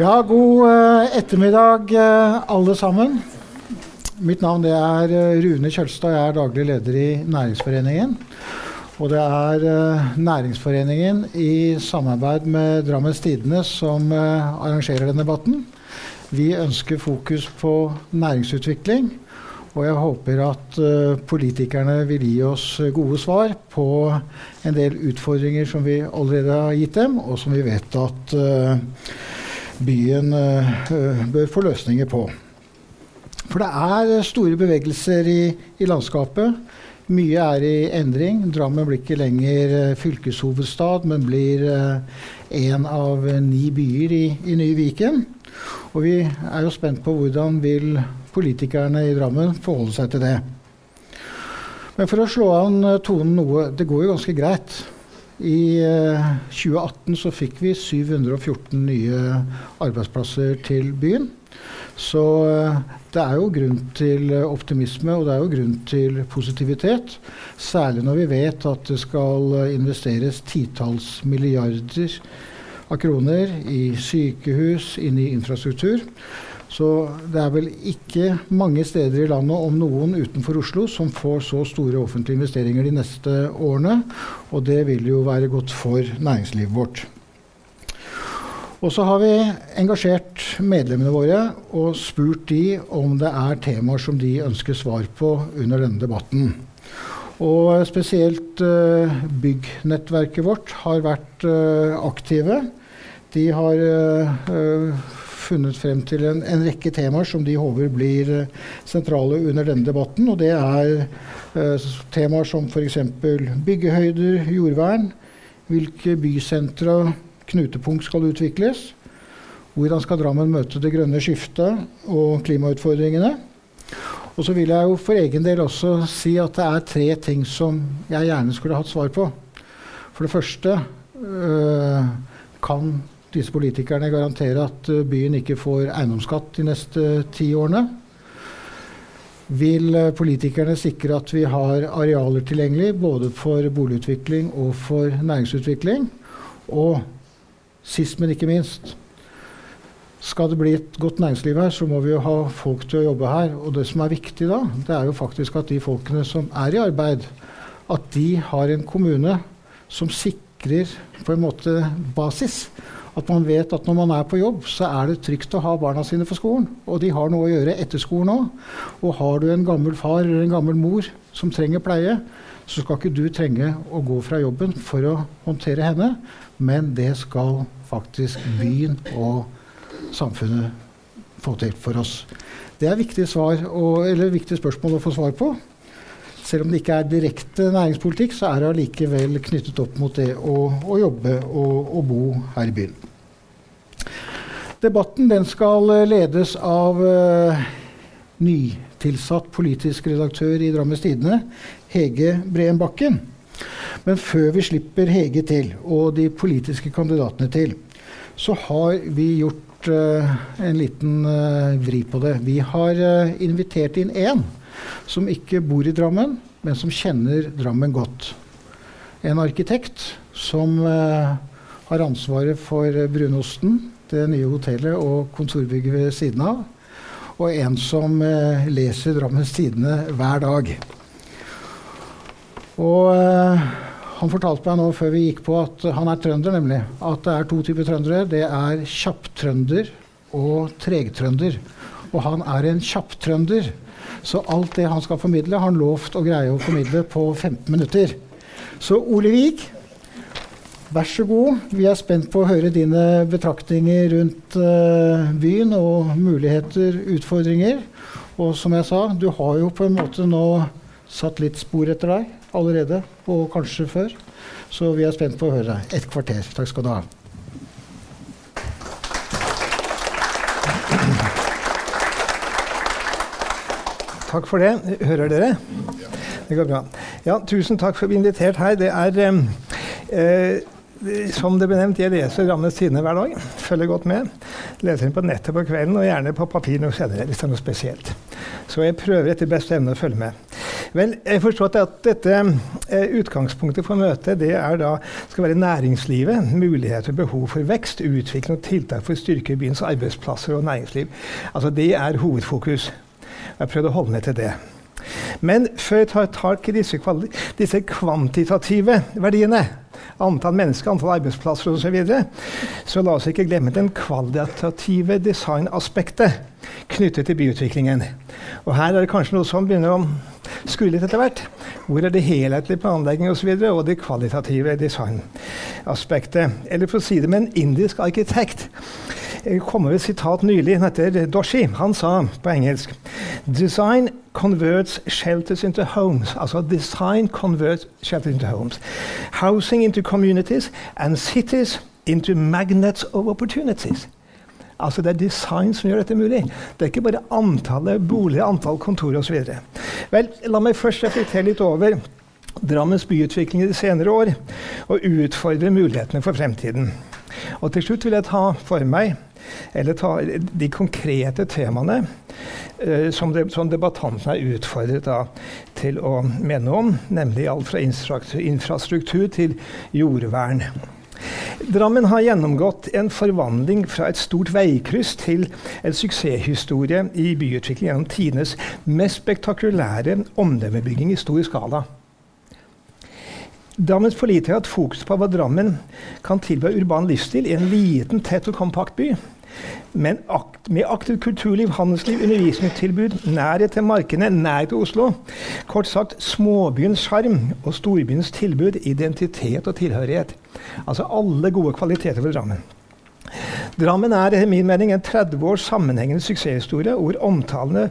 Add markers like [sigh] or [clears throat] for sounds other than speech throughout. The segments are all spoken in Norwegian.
Ja, god eh, ettermiddag, eh, alle sammen. Mitt navn er eh, Rune Kjølstad. Jeg er daglig leder i Næringsforeningen. Og det er Næringsforeningen i samarbeid med Drammens Tidende som arrangerer denne debatten. Vi ønsker fokus på næringsutvikling. Og jeg håper at uh, politikerne vil gi oss gode svar på en del utfordringer som vi allerede har gitt dem, og som vi vet at uh, byen uh, bør få løsninger på. For det er store bevegelser i, i, landskapet. Mye er i endring. Drammen blir ikke lenger fylkeshovedstad, men blir en av ni byer i, i nye Viken. Og vi er jo spent på hvordan vil politikerne i Drammen forholde seg til det. Men for å slå an eh, tonen noe Det går jo ganske greit. I eh, 2018 så fikk vi 714 nye arbeidsplasser til byen. Så eh, det er jo grunn til optimisme og det er jo grunn til positivitet. Særlig når vi vet at det skal investeres titalls milliarder av kroner i sykehus, inn i infrastruktur. Så det er vel ikke mange steder i landet, om noen utenfor Oslo, som får så store offentlige investeringer de neste årene. Og det vil jo være godt for næringslivet vårt. Og så har vi engasjert medlemmene våre og spurt de om det er temaer som de ønsker svar på under denne debatten. Og spesielt uh, byggnettverket vårt har vært uh, aktive. De har uh, funnet frem til en, en, rekke temaer som de håper blir uh, sentrale under denne debatten. Og det er uh, temaer som f.eks. byggehøyder, jordvern, hvilke bysentre og knutepunkt skal utvikles, hvordan skal Drammen møte det grønne skiftet og klimautfordringene. Og så vil jeg jo for egen del også si at det er tre ting som jeg gjerne skulle hatt svar på. For det første øh, kan disse politikerne garantere at eh, byen ikke får eiendomsskatt de neste ti årene? Vil eh, politikerne sikre at vi har arealer tilgjengelig både for boligutvikling og for næringsutvikling? Og sist, men ikke minst skal det bli et godt næringsliv her, så må vi jo ha folk til å jobbe her. Og det som er viktig da, det er jo faktisk at de folkene som er i arbeid, at de har en kommune som sikrer på en måte basis. At man vet at når man er på jobb, så er det trygt å ha barna sine på skolen. Og de har noe å gjøre etter skolen òg. Og har du en gammel far eller en gammel mor som trenger pleie, så skal ikke du trenge å gå fra jobben for å håndtere henne, men det skal faktisk byen og samfunnet få til for oss. Det er viktige, svar, og, viktige spørsmål å få svar på. Selv om det ikke er direkte næringspolitikk, så er det allikevel knyttet opp mot det å, å jobbe og, å bo her i byen. Debatten den skal eh, ledes av uh, nytilsatt politisk redaktør i Drammens Tidende, Hege Breen Bakken. Men før vi slipper Hege til, og de politiske kandidatene til, så har vi gjort uh, en liten uh, vri på det. Vi har invitert inn én som ikke bor i Drammen, men som kjenner Drammen godt. En arkitekt som uh, har ansvaret for Brunosten, det nye hotellet og kontorbygget ved siden av. Og en som uh, leser Drammens Tidende hver dag. Og uh, han fortalte meg nå før vi gikk på at han er trønder, nemlig. At det er to typer trøndere. Det er kjapptrønder og tregtrønder. Og han er en kjapptrønder. Så alt det han skal formidle, har han lovt å greie å formidle på 15 minutter. Så Ole Vik, vær så god. Vi er spent på å høre dine betraktninger rundt uh, byen og muligheter, utfordringer. Og som jeg sa, du har jo på en måte nå satt litt spor etter deg allerede, og kanskje før. Så vi er spent på å høre deg. Et kvarter. Takk skal du ha. Takk for det. Hører dere? Det går bra. Ja, tusen takk for å bli invitert her. Det er eh, som det ble nevnt, jeg leser Rammes Tidende hver dag. Følger godt med. Leser den på nettet på kvelden, og gjerne på papir noe senere, hvis det er noe spesielt. Så jeg prøver etter beste evne å følge med. Vel, jeg forstår at dette eh, utgangspunktet for møtet det er da, skal være næringslivet. Muligheter og behov for vekst, utvikling og tiltak for å styrke byens arbeidsplasser og næringsliv. Altså Det er hovedfokus. Jeg har prøvd å holde meg til det. Men før jeg tar tak i disse, disse kvantitative verdiene, antall mennesker, antall arbeidsplasser osv., så, videre, så la oss ikke glemme den kvalitative designaspektet knyttet til byutviklingen. Og her er det kanskje noe som begynner å skue litt etter hvert. Hvor er det helhetlige planlegging osv. Og, så og det kvalitative designaspektet. Eller for å si det med en indisk arkitekt. Jeg kom med et sitat nylig. Heter Doshi. Han sa på engelsk Design converts shelters into homes. Altså design converts shelters into homes. Housing into communities and cities into magnets of opportunities. Altså Det er design som gjør dette mulig. Det er ikke bare antallet boliger, antall kontorer osv. Vel, la meg først reflektere litt over Drammens byutvikling i de senere år og utfordre mulighetene for fremtiden. Og til slutt vil jeg ta for meg eller ta de konkrete temaene uh, som, de, som debattantene er utfordret da, til å mene om, nemlig alt fra infrastruktur til jordvern. Drammen har gjennomgått en forvandling fra et stort veikryss til en suksesshistorie i byutvikling gjennom tidenes mest spektakulære omdømmebygging i stor skala. Drammens politikere har hatt fokus på hva Drammen kan tilby urban livsstil i en liten, tett og kompakt by. Men akt, med aktivt kulturliv, handelsliv, undervisningstilbud, nærhet til markedene, nærhet til Oslo. Kort sagt småbyens sjarm og storbyens tilbud, identitet og tilhørighet. Altså alle gode kvaliteter ved Drammen. Drammen er etter min mening en 30 års sammenhengende suksesshistorie hvor omtalene,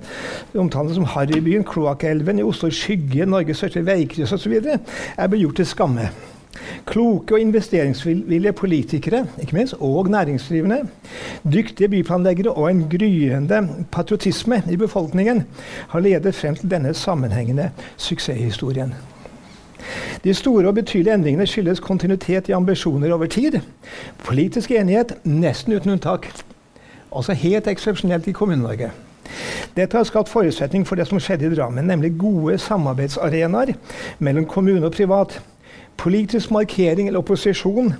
omtalene som Harrybyen, Kloakkelven, i Oslo skygge, Norges største veikryss osv. er blitt gjort til skamme. Kloke og investeringsvillige politikere ikke minst, og næringsdrivende, dyktige byplanleggere og en gryende patriotisme i befolkningen har ledet frem til denne sammenhengende suksesshistorien. De store og betydelige endringene skyldes kontinuitet i ambisjoner over tid. Politisk enighet nesten uten unntak. Altså helt eksepsjonelt i Kommune-Norge. Dette har skapt forutsetning for det som skjedde i Drammen, nemlig gode samarbeidsarenaer mellom kommune og privat. Politisk markering eller opposisjon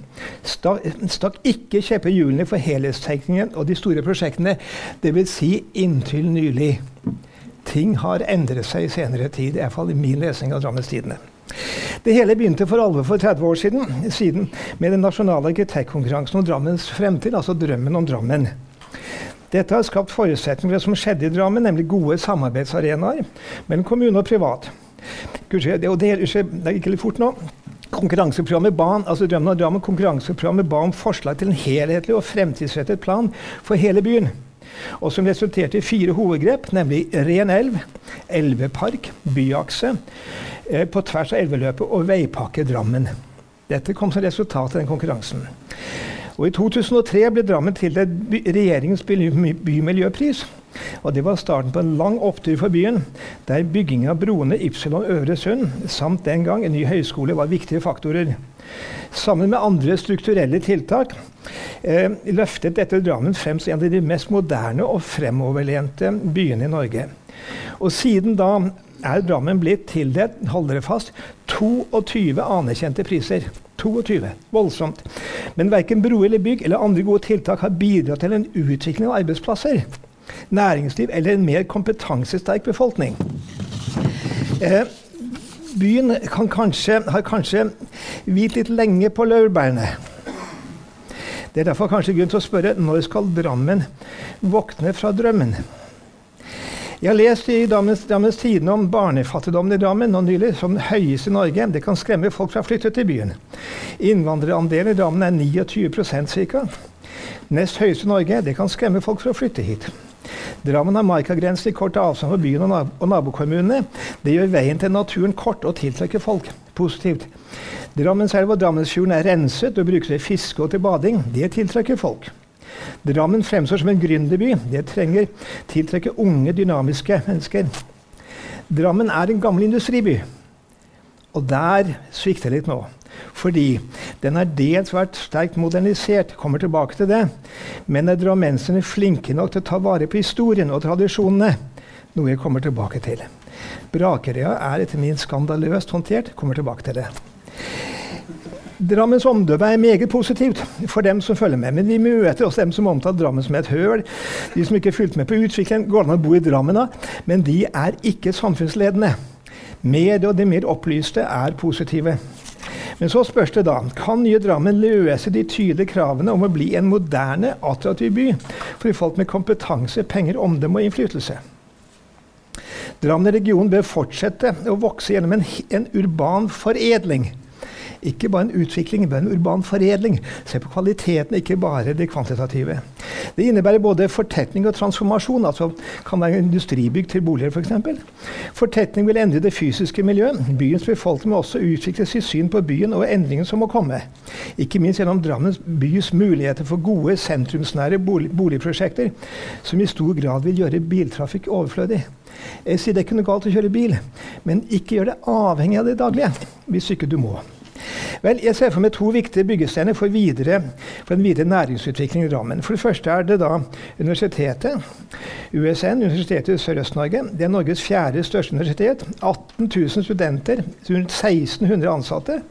stakk ikke kjepper hjulene for helhetstenkningen og de store prosjektene, dvs. Si inntil nylig. Ting har endret seg i senere tid, iallfall i min lesing av Drammens Tidende. Det hele begynte for alvor for 30 år siden, siden med den nasjonale arkitektkonkurransen om Drammens fremtid, altså Drømmen om Drammen. Dette har skapt forutsetninger for det som skjedde i Drammen, nemlig gode samarbeidsarenaer mellom kommune og privat. Det, og det, det gikk litt fort nå. Konkurranseprogrammet ba, altså Drømmen om Drammen konkurranseprogrammet ba om forslag til en helhetlig og fremtidsrettet plan for hele byen. Og som resulterte i fire hovedgrep, nemlig ren elv, elvepark, byakse, Eh, på tvers av elveløpet og Veipakke Drammen. Dette kom som resultat av den konkurransen. Og I 2003 ble Drammen tildelt regjeringens bymiljøpris. Og Det var starten på en lang opptur for byen, der bygging av broene Ypsilon Øvre Sund samt den gang en ny høyskole var viktige faktorer. Sammen med andre strukturelle tiltak eh, løftet dette Drammen frem som en av de mest moderne og fremoverlente byene i Norge. Og Siden da er Drammen blitt tildelt hold dere fast, 22 anerkjente priser. 22. Voldsomt. Men verken bro eller bygg eller andre gode tiltak har bidratt til en utvikling av arbeidsplasser, næringsliv eller en mer kompetansesterk befolkning. Eh, byen kanskje, har kanskje hvilt litt lenge på laurbærene. Det er derfor kanskje grunn til å spørre når skal Drammen våkne fra drømmen? Jeg har lest i Drammens, Drammens Tidende om barnefattigdommen i Drammen nå nylig, som den høyeste i Norge. Det kan skremme folk fra å flytte til byen. Innvandrerandelen i Drammen er 29% ca. Nest høyeste i Norge. Det kan skremme folk fra å flytte hit. Drammen har markagrense i kort avstand fra byen og, og nabokommunene. Det gjør veien til naturen kort og tiltrekker folk positivt. Drammenselva og Drammensfjorden er renset og brukes til fiske og til bading. Det tiltrekker folk. Drammen fremstår som en gründerby. Det trenger tiltrekke unge, dynamiske mennesker. Drammen er en gammel industriby. Og der svikter det litt nå. Fordi den er dels vært sterkt modernisert, kommer tilbake til det. Men er drammenserne flinke nok til å ta vare på historien og tradisjonene? Noe jeg kommer tilbake til. Brakerøya er etter min skandaløst håndtert. Kommer tilbake til det. Drammens omdømme er meget positivt for dem som følger med. Men vi møter også dem som omtaler Drammen som et høl. De som ikke fulgte med på utviklingen, går an å bo i Drammen, da, men de er ikke samfunnsledende. Medier og de mer opplyste er positive. Men så spørs det da kan nye Drammen løse de tydelige kravene om å bli en moderne, attraktiv by for folk med kompetanse, penger, omdømme og innflytelse. Drammen region bør fortsette å vokse gjennom en, en urban foredling ikke bare en utvikling, men en urban foredling. Se på kvaliteten, ikke bare det kvantitative. Det innebærer både fortetning og transformasjon. altså kan være industribygg til boliger f.eks. For fortetning vil endre det fysiske miljøet. Byens befolkning må også utvikle sitt syn på byen og endringen som må komme. Ikke minst gjennom Drammens bys muligheter for gode sentrumsnære bolig boligprosjekter, som i stor grad vil gjøre biltrafikk overflødig. Jeg sier det er ikke noe galt å kjøre bil, men ikke gjør det avhengig av det daglige hvis ikke du må. Vel, Jeg ser for meg to viktige byggesteiner for, videre, for en videre næringsutvikling i Drammen. For det første er det da universitetet. USN, Universitetet i Sørøst-Norge. Det er Norges fjerde største universitet. 18 000 studenter, rundt 1600 ansatte.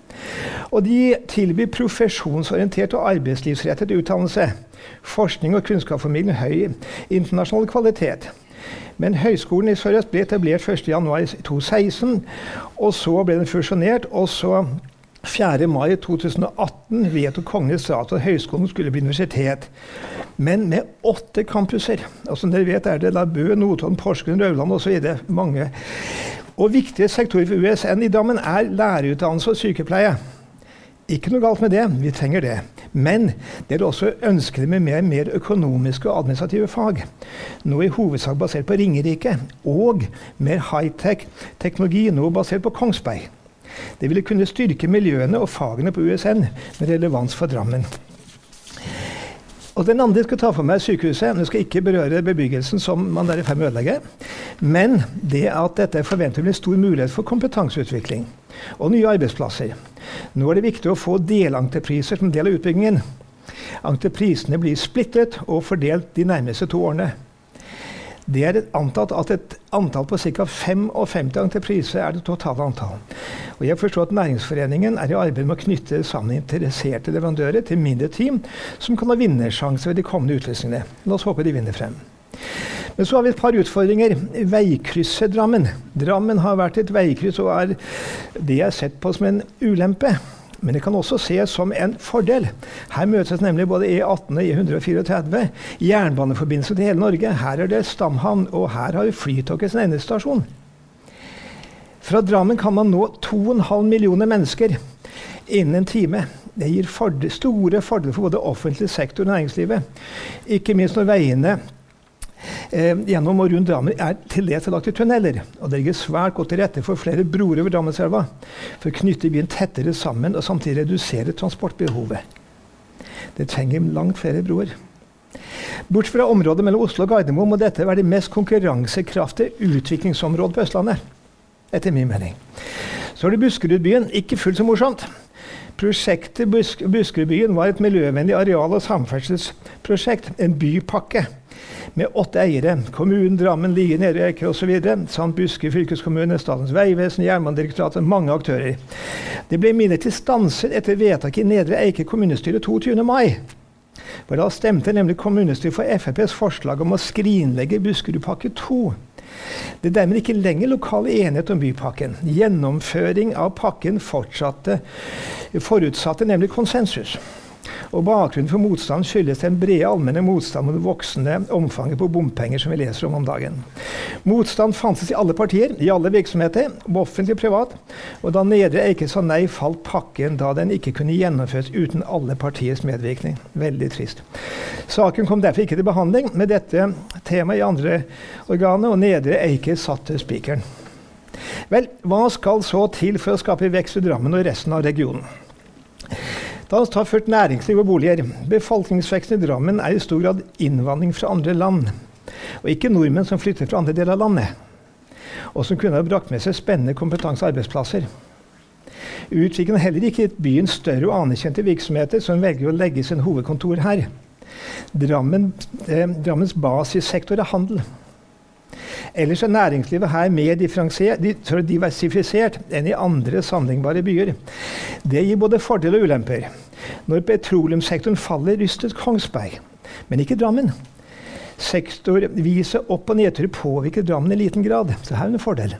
Og de tilbyr profesjonsorientert og arbeidslivsrettet utdannelse. Forskning og kunnskapsformidling høy internasjonal kvalitet. Men Høgskolen i Sørøst ble etablert 1.1.2016, og så ble den fusjonert. og så 4. mai 2018 vedtok Kongens stat at høyskolen skulle bli universitet. Men med åtte campuser. Og som dere vet er det Bø, Notodden, Porsgrunn, Rauland osv. mange. Og viktige sektorer for USN i Drammen er lærerutdannelse og sykepleie. Ikke noe galt med det, vi trenger det. Men det er også ønskelig med mer, mer økonomiske og administrative fag. Nå i hovedsak basert på Ringerike. Og mer high-tech teknologi, nå basert på Kongsberg. Det ville kunne styrke miljøene og fagene på USN med relevans for Drammen. Og Den andre jeg skal ta for meg, er sykehuset. Nå skal ikke berøre bebyggelsen som man er i ferd med å ødelegge. Men det at dette forventer blir en stor mulighet for kompetanseutvikling og nye arbeidsplasser. Nå er det viktig å få delentrepriser som del av utbyggingen. Entreprisene blir splittet og fordelt de nærmeste to årene. Det er antatt at et antall på ca. 55 entrepriser er det totale antall. Og jeg forstår at Næringsforeningen er i arbeid med å knytte sammen interesserte leverandører til mindre team som kan ha vinnersjanse ved de kommende utlysningene. La oss håpe de vinner frem. Men så har vi et par utfordringer. Veikrysset Drammen. Drammen har vært et veikryss og er det jeg har sett på som en ulempe. Men det kan også ses som en fordel. Her møtes nemlig både E18 og E134. Jernbaneforbindelse til hele Norge. Her er det stamhavn, og her har vi Flytoget sin endestasjon. Fra Drammen kan man nå 2,5 millioner mennesker innen en time. Det gir fordel, store fordeler for både offentlig sektor og næringslivet. Ikke minst når veiene gjennom og rundt Drammen er til dels lagt i tunneler. Og det ligger svært godt til rette for flere broer over Drammenselva for å knytte byen tettere sammen og samtidig redusere transportbehovet. Det trenger langt flere broer. Bort fra området mellom Oslo og Gardermoen må dette være det mest konkurransekraftige utviklingsområdet på Østlandet. Etter min mening. Så er det Buskerudbyen. Ikke fullt så morsomt. Prosjektet Busk Buskerudbyen var et miljøvennlig areal- og samferdselsprosjekt. En bypakke med åtte eiere. Kommunen, Drammen, Lier, Nedre Eiker osv. Samt Buskerud fylkeskommune, Statens vegvesen, Jernbanedirektoratet. Mange aktører. Det ble imidlertid stanset etter vedtak i Nedre Eiker kommunestyre 22. mai. For Da stemte nemlig kommunestyret for FrPs forslag om å skrinlegge Buskerudpakke 2. Det er dermed ikke lenger lokal enighet om bypakken. Gjennomføring av pakken fortsatte, forutsatte nemlig konsensus. Og Bakgrunnen for motstanden skyldes den brede allmenne motstand mot det voksende omfanget på bompenger som vi leser om om dagen. Motstand fantes i alle partier, i alle virksomheter, offentlig og privat. Og da Nedre Eiker sa nei, falt pakken da den ikke kunne gjennomføres uten alle partiers medvirkning. Veldig trist. Saken kom derfor ikke til behandling med dette temaet i andre organer, og Nedre Eiker satte spikeren. Vel, hva skal så til for å skape vekst i Drammen og resten av regionen? Da oss ta først næringsliv og boliger. Befolkningsveksten i Drammen er i stor grad innvandring fra andre land. Og ikke nordmenn som flytter fra andre deler av landet. Og som kunne ha brakt med seg spennende kompetanse og arbeidsplasser. Utviklingen har heller ikke gitt byen større og anerkjente virksomheter som velger å legge sin hovedkontor her. Drammen, eh, Drammens basissektor er handel. Ellers er næringslivet her mer diversifisert enn i andre sammenlignbare byer. Det gir både fordeler og ulemper. Når petroleumssektoren faller, rystet Kongsberg, men ikke Drammen. Sektorvise opp- og nedturer påvirker Drammen i liten grad, så her er det en fordel.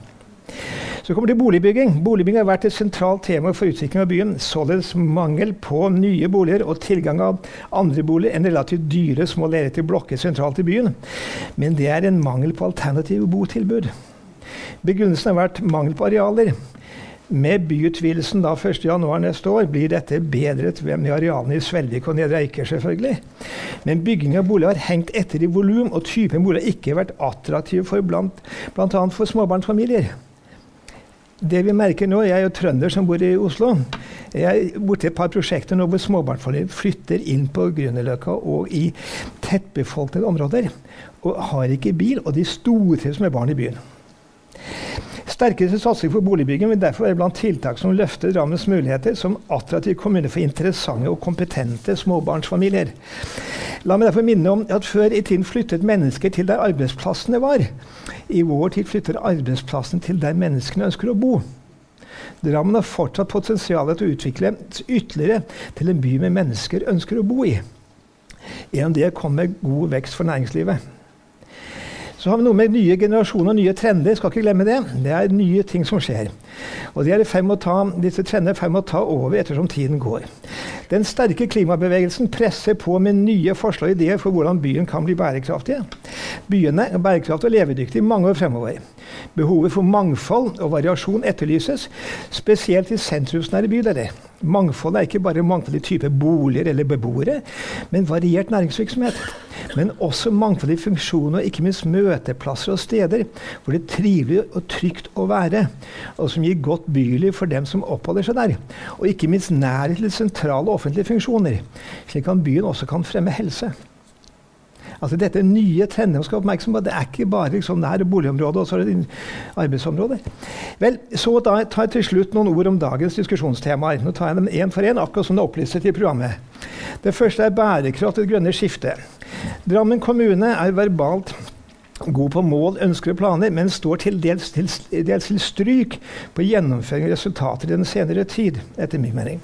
Så kommer til boligbygging. Boligbygging har vært et sentralt tema for utvikling av byen. Således mangel på nye boliger og tilgang av andre boliger enn relativt dyre små lerreter blokker sentralt i byen. Men det er en mangel på alternative botilbud. Begrunnelsen har vært mangel på arealer. Med byutvidelsen da 1.1 neste år blir dette bedret ved arealene i Svelvik og Nedre Eiker, selvfølgelig. Men bygging av boliger har hengt etter i volum, og typen bolig har ikke vært attraktiv for bl.a. for småbarnsfamilier. Det vi merker nå, Jeg er jo trønder som bor i Oslo. Jeg er borti et par prosjekter nå hvor småbarnsfamilier flytter inn på Grünerløkka og i tettbefolkede områder. Og har ikke bil, og de stortrives med barn i byen. Sterkere satsing på boligbygging vil derfor være blant tiltak som løfter Drammens muligheter som attraktiv kommune for interessante og kompetente småbarnsfamilier. La meg derfor minne om at før i tiden flyttet mennesker til der arbeidsplassene var. I vår tid flytter arbeidsplassene til der menneskene ønsker å bo. Drammen har fortsatt potensial til å utvikle ytterligere til en by med mennesker ønsker å bo i. Gjennom det kommer god vekst for næringslivet. Så har vi noe med nye generasjoner og nye trender. skal ikke glemme Det Det er nye ting som skjer. Og de ta, disse trendene er i ferd med å ta over ettersom tiden går. Den sterke klimabevegelsen presser på med nye forslag og ideer for hvordan byen kan bli bærekraftige. Byene er bærekraftige og levedyktige mange år fremover. Behovet for mangfold og variasjon etterlyses, spesielt i sentrumsnære bydeler. Mangfold er ikke bare mangfold type boliger eller beboere, men variert næringsvirksomhet. Men også mangfoldige funksjoner, og ikke minst møteplasser og steder hvor det er trivelig og trygt å være, og som gir godt byliv for dem som oppholder seg der. Og ikke minst nærhet til sentrale offentlige funksjoner, slik at byen også kan fremme helse. Altså Dette nye trender man skal oppmerksom på. Det er ikke bare liksom nær boligområdet og så er det arbeidsområdet. Vel, Så da tar jeg til slutt noen ord om dagens diskusjonstemaer. Nå tar jeg dem én for én, akkurat som det er opplistet i programmet. Det første er bærekraft i det grønne skiftet. Drammen kommune er verbalt god på mål, ønsker og planer, men står til dels til, dels til stryk på gjennomføring av resultater i den senere tid, etter min mening.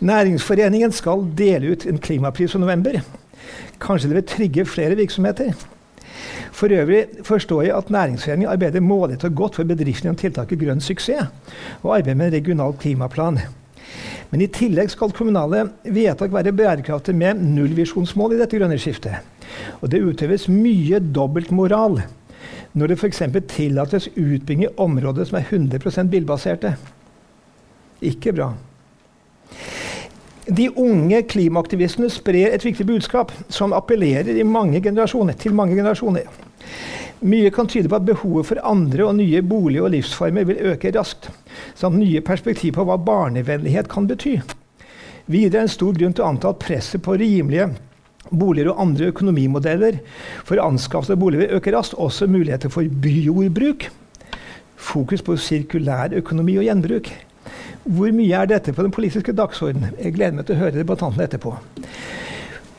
Næringsforeningen skal dele ut en klimapris i november. Kanskje det vil trigge flere virksomheter. For øvrig forstår jeg at Næringsforeningen arbeider målrettet og godt for bedriftene om tiltaket Grønn suksess, og arbeider med en regional klimaplan. Men i tillegg skal kommunale vedtak være bærekraftige med nullvisjonsmål i dette grønne skiftet. Og det utøves mye dobbeltmoral når det f.eks. tillates utbygging i områder som er 100% bilbaserte. Ikke bra. De unge klimaaktivistene sprer et viktig budskap som appellerer mange til mange generasjoner. Mye kan tyde på at behovet for andre og nye bolig- og livsformer vil øke raskt, samt nye perspektiv på hva barnevennlighet kan bety. Videre er en stor grunn til å anta at presset på rimelige boliger og andre økonomimodeller for anskaffelse av boliger vil øke raskt, også muligheter for byjordbruk. Fokus på sirkulær økonomi og gjenbruk. Hvor mye er dette på den politiske dagsordenen? Jeg gleder meg til å høre debattanten etterpå.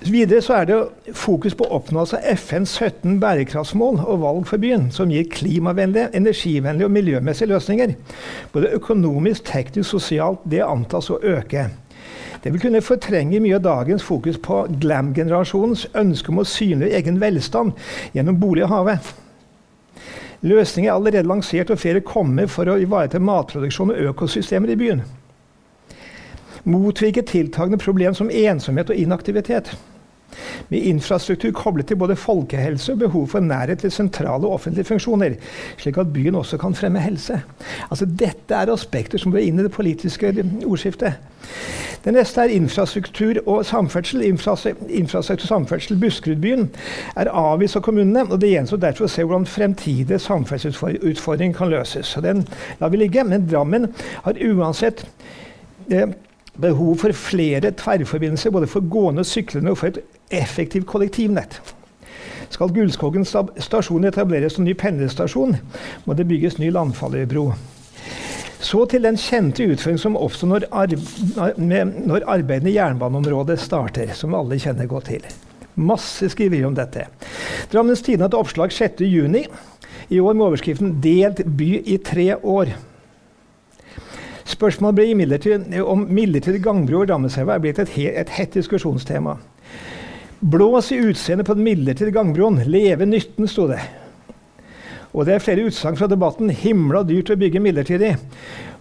Videre så er det fokus på oppnåelse av FNs 17 bærekraftsmål og valg for byen, som gir klimavennlige, energivennlige og miljømessige løsninger. Både økonomisk, teknisk, sosialt. Det antas å øke. Det vil kunne fortrenge mye av dagens fokus på glam-generasjonens ønske om å synliggjøre egen velstand gjennom bolig og havet. Løsninger er allerede lansert, og flere kommer for å ivareta matproduksjon og økosystemer i byen. Motvirke tiltagende problem som ensomhet og inaktivitet. Med infrastruktur koblet til både folkehelse og behov for nærhet til sentrale offentlige funksjoner, slik at byen også kan fremme helse. Altså, dette er aspekter som bør inn i det politiske ordskiftet. Det neste er infrastruktur og samferdsel. Infrastruktur og samferdsel Buskerudbyen er avvist av kommunene, og det gjenstår derfor å se hvordan fremtidige samferdselsutfordringer kan løses. Så den lar vi ligge, men Drammen har uansett eh, behov for flere tverrforbindelser både for gående og syklende og for et effektivt kollektivnett. Skal Gullskogen stasjon etableres som ny pendlerstasjon, må det bygges ny landfallerbro. Så til den kjente utføring som oppstår når, når arbeidene i jernbaneområdet starter, som alle kjenner godt til. Masse skriverier om dette. Drammens Tidende hadde oppslag 6.6. I år med overskriften 'Delt by i tre år'. Spørsmålet ble imidlertid om midlertidig gangbro over Drammenselva er blitt et, et hett diskusjonstema. Blås i utseendet på den midlertidige gangbroen. Leve nytten, sto det. Og det er flere utsagn fra debatten. Himla dyrt å bygge midlertidig.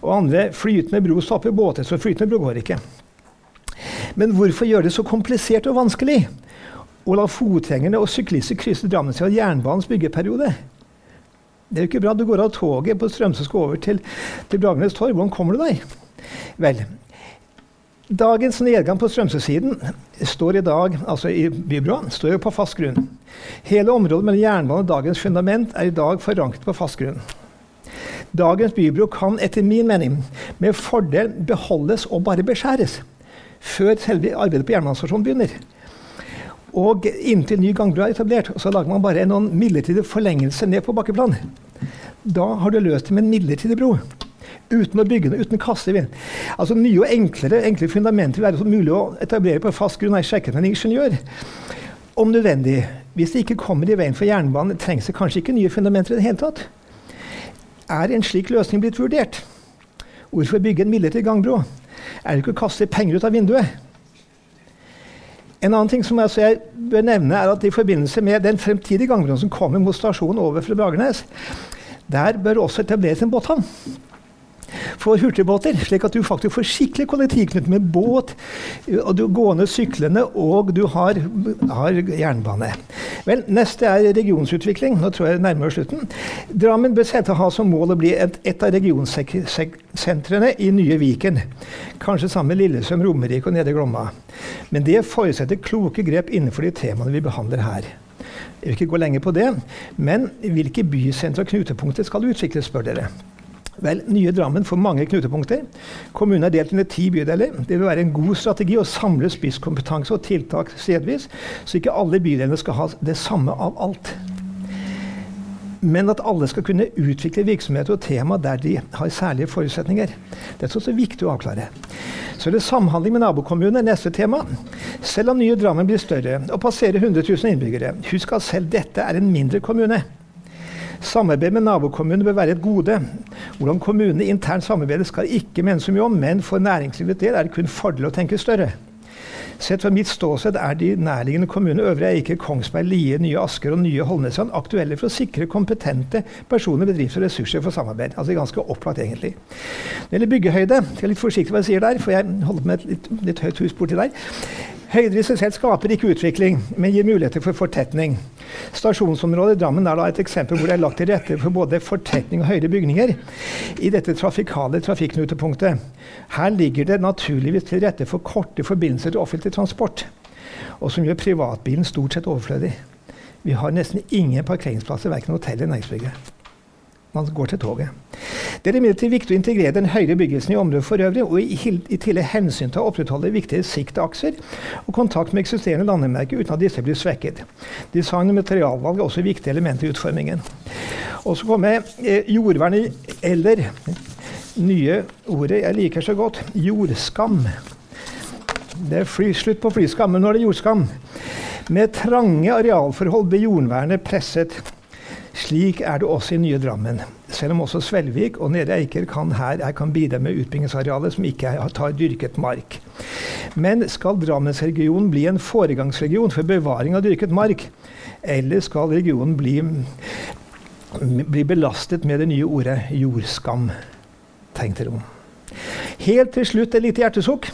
Og andre flytende bro stopper båter, så flytende bro går ikke. Men hvorfor gjøre det så komplisert og vanskelig? Å la fotgjengerne og syklister krysse Drammenselva i jernbanens byggeperiode? Det er jo ikke bra. Du går av toget på Strømsø skal over til, til Bragernes torg. Hvordan kommer du deg? Vel, dagens nedgang på Strømsø-siden står i dag, altså i bybroen, står jo på fast grunn. Hele området mellom jernbanen og dagens fundament er i dag forankret på fast grunn. Dagens bybro kan etter min mening med fordel beholdes og bare beskjæres før selve arbeidet på jernbanestasjonen begynner. Og inntil ny gangbro er etablert, så lager man bare en midlertidig forlengelse ned på bakkeplan. Da har du løst det med en midlertidig bro. Uten å bygge noe, uten å kaste vind. Altså Nye og enklere, enklere fundamenter vil være mulig å etablere på fast grunn. Jeg sjekket med en ingeniør. Om nødvendig, hvis det ikke kommer i veien for jernbanen, trengs det kanskje ikke nye fundamenter i det hele tatt. Er en slik løsning blitt vurdert? Hvorfor bygge en midlertidig gangbro? Er det ikke å kaste penger ut av vinduet? En annen ting som jeg bør nevne er at I forbindelse med den fremtidige gangbroen som kommer mot stasjonen over fra Bragernes, der bør også etableres en båthavn for hurtigbåter, slik at du faktisk får skikkelig kollektivknytt med båt, og du gående, syklende, og du har, har, jernbane. Vel, Neste er regionsutvikling. Nå tror jeg nærmer slutten. Drammen bør sette ha som mål å bli et, et av regionsentrene i nye Viken. Kanskje sammen med Lillesøm, Romerike og Nedre Glomma. Men det forutsetter kloke grep innenfor de temaene vi behandler her. Jeg vil ikke gå lenger på det, men hvilke bysentre og knutepunkter skal utvikles, spør dere. Vel, Nye Drammen får mange knutepunkter. Kommunen er delt inn i ti bydeler. Det vil være en god strategi å samle spisskompetanse og tiltak stedvis, så ikke alle bydelene skal ha det samme av alt. Men at alle skal kunne utvikle virksomheter og tema der de har særlige forutsetninger. Det er også viktig å avklare. Så er det samhandling med nabokommuner, neste tema. Selv om nye Drammen blir større og passerer 100 000 innbyggere, husk at selv dette er en mindre kommune. Samarbeid med nabokommunene bør være et gode. Hvordan kommunene internt samarbeider skal ikke menes så mye om, men for næringslivet del er det kun fordel å tenke større. Sett fra mitt ståsted er de nærliggende kommunene Øvre Eiker, Kongsberg, Lie, Nye Asker og Nye Holmestrand aktuelle for å sikre kompetente personer, bedrifter og ressurser for samarbeid. Altså ganske opplagt, egentlig. Når det gjelder byggehøyde, jeg er litt forsiktig hva jeg sier der, for jeg holder på med et litt, litt høyt hus borti der. Høyder i seg selv skaper ikke utvikling, men gir muligheter for fortetning. Stasjonsområdet i Drammen er et eksempel hvor det er lagt til rette for både fortetning og høyere bygninger i dette trafikale trafikknutepunktet. Her ligger det naturligvis til rette for korte forbindelser til offentlig transport, og som gjør privatbilen stort sett overflødig. Vi har nesten ingen parkeringsplasser, verken hotell eller næringsbygget. Man går til toget. Det er imidlertid viktig å integrere den høyere byggelsen i området for øvrig, og i, tillegg hensyn til å opprettholde viktige siktakser og kontakt med eksisterende landemerker uten at disse blir svekket. Design og materialvalg er også viktige elementer i utformingen. Og så kommer eh, jordvern eller nye ordet jeg liker så godt jordskam. Det er fly, slutt på flyskam, men nå er det jordskam. Med trange arealforhold blir jordvernet presset. Slik er det også i nye Drammen. Selv om også Svelvik og Nedre Eiker kan her kan bidra med utbyggingsarealer som ikke tar dyrket mark. Men skal Drammensregionen bli en foregangsregion for bevaring av dyrket mark, eller skal regionen bli, bli belastet med det nye ordet jordskam? Tenk dere om. Helt til slutt et lite hjertesukk.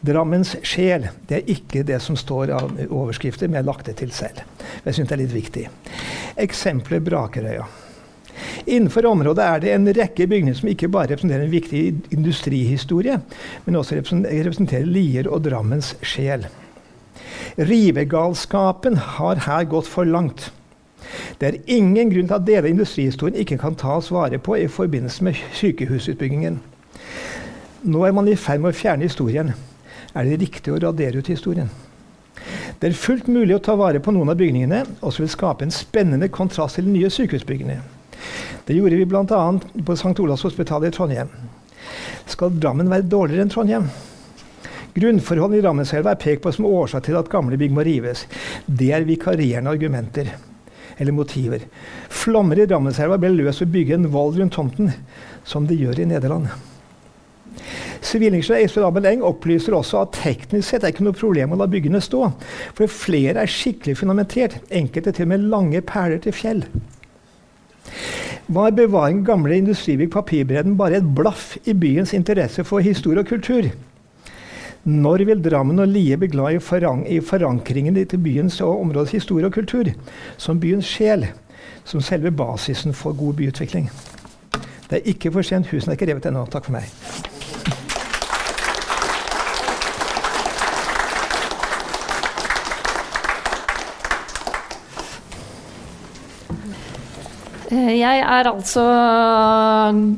Drammens sjel det er ikke det som står av overskrifter, men jeg har lagt det til selv. Jeg synes det er litt viktig. Eksempler Brakerøya. Innenfor området er det en rekke bygninger som ikke bare representerer en viktig industrihistorie, men også representerer Lier og Drammens sjel. Rivegalskapen har her gått for langt. Det er ingen grunn til at deler av industrihistorien ikke kan tas vare på i forbindelse med sykehusutbyggingen. Nå er man i ferd med å fjerne historien er det riktig å radere ut historien. Det er fullt mulig å ta vare på noen av bygningene, og som vil skape en spennende kontrast til de nye sykehusbyggene. Det gjorde vi bl.a. på St. Olavs hospital i Trondheim. Skal Drammen være dårligere enn Trondheim? Grunnforholdene i Drammenselva er pekt på som årsak til at gamle bygg må rives. Det er vikarierende argumenter. eller motiver. Flommer i Drammenselva ble løst ved å bygge en vold rundt tomten, som de gjør i Nederland. Sivilingeniør Espen Abel Eng opplyser også at teknisk sett er ikke noe problem å la byggene stå, for flere er skikkelig fundamentert, enkelte til og med lange perler til fjell. Var bevaring gamle industribygg Papirbredden bare et blaff i byens interesse for historie og kultur? Når vil Drammen og Lie bli glad i, foran i forankringen til byens og områdets historie og kultur, som byens sjel, som selve basisen for god byutvikling? Det er ikke for sent, husene er ikke revet ennå. Takk for meg. Jeg er altså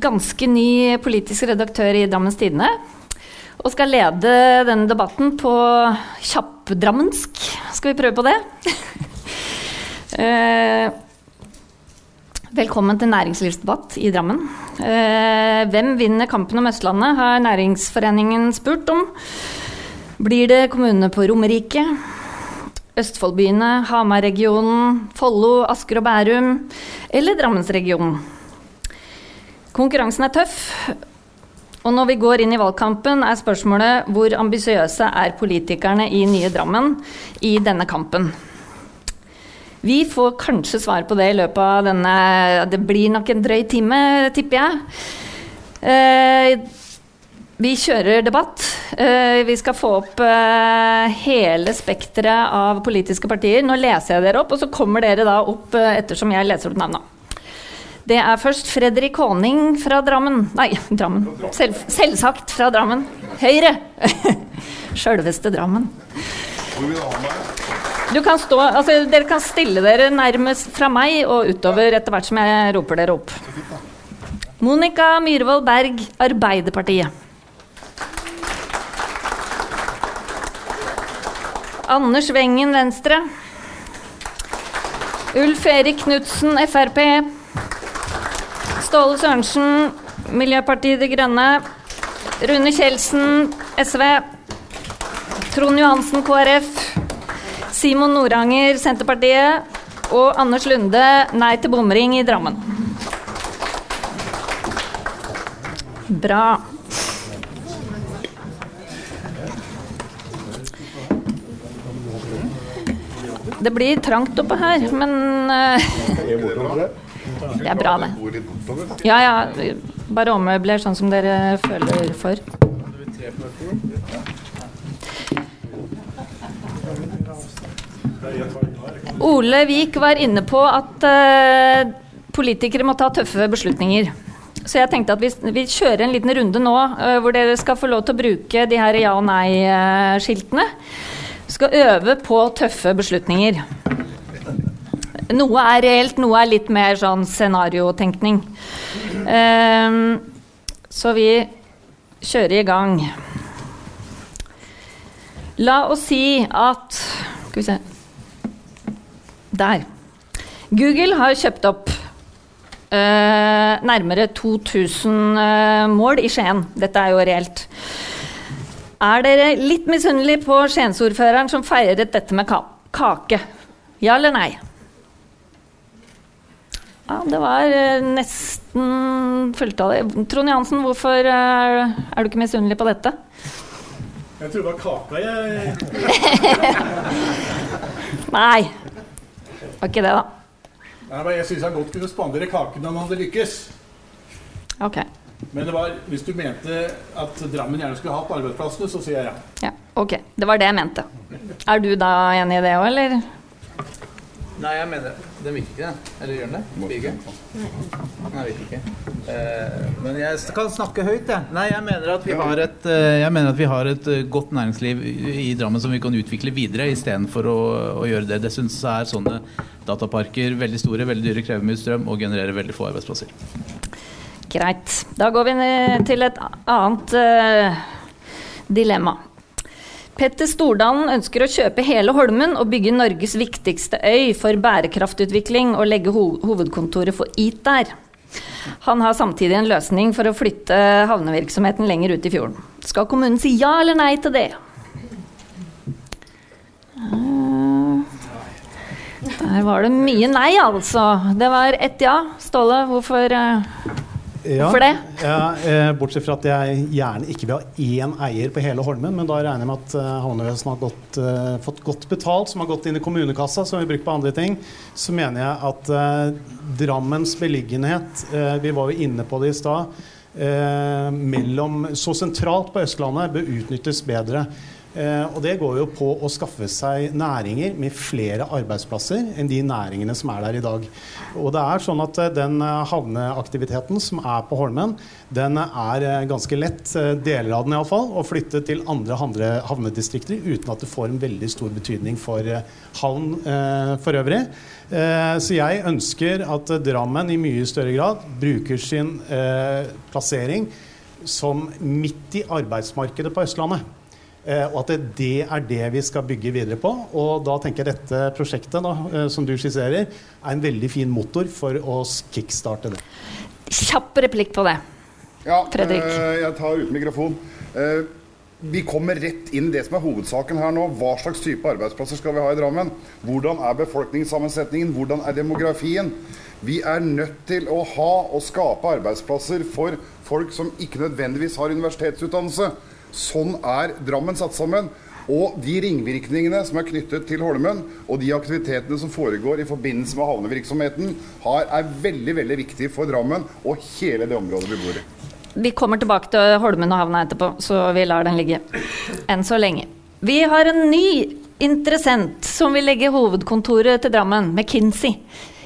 ganske ny politisk redaktør i Drammens Tidende. Og skal lede denne debatten på kjappdrammensk. Skal vi prøve på det? [laughs] Eh, velkommen til næringslivsdebatt i Drammen. Eh, hvem vinner kampen om Østlandet, har Næringsforeningen spurt om. Blir det kommunene på Romerike? Østfoldbyene, Hamar-regionen, Follo, Asker og Bærum eller Drammensregionen. Konkurransen er tøff, og når vi går inn i valgkampen, er spørsmålet hvor ambisiøse er politikerne i nye Drammen i denne kampen. Vi får kanskje svar på det i løpet av denne Det blir nok en drøy time, tipper jeg. Eh, vi kjører debatt. Uh, vi skal få opp uh, hele spekteret av politiske partier. Nå leser jeg dere opp, og så kommer dere da opp uh, ettersom jeg leser opp navnene. Det er først Fredrik Håning fra Drammen. Nei, [laughs] Drammen. Selv, selvsagt fra Drammen. Høyre! [laughs] Sjølveste Drammen. Du kan stå, altså, dere kan stille dere nærmest fra meg og utover etter hvert som jeg roper dere opp. Monica Myhrvold Berg, Arbeiderpartiet. Anders Wengen, Venstre. Ulf Erik Knutsen, Frp. Ståle Sørensen, Miljøpartiet De Grønne. Rune Kjeldsen, SV. Trond Johansen, KrF. Simon Noranger, Senterpartiet. Og Anders Lunde, Nei til bomring i Drammen. Bra. Det blir trangt oppe her, men uh, [laughs] Det er bra, det. Ja, ja. Bare ommøbler sånn som dere føler for. Ole Vik var inne på at uh, politikere må ta tøffe beslutninger. Så jeg tenkte at vi, vi kjører en liten runde nå uh, hvor dere skal få lov til å bruke de her ja og nei-skiltene. Skal øve på tøffe beslutninger. Noe er reelt, noe er litt mer sånn scenariotenkning. Um, så vi kjører i gang. La oss si at Skal vi se Der. Google har kjøpt opp uh, nærmere 2000 uh, mål i Skien. Dette er jo reelt. Er dere litt misunnelige på Skiensordføreren som feiret dette med kake? Ja eller nei? Ja, det var uh, nesten det. Trond Jansen, hvorfor er, er du ikke misunnelig på dette? Jeg tror det var kaka, jeg. [laughs] Nei. Det Var ikke det, da. Nei, men jeg syns han godt kunne spandere kake når han hadde lykkes. Ok. Men det var, hvis du mente at Drammen gjerne skulle ha på arbeidsplassene, så sier jeg ja. Ja, ok. Det var det jeg mente. Er du da enig i det òg, eller? Nei, jeg mener Den virker ikke, det. Eller gjør den det? Birger? Nei, virker ikke. Eh, men jeg kan snakke høyt, jeg. Nei, jeg mener at vi har et, eh, jeg mener at vi har et eh, godt næringsliv i i Drammen som vi kan utvikle videre, istedenfor å, å gjøre det. Det syns jeg er sånne dataparker veldig store, veldig dyre, krever mye strøm og genererer veldig få arbeidsplasser. Greit. Da går vi ned til et annet uh, dilemma. Petter Stordalen ønsker å kjøpe hele Holmen og bygge Norges viktigste øy for bærekraftutvikling og legge ho hovedkontoret for EAT der. Han har samtidig en løsning for å flytte havnevirksomheten lenger ut i fjorden. Skal kommunen si ja eller nei til det? Eh, Der var det mye nei, altså. Det var ett ja. Ståle, hvorfor, eh, Ja, hvorfor det? Ja, eh, bortsett fra at jeg gjerne ikke vil ha én eier på hele Holmen, men da regner jeg med at eh, havnevesenet har gått, eh, fått godt betalt, som har gått inn i kommunekassa, som vi bruker på andre ting, så mener jeg at eh, Drammens beliggenhet, eh, vi var jo inne på det i stad, eh, mellom, så sentralt på Østlandet bør utnyttes bedre. Eh, og det går jo på å skaffe seg næringer med flere arbeidsplasser enn de næringene som er der i dag. Og det er sånn at eh, den eh, havneaktiviteten som er på Holmen, den er ganske lett, deler av den iallfall, å flytte til andre havnedistrikter uten at det får en veldig stor betydning for havn for øvrig. Så jeg ønsker at Drammen i mye større grad bruker sin plassering som midt i arbeidsmarkedet på Østlandet. Eh, og at det, er det vi skal bygge videre på. Og da tenker jeg dette prosjektet da, eh, som du skisserer, er en veldig fin motor for å kickstarte det. Kjapp replikk på det. Ja, Fredrik. eh, jeg tar uten mikrofon. Eh, vi kommer rett inn i det som er hovedsaken her nå. Hva slags type arbeidsplasser skal vi ha i Drammen? Hvordan er befolkningssammensetningen? Hvordan er demografien? Vi er nødt til å ha og skape arbeidsplasser for folk som ikke nødvendigvis har universitetsutdannelse. Sånn er Drammen satt sammen. Og de ringvirkningene som er knyttet til Holmen, og de aktivitetene som foregår i forbindelse med havnevirksomheten, har, er veldig veldig viktig for Drammen og hele det området vi bor i. Vi kommer tilbake til Holmen og havna etterpå, så vi lar den ligge enn så lenge. Vi har en ny interessent som vil legge hovedkontoret til Drammen, McKinsey.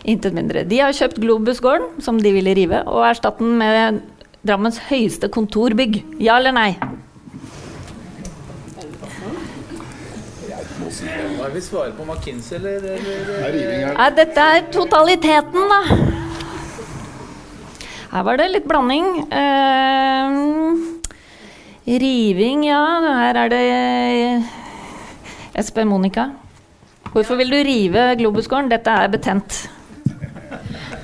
Intet mindre. De har kjøpt Globusgården, som de ville rive, og erstatte den med Drammens høyeste kontorbygg. Ja eller nei? Hva vil vi svare på McKinsey, eller? eller? Er her. Nei, dette er totaliteten, da. Her var det litt blanding. Uh, riving, ja. Her er det Jeg spør Monica. Hvorfor vil du rive Globusgården? Dette er betent.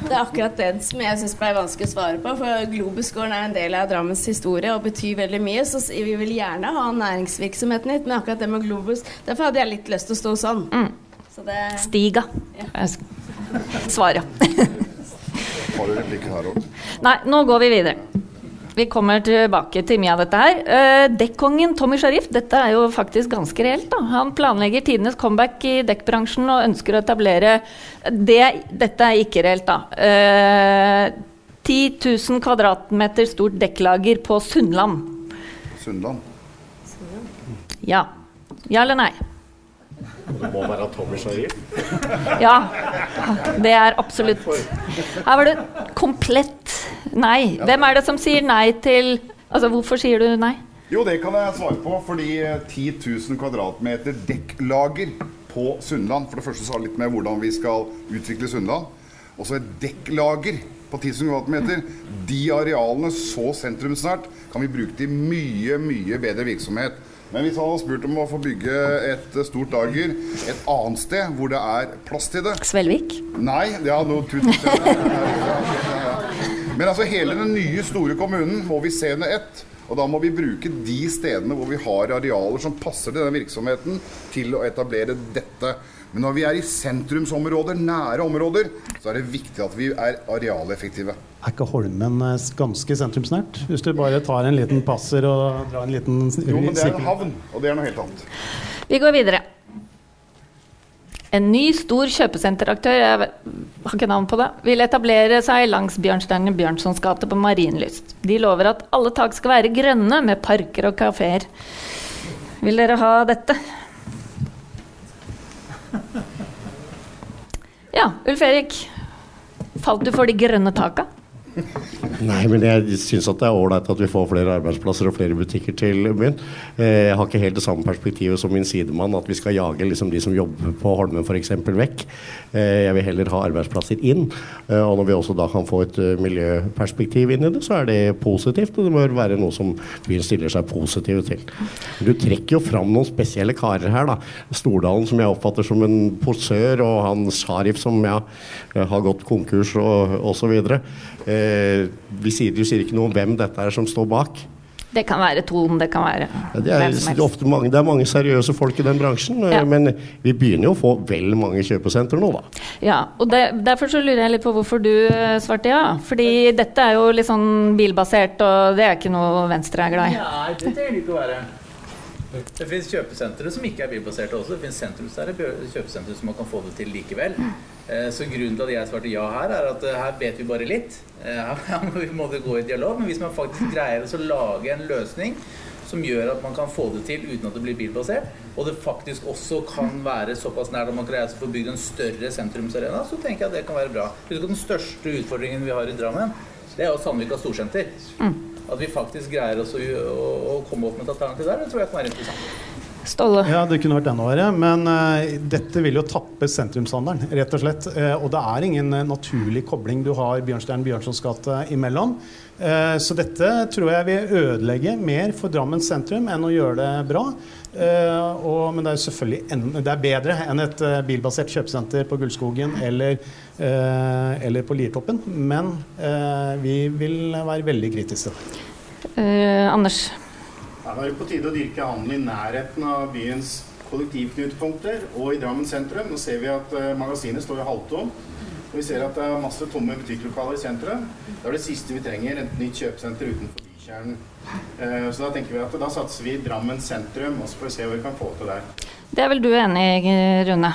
Det er akkurat det som jeg syns ble vanskelig å svare på. For Globusgården er en del av Drammens historie og betyr veldig mye. Så vi vil gjerne ha næringsvirksomheten hit, men akkurat det med Globus Derfor hadde jeg litt lyst til å stå sånn. Så det Stiga. Ja. sk- Svar, ja. Har du replikk her òg? Nei, nå går vi videre. Vi kommer tilbake til mye av dette her. Uh, Dekkongen Tommy Sharif, dette er jo faktisk ganske reelt. da. Han planlegger tidenes comeback i dekkbransjen og ønsker å etablere det, Dette er ikke reelt, da. Eh, 10 000 kvadratmeter stort dekklager på Sunnland. Sunnland. Ja. Ja eller nei? Det må være Tommy Sharif. Ja. Det er absolutt Her var det komplett nei. Hvem er det som sier nei til Altså, hvorfor sier du nei? Jo, det kan jeg svare på, fordi eh, 10 000 kvadratmeter dekklager på Sunnland For det første så har det litt med hvordan vi skal utvikle Sunnland. Og så et dekklager på 10 000 kvadratmeter. De arealene så sentrumsnært kan vi bruke til mye, mye bedre virksomhet. Men hvis han hadde spurt om å få bygge et eh, stort lager et annet sted hvor det er plass til det Svelvik? Nei, ja, tut. [laughs] Men altså hele den nye, store kommunen må vi se under ett. Og da må vi bruke de stedene hvor vi har arealer som passer til den virksomheten, til å etablere dette. Men når vi er i sentrumsområder, nære områder, så er det viktig at vi er arealeffektive. Er ikke Holmen ganske sentrumsnært? Hvis du bare tar en liten passer og drar en liten Jo, men det er en havn, og det er noe helt annet. Vi går videre. En ny, stor kjøpesenteraktør jeg har ikke navn på det, vil etablere seg langs Bjørnstjerne Bjørnsons gate på Marienlyst. De lover at alle tak skal være grønne, med parker og kafeer. Vil dere ha dette? Ja, Ulf Erik. Falt du for de grønne taka? [laughs] Nei, men jeg syns det er ålreit at vi får flere arbeidsplasser og flere butikker til byen. Eh, Jeg har ikke helt det samme perspektivet som min sidemann, at vi skal jage liksom de som jobber på Holmen f.eks. vekk. Eh, Jeg vil heller ha arbeidsplasser inn. Eh, Og når vi også da kan få et miljøperspektiv inn i det, så er det positivt. Og det bør være noe som byen stiller seg positive til. Du trekker jo fram noen spesielle karer her, da. Stordalen som jeg oppfatter som en posør, og han Sharif som ja, har gått konkurs og osv. Eh, vi sier, du sier ikke noe om hvem dette er som står bak. Det kan være Thon, det kan være Ja, det, hvem som er helst. ofte mange, det er mange seriøse folk i den bransjen, eh, Ja. men vi begynner jo å få vel mange kjøpesentre nå, da. Ja, og det, Derfor så lurer jeg litt på hvorfor du eh, svarte ja. Fordi dette er jo litt sånn bilbasert, og det er ikke noe Venstre er glad i. Nei, det trenger det ikke å være. Det finnes kjøpesentre som ikke er bilbaserte også. Det finnes sentrumsnære kjøpesentre som man kan få det til likevel. Eh, Så grunnen til at jeg svarte ja her, er at eh, her vet vi bare litt. Eh, Her [laughs] må vi måtte gå i dialog. Men hvis man faktisk greier å lage en løsning som gjør at man kan få det til uten at det blir bilbasert, og det faktisk også kan være såpass nært at man greier å få bygd en større sentrumsarena, så tenker jeg at det kan være bra. Husk at den største utfordringen vi har i Drammen, det er jo Sandvika storsenter. At vi faktisk greier å, å komme opp med et alternativ der, det tror jeg kan være interessant. Ståle. Ja, det kunne vært enda verre. Men uh, dette vil jo tappe sentrumshandelen, rett og slett. Uh, og det er ingen eh, naturlig kobling du har Bjørnstjern Bjørnsons gate imellom. Så dette tror jeg vil ødelegge mer for Drammen sentrum enn å gjøre det bra. Og, men det er selvfølgelig en, det er bedre enn et bilbasert kjøpesenter på Gullskogen eller, eller på Liertoppen. Men vi vil være veldig kritiske. Eh, Anders. Ja, Det er jo på tide å dyrke handel i nærheten av byens kollektivknutepunkter og i Drammen sentrum. Nå ser vi at eh, magasinet står halvtom, halvtomt. Og vi ser at det er masse tomme butikklokaler i sentrum. Det er det siste vi trenger, et nytt kjøpesenter utenfor bykjernen. Eh, så da tenker vi at da satser vi i Drammen sentrum, og så får vi se hva vi kan få til der. Det er vel du enig i, Rune?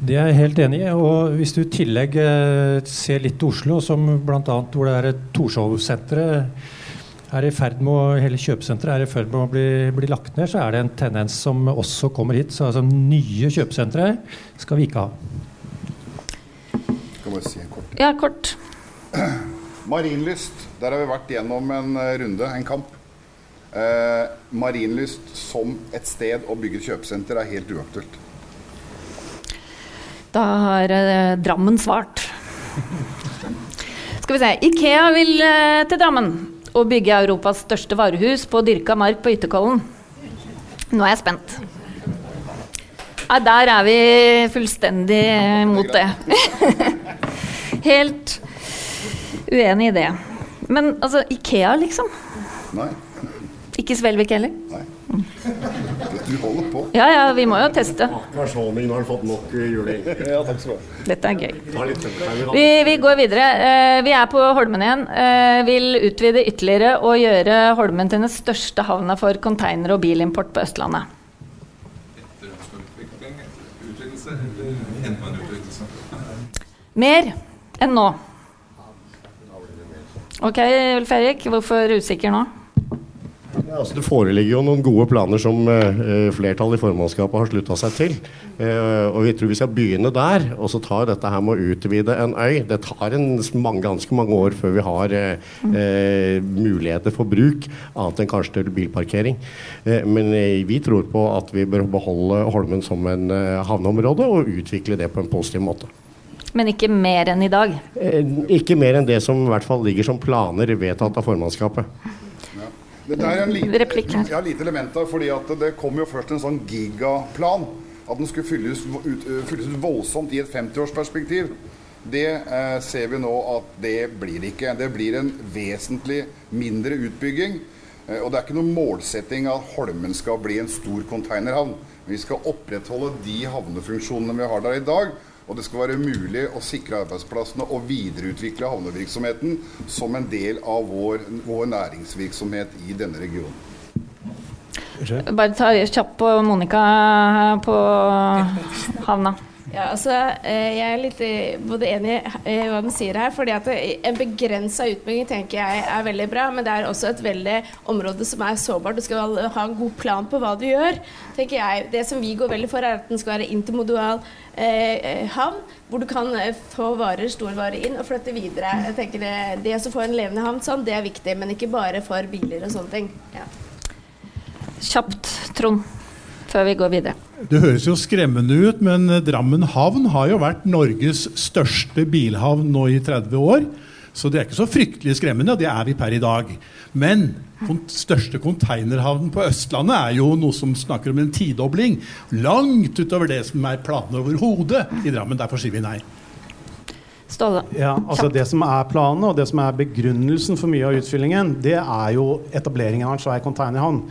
Det er jeg helt enig i. Og hvis du i tillegg eh, ser litt til Oslo, som bl.a. hvor det er Torshov-senteret er i ferd med å, hele kjøpesenteret er i ferd med å bli, bli lagt ned, så er det en tendens som også kommer hit. Så altså, nye kjøpesentre skal vi ikke ha. Skal bare si kort. Ja, kort. Marienlyst. Der har vi vært gjennom en eh, runde, en kamp. Eh, Marienlyst som et sted å bygge kjøpesenter er helt uaktuelt. Da har eh, Drammen svart. Skal vi se. Ikea vil eh, til Drammen og bygge Europas største varehus på dyrka mark på Ytterkollen. Nå er jeg spent. Nei, der er vi fullstendig mot det. [laughs] Helt uenig i det. Men altså, Ikea, liksom? Nei. Ikke Svelvik heller? [laughs] Du holder på. Ja ja, vi må jo teste. Versjoning, nå har du fått nok juling. [laughs] Ja, takk skal du ha. Dette er gøy. Vi, vi går videre. Eh, vi er på Holmen igjen. Eh, vil utvide ytterligere og gjøre Holmen til den største havna for container- og bilimport på Østlandet. Mer enn nå. Ok, Ulf Erik, hvorfor usikker nå? Ja, altså det foreligger jo noen gode planer som eh, flertallet i formannskapet har slutta seg til. Eh, og vi tror vi skal begynne der. Og så tar dette her med å utvide en øy Det tar en mange, ganske mange år før vi har eh, eh, muligheter for bruk, annet enn kanskje til bilparkering. Eh, men eh, vi tror på at vi bør beholde Holmen som en eh, havneområde og utvikle det på en positiv måte. Men ikke mer enn i dag. Eh, ikke mer enn det som i hvert fall ligger som planer vedtatt av formannskapet. Det der er en lite, Replikk her. ja, lite element der, fordi at det kom jo først en sånn gigaplan. At den skulle fylles, ut, øh, fylles ut voldsomt i et 50-årsperspektiv. Det eh, ser vi nå at det blir ikke. Det blir en vesentlig mindre utbygging. Eh, og det er ikke noen målsetting at Holmen skal bli en stor containerhavn. Vi skal opprettholde de havnefunksjonene vi har der i dag. Og det skal være mulig å sikre arbeidsplassene og videreutvikle havnevirksomheten som en del av vår, vår næringsvirksomhet i denne regionen. Bare ta kjapt på Monica på havna. Ja, altså, eh, Jeg er litt eh, både enig i eh, hva den sier her. fordi at En begrensa utbygging tenker jeg er veldig bra, men det er også et veldig område som er sårbart. Du skal ha en god plan på hva du gjør. tenker jeg. Det som vi går veldig for, er at den skal være intermodal eh, havn, hvor du kan få varer, store varer inn og flytte videre. Jeg tenker Det, det å få en levende havn sånn, det er viktig, men ikke bare for biler og sånne ting. Ja. Kjapt, Trond, før vi går videre. Det høres jo skremmende ut, men Drammen havn har jo vært Norges største bilhavn nå i 30 år. Så det er ikke så fryktelig skremmende, og det er vi per i dag. Men den største konteinerhavnen på Østlandet er jo noe som snakker om en tidobling. Langt utover det som er planene overhodet i Drammen. Derfor sier vi nei. Ståle. Ja, altså Det som er planen og det som er begrunnelsen for mye av utfyllingen, det er jo etableringen av en svær containerhavn.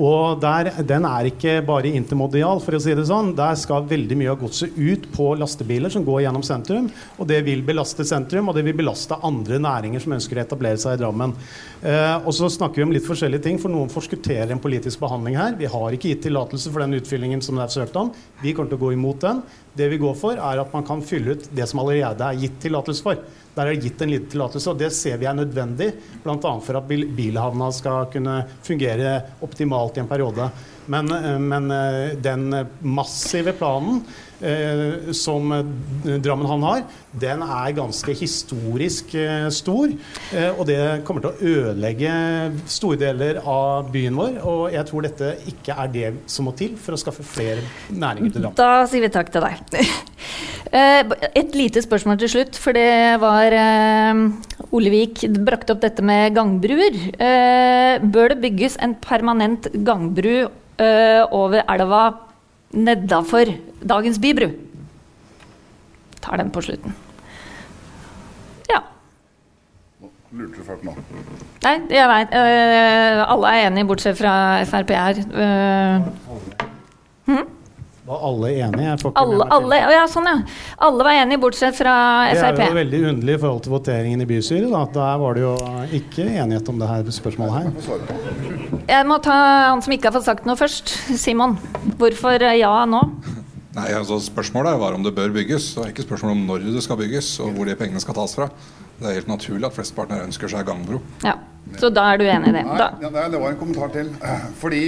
Og der, Den er ikke bare intermodial, for å si det sånn. Der skal veldig mye av godset ut på lastebiler som går gjennom sentrum. Og det vil belaste sentrum, og det vil belaste andre næringer som ønsker å etablere seg i Drammen. Eh, og så snakker vi om litt forskjellige ting, for noen forskutterer en politisk behandling her. Vi har ikke gitt tillatelse for den utfyllingen som det er søkt om. Vi kommer til å gå imot den. Det vi går for, er at man kan fylle ut det som allerede er gitt tillatelse for. Der er det gitt en liten tillatelse, og det ser vi er nødvendig, bl.a. for at bilhavna skal kunne fungere optimalt i en periode. Men, eh, men eh, den massive planen eh, som Drammen havn har, den er ganske historisk eh, stor. Eh, og det kommer til å ødelegge store deler av byen vår. Og jeg tror dette ikke er det som må til for å skaffe flere næringer til Drammen. Da sier vi takk til deg. [laughs] Eh, Et lite spørsmål til slutt, for det var eh, Olevik brakte opp dette med gangbruer. Eh, bør det bygges en permanent gangbru eh, over elva nedafor dagens bybru? Tar den på slutten. Ja. Lurte du fælt nå? Nei, jeg veit. alle er enige, bortsett fra Frp her. Uh, hm? Var alle enige? Alle, alle, ja, sånn, ja. alle var enige, bortsett fra Det er jo veldig underlig i forhold til voteringen i bystyret. Da. Der var det jo ikke enighet om det her spørsmålet her. Jeg må ta han som ikke har fått sagt noe først. Simon. Hvorfor eh, ja nå? Nei, altså Spørsmålet var om det bør bygges, og ikke spørsmålet om når det skal bygges og hvor de pengene skal tas fra. Det er helt naturlig at flesteparten ønsker seg gangbro. Ja, Så da er du enig i det? Nei, Da. ja, det var en kommentar til. [clears throat] Fordi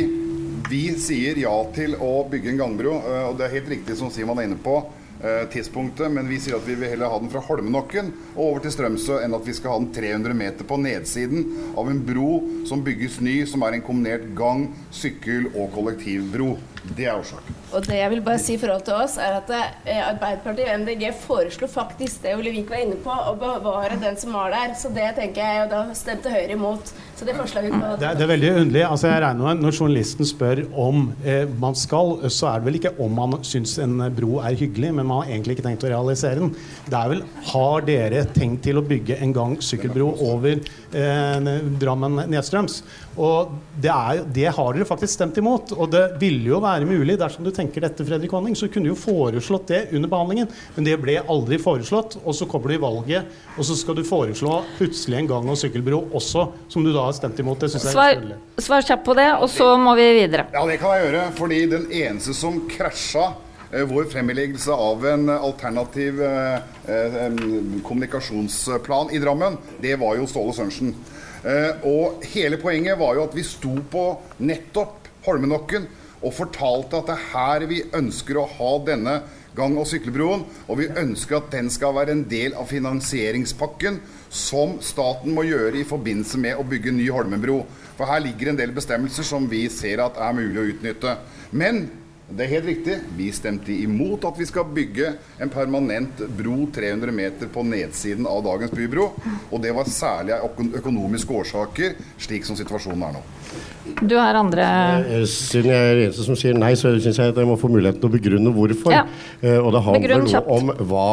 vi sier ja til å bygge en gangbro, øh, og det er helt riktig som Simon er inne på. øh, tidspunktet, Men vi sier at vi vil heller ha den fra Holmenokken og over til Strømsø enn at vi skal ha den 300 meter på nedsiden av en bro som bygges ny, som er en kombinert gang-, sykkel- og kollektivbro. Det er årsaken. Og det jeg vil bare si i forhold til oss, er at eh, Arbeiderpartiet og MDG foreslo faktisk det Olivik var inne på, å bevare den som var der. Så det tenker jeg, og da stemte Høyre imot. Så det forslaget vi Det det er veldig underlig. Altså, jeg regner med Når journalisten spør om eh, man skal, så er det vel ikke om man syns en bro er hyggelig, men man har egentlig ikke tenkt å realisere den. Det er vel Har dere tenkt til å bygge en gang-sykkelbro over eh, Drammen nedstrøms? Og det, er, det har dere faktisk stemt imot. Og det ville jo være mulig, dersom du tenker dette, Fredrik Honning, så kunne du jo foreslått det under behandlingen. Men det ble aldri foreslått. Og så kommer du i valget, og så skal du foreslå plutselig en gang- og sykkelbro også, som du da har stemt imot. Det syns jeg Svar, er kjedelig. svar kjapt på det, og så må vi videre. Ja, det kan jeg gjøre. Fordi den eneste som krasja eh, vår fremleggelse av en alternativ eh, eh, kommunikasjonsplan i Drammen, det var jo Ståle Sørensen. Eh, og hele poenget var jo at vi sto på nettopp Holmenokken og fortalte at det er her vi ønsker å ha denne gang- og sykkelbroen, og vi ønsker at den skal være en del av finansieringspakken som staten må gjøre i forbindelse med å bygge ny Holmenbro. For her ligger en del bestemmelser som vi ser at er mulig å utnytte. Men det er helt riktig, vi stemte imot at vi skal bygge en permanent bro 300 meter på nedsiden av dagens bybro. Og det var særlig økonomiske årsaker, slik som situasjonen er nå. Du har andre Eh, Siden jeg er eneste som sier nei, så syns jeg at jeg må få muligheten til å begrunne hvorfor. Ja. Eh, og det handler noe om hva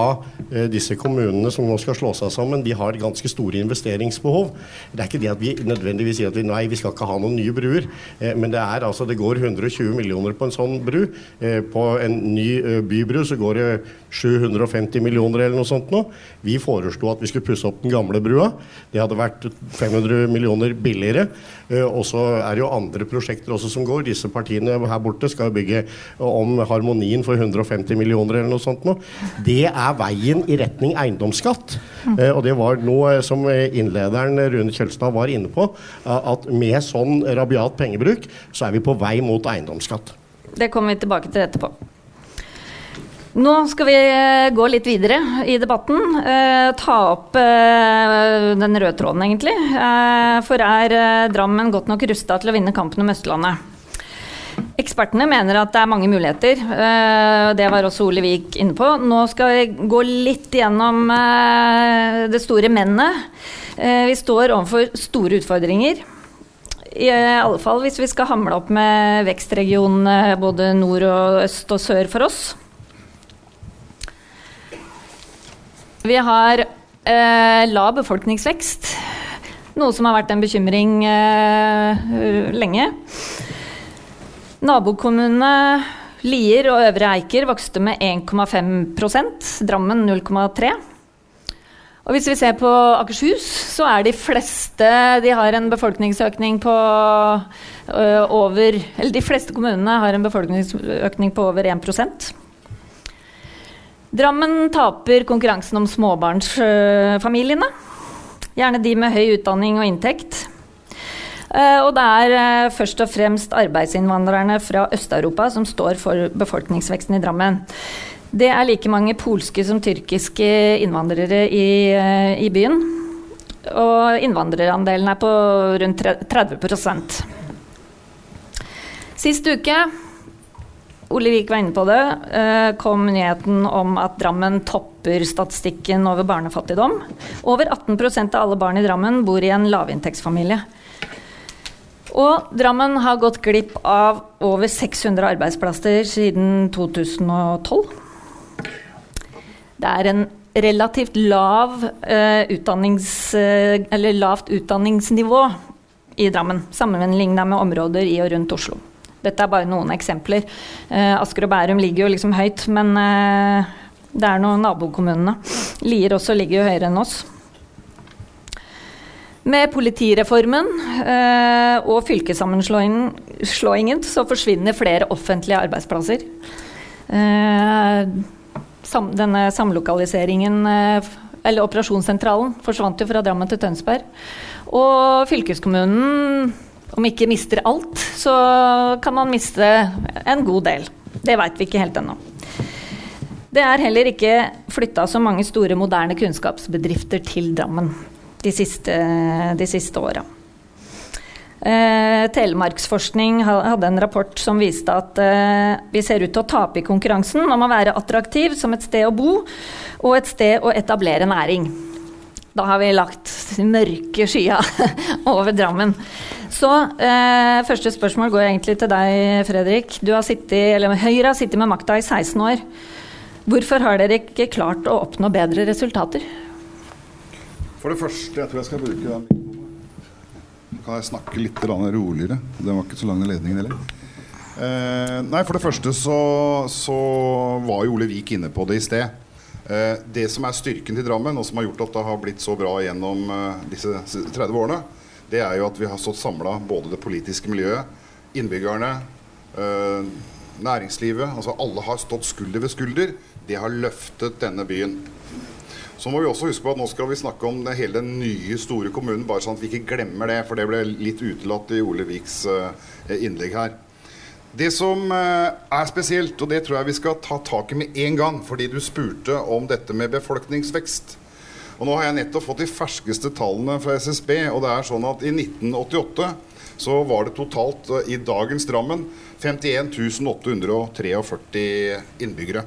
eh, disse kommunene som nå skal slå seg sammen, de har ganske store investeringsbehov. Det er ikke det at vi nødvendigvis sier at vi nei, vi skal ikke ha noen nye bruer. Eh, men det er altså, det går 120 millioner på en sånn bru. Eh, på en ny eh, bybru så går det 750 millioner eller noe sånt nå. Vi foreslo at vi skulle pusse opp den gamle brua. Det hadde vært 500 millioner billigere. Eh, og så er det jo andre prosjekter også som går. Disse partiene her borte skal bygge om harmonien for 150 millioner eller noe sånt nå. Det er veien i retning eiendomsskatt. Eh, og det var noe som innlederen Rune Kjølstad var inne på, eh, at med sånn rabiat pengebruk, så er vi på vei mot eiendomsskatt. Det kommer vi tilbake til etterpå. Nå skal vi eh, gå litt videre i debatten. Eh, ta opp eh, den røde tråden, egentlig. Eh, for er eh, Drammen godt nok rusta til å vinne kampen om Østlandet? Ekspertene mener at det er mange muligheter. eh, Det var også Ole Vik inne på. Nå skal vi gå litt gjennom det store mennet. Vi står overfor store utfordringer. I alle fall hvis vi skal hamle opp med vekstregionene både nord og øst og sør for oss. Vi har eh, lav befolkningsvekst, noe som har vært en bekymring eh, lenge. Nabokommunene Lier og Øvre Eiker vokste med 1,5% Drammen 0,3 og hvis vi ser på Akershus, så er de fleste De har en befolkningsøkning på ø, over Eller de fleste kommunene har en befolkningsøkning på over 1 Drammen taper konkurransen om småbarnsfamiliene. Gjerne de med høy utdanning og inntekt. Uh, og det er uh, først og fremst arbeidsinnvandrerne fra Øst-Europa som står for befolkningsveksten i Drammen. Det er like mange polske som tyrkiske innvandrere i, eh, i byen. Og innvandrerandelen er på rundt 30% Sist uke Ole Vik var inne på det, eh, kom nyheten om at Drammen topper statistikken over barnefattigdom. Over 18% av alle barn i Drammen bor i en lavinntektsfamilie. Og Drammen har gått glipp av over 600 arbeidsplasser siden 2012. Det er en relativt lav, uh, utdannings, eller lavt utdanningsnivå i Drammen, sammenlignet med områder i og rundt Oslo. Dette er bare noen eksempler. Uh, Asker og Bærum ligger jo liksom høyt, men det er noen nabokommunene. Lier også ligger jo høyere enn oss. Med politireformen eh, og fylkessammenslåingen så forsvinner flere offentlige arbeidsplasser. Eh, sam, denne samlokaliseringen, eh, eller operasjonssentralen, forsvant jo fra Drammen til Tønsberg. Og fylkeskommunen, om ikke mister alt, så kan man miste en god del. Det veit vi ikke helt ennå. Det er heller ikke flytta så mange store, moderne kunnskapsbedrifter til Drammen de siste, de siste åra. Eh, Telemarksforskning hadde en rapport som viste at eh, vi ser ut til å tape i konkurransen om å være attraktiv som et sted å bo og et sted å etablere næring. Da har vi lagt mørke skya [laughs] over Drammen. Så eh, første spørsmål går egentlig til deg, Fredrik. Du har sittet, eller Høyre har sittet med makta i 16 år. Hvorfor har dere ikke klart å oppnå bedre resultater? For det første, jeg tror jeg skal bruke den kan jeg snakke litt roligere. Den var ikke så lang, den ledningen heller. Eh, nei, For det første så, så var jo Ole Vik inne på det i sted. Eh, det som er styrken til Drammen, og som har gjort at det har blitt så bra gjennom eh, disse 30 årene, det er jo at vi har stått samla både det politiske miljøet, innbyggerne, øh, næringslivet. altså Alle har stått skulder ved skulder. Det har løftet denne byen. Så må vi også huske på at nå skal vi snakke om det, hele den nye, store kommunen, bare sånn at vi ikke glemmer det, for det ble litt utelatt i Ole Viks øh, innlegg her. Det som uh, er spesielt, og det tror jeg vi skal ta tak i med en gang, fordi du spurte om dette med befolkningsvekst. Og nå har jeg nettopp fått de ferskeste tallene fra SSB, og det er sånn at i 1988 så var det totalt uh, i dagens Drammen 51 843 innbyggere.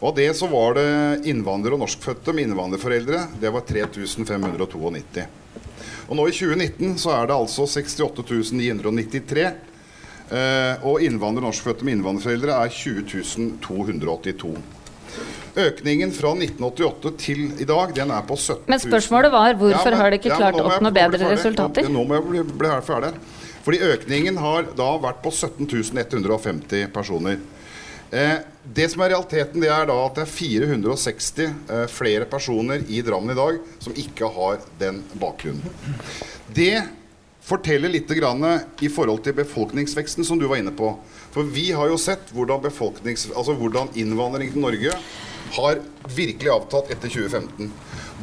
Og av det så var det innvandrere og norskfødte med innvandrerforeldre. Det var 3592. Og nå i 2019 så er det altså 68 993. Eh, og innvandrere og norskfødte med innvandrerforeldre er 20 282. Økningen fra 1988 til i dag, den er på 17 000. Men spørsmålet var hvorfor ja, men, har de ikke ja, klart å oppnå bedre resultater? Nå, nå må jeg bli, bli ferdig. Fordi økningen har da vært på 17 150 personer. Eh, det som er realiteten, det er da at det er 460 eh, flere personer i Drammen i dag som ikke har den bakgrunnen. Det forteller litt grann i forhold til befolkningsveksten som du var inne på. For vi har jo sett hvordan, altså hvordan innvandring til Norge har virkelig avtatt etter 2015.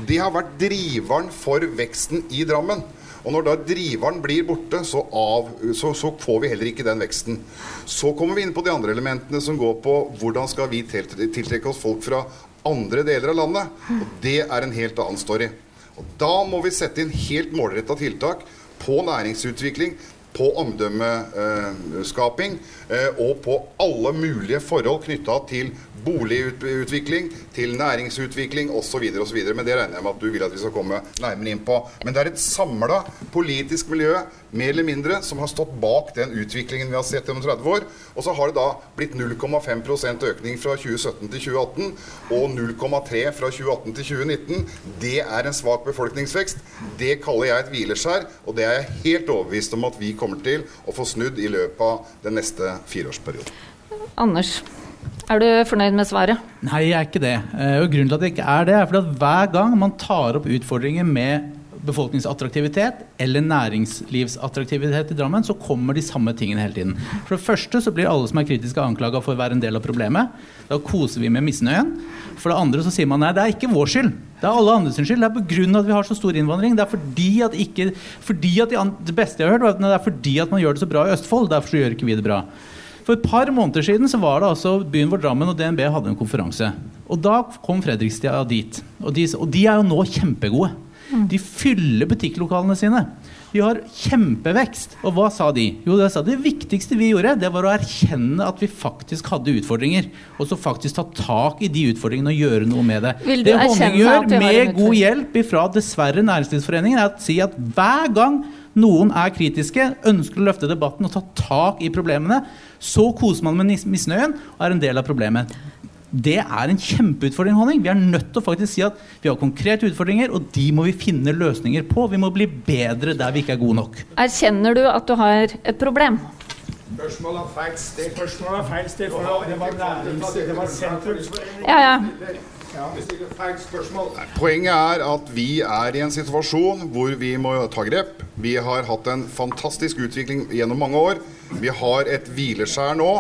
Det har vært driveren for veksten i Drammen. Og når da driveren blir borte, så, av, så, så, får vi heller ikke den veksten. Så kommer vi inn på de andre elementene som går på hvordan skal vi tiltrekke oss folk fra andre deler av landet. Og det er en helt annen story. Og da må vi sette inn helt målretta tiltak på næringsutvikling, på omdømmeskaping eh, og på alle mulige forhold knytta til boligutvikling, til næringsutvikling osv. osv. Men det regner jeg med at du vil at vi skal komme nærmere inn på. Men det er et samla politisk miljø, mer eller mindre, som har stått bak den utviklingen vi har sett gjennom 30 år. Og så har det da blitt 0,5% økning fra 2017 til 2018 og 0,3 fra 2018 til 2019. Det er en svak befolkningsvekst. Det kaller jeg et hvileskjær, og det er jeg helt overbevist om at vi kommer til å få snudd i løpet av den neste fireårsperioden. Anders, er du fornøyd med svaret? Nei, jeg er ikke det. Eh, Og grunnen til at jeg ikke er det, er fordi at hver gang man tar opp utfordringer med befolkningsattraktivitet eller næringslivsattraktivitet i Drammen, så kommer de samme tingene hele tiden. For det første så blir alle som er kritiske anklaga for å være en del av problemet. Da koser vi med misnøyen. For det andre så sier man nei, det er ikke vår skyld. Det er alle andres skyld. Det er pga. at vi har så stor innvandring. Det er fordi at, ikke, fordi at de, det beste jeg har hørt, var at det er fordi at man gjør det så bra i Østfold. Derfor så gjør ikke vi det bra. For et par måneder siden så var det altså byen vår Drammen og DNB hadde en konferanse. Og da kom Fredrikstad dit. Og de, og de er jo nå kjempegode. De fyller butikklokalene sine. De har kjempevekst. Og hva sa de? Jo, det sa det viktigste vi gjorde, det var å erkjenne at vi faktisk hadde utfordringer. Og så faktisk ta tak i de utfordringene og gjøre noe med det. Det Honning gjør, med god hjelp fra dessverre Næringslivsforeningen, er å si at hver gang noen er kritiske, ønsker å løfte debatten og ta tak i problemene, så koser man med misnøyen og er en del av problemet. Det er en kjempeutfordring. Honning. Vi er nødt til å faktisk si at vi har konkrete utfordringer, og de må vi finne løsninger på. Vi må bli bedre der vi ikke er gode nok. Erkjenner du at du har et problem? Spørsmålet er feil sted. Spørsmålet er feil sted, for det var nærings... Det var sentrum. Ja, ja. Poenget er at vi er i en situasjon hvor vi må ta grep. Vi har hatt en fantastisk utvikling gjennom mange år. Vi har et hvileskjær nå.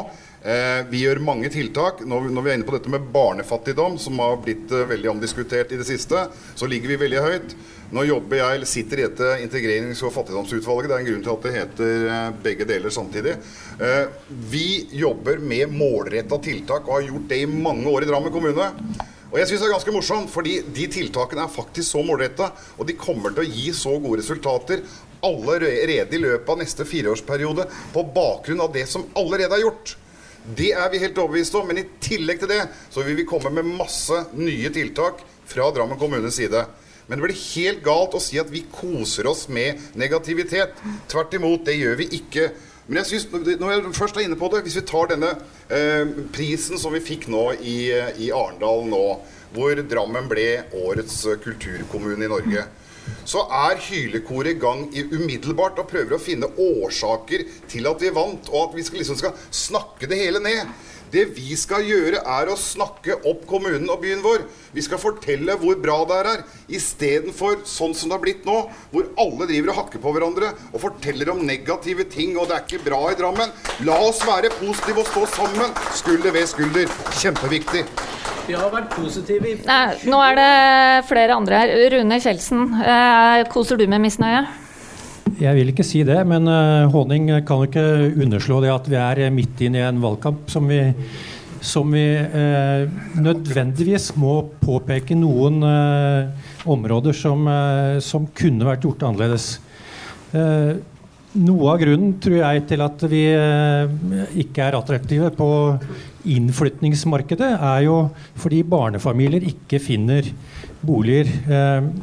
Eh, vi gjør mange tiltak. Når vi, er inne på dette med barnefattigdom, som har blitt eh, veldig omdiskutert i det siste, så ligger vi veldig høyt. Nå jobber jeg, eller sitter i dette integrerings- og fattigdomsutvalget. Det er en grunn til at det heter eh, begge deler samtidig. Vi jobber med målretta tiltak og har gjort det i mange år i Drammen kommune. Og jeg synes det er ganske morsomt, fordi de tiltakene er faktisk så målretta, og de kommer til å gi så gode resultater allerede i løpet av neste fireårsperiode på bakgrunn av det som allerede er gjort. Det er vi helt overbevist om, men i tillegg til det så vil vi komme med masse nye tiltak fra Drammen kommunes side. Men det blir helt galt å si at vi koser oss med negativitet. Tvert imot, det gjør vi ikke. Men jeg synes, når jeg først er inne på det, hvis vi tar denne eh, prisen som vi fikk nå i, i Arendal nå, hvor Drammen ble årets eh, kulturkommune i Norge, så er hylekoret i gang i umiddelbart og prøver å finne årsaker til at vi vant, og at vi skal, liksom skal snakke det hele ned. Det vi skal gjøre, er å snakke opp kommunen og byen vår. Vi skal fortelle hvor bra det er her, istedenfor sånn som det har blitt nå, hvor alle driver og hakker på hverandre og forteller om negative ting, og det er ikke bra i Drammen. La oss være positive og stå sammen, skulder ved skulder. Kjempeviktig. Vi har vært positive i Nei, nå er det flere andre her. Rune Kjeldsen, eh, koser du med misnøye? Jeg vil ikke si det, men Håning kan jo ikke underslå det at vi er eh, midt inne i en valgkamp som vi, som vi eh, nødvendigvis må påpeke noen eh, områder som, eh, som kunne vært gjort annerledes. Eh, noe av grunnen tror jeg til at vi eh, ikke er attraktive på innflytningsmarkedet, er jo fordi barnefamilier ikke finner boliger eh,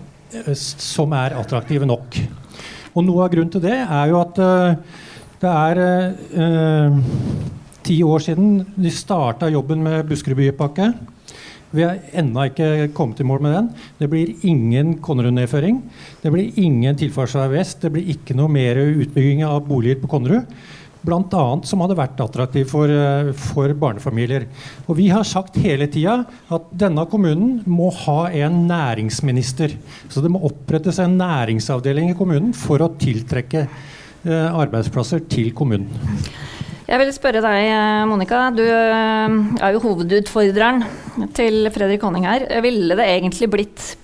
som er attraktive nok. Og noe av grunnen til det er jo at eh, det er eh, ti år siden de starta jobben med Buskerudbypakke. Vi har ennå ikke kommet i mål med den. Det blir ingen Konnerud-nedføring. Det blir ingen tilfartsvei vest. Det blir ikke noe mer utbygging av boliger på Konnerud. Blant annet som hadde vært attraktiv for, eh, for barnefamilier. Og vi har sagt hele tida at denne kommunen må ha en næringsminister. Så det må opprettes en næringsavdeling i kommunen for å tiltrekke eh, arbeidsplasser til kommunen. Jeg vil spørre deg, eh, Monica. Du er jo hovedutfordreren til Fredrik Honning her. Ville det egentlig blitt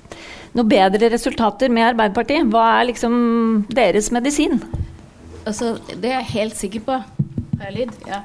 noe bedre resultater med Arbeiderpartiet? Hva er liksom deres medisin? Altså, det er jeg helt sikker på. Har jeg lyd? Ja.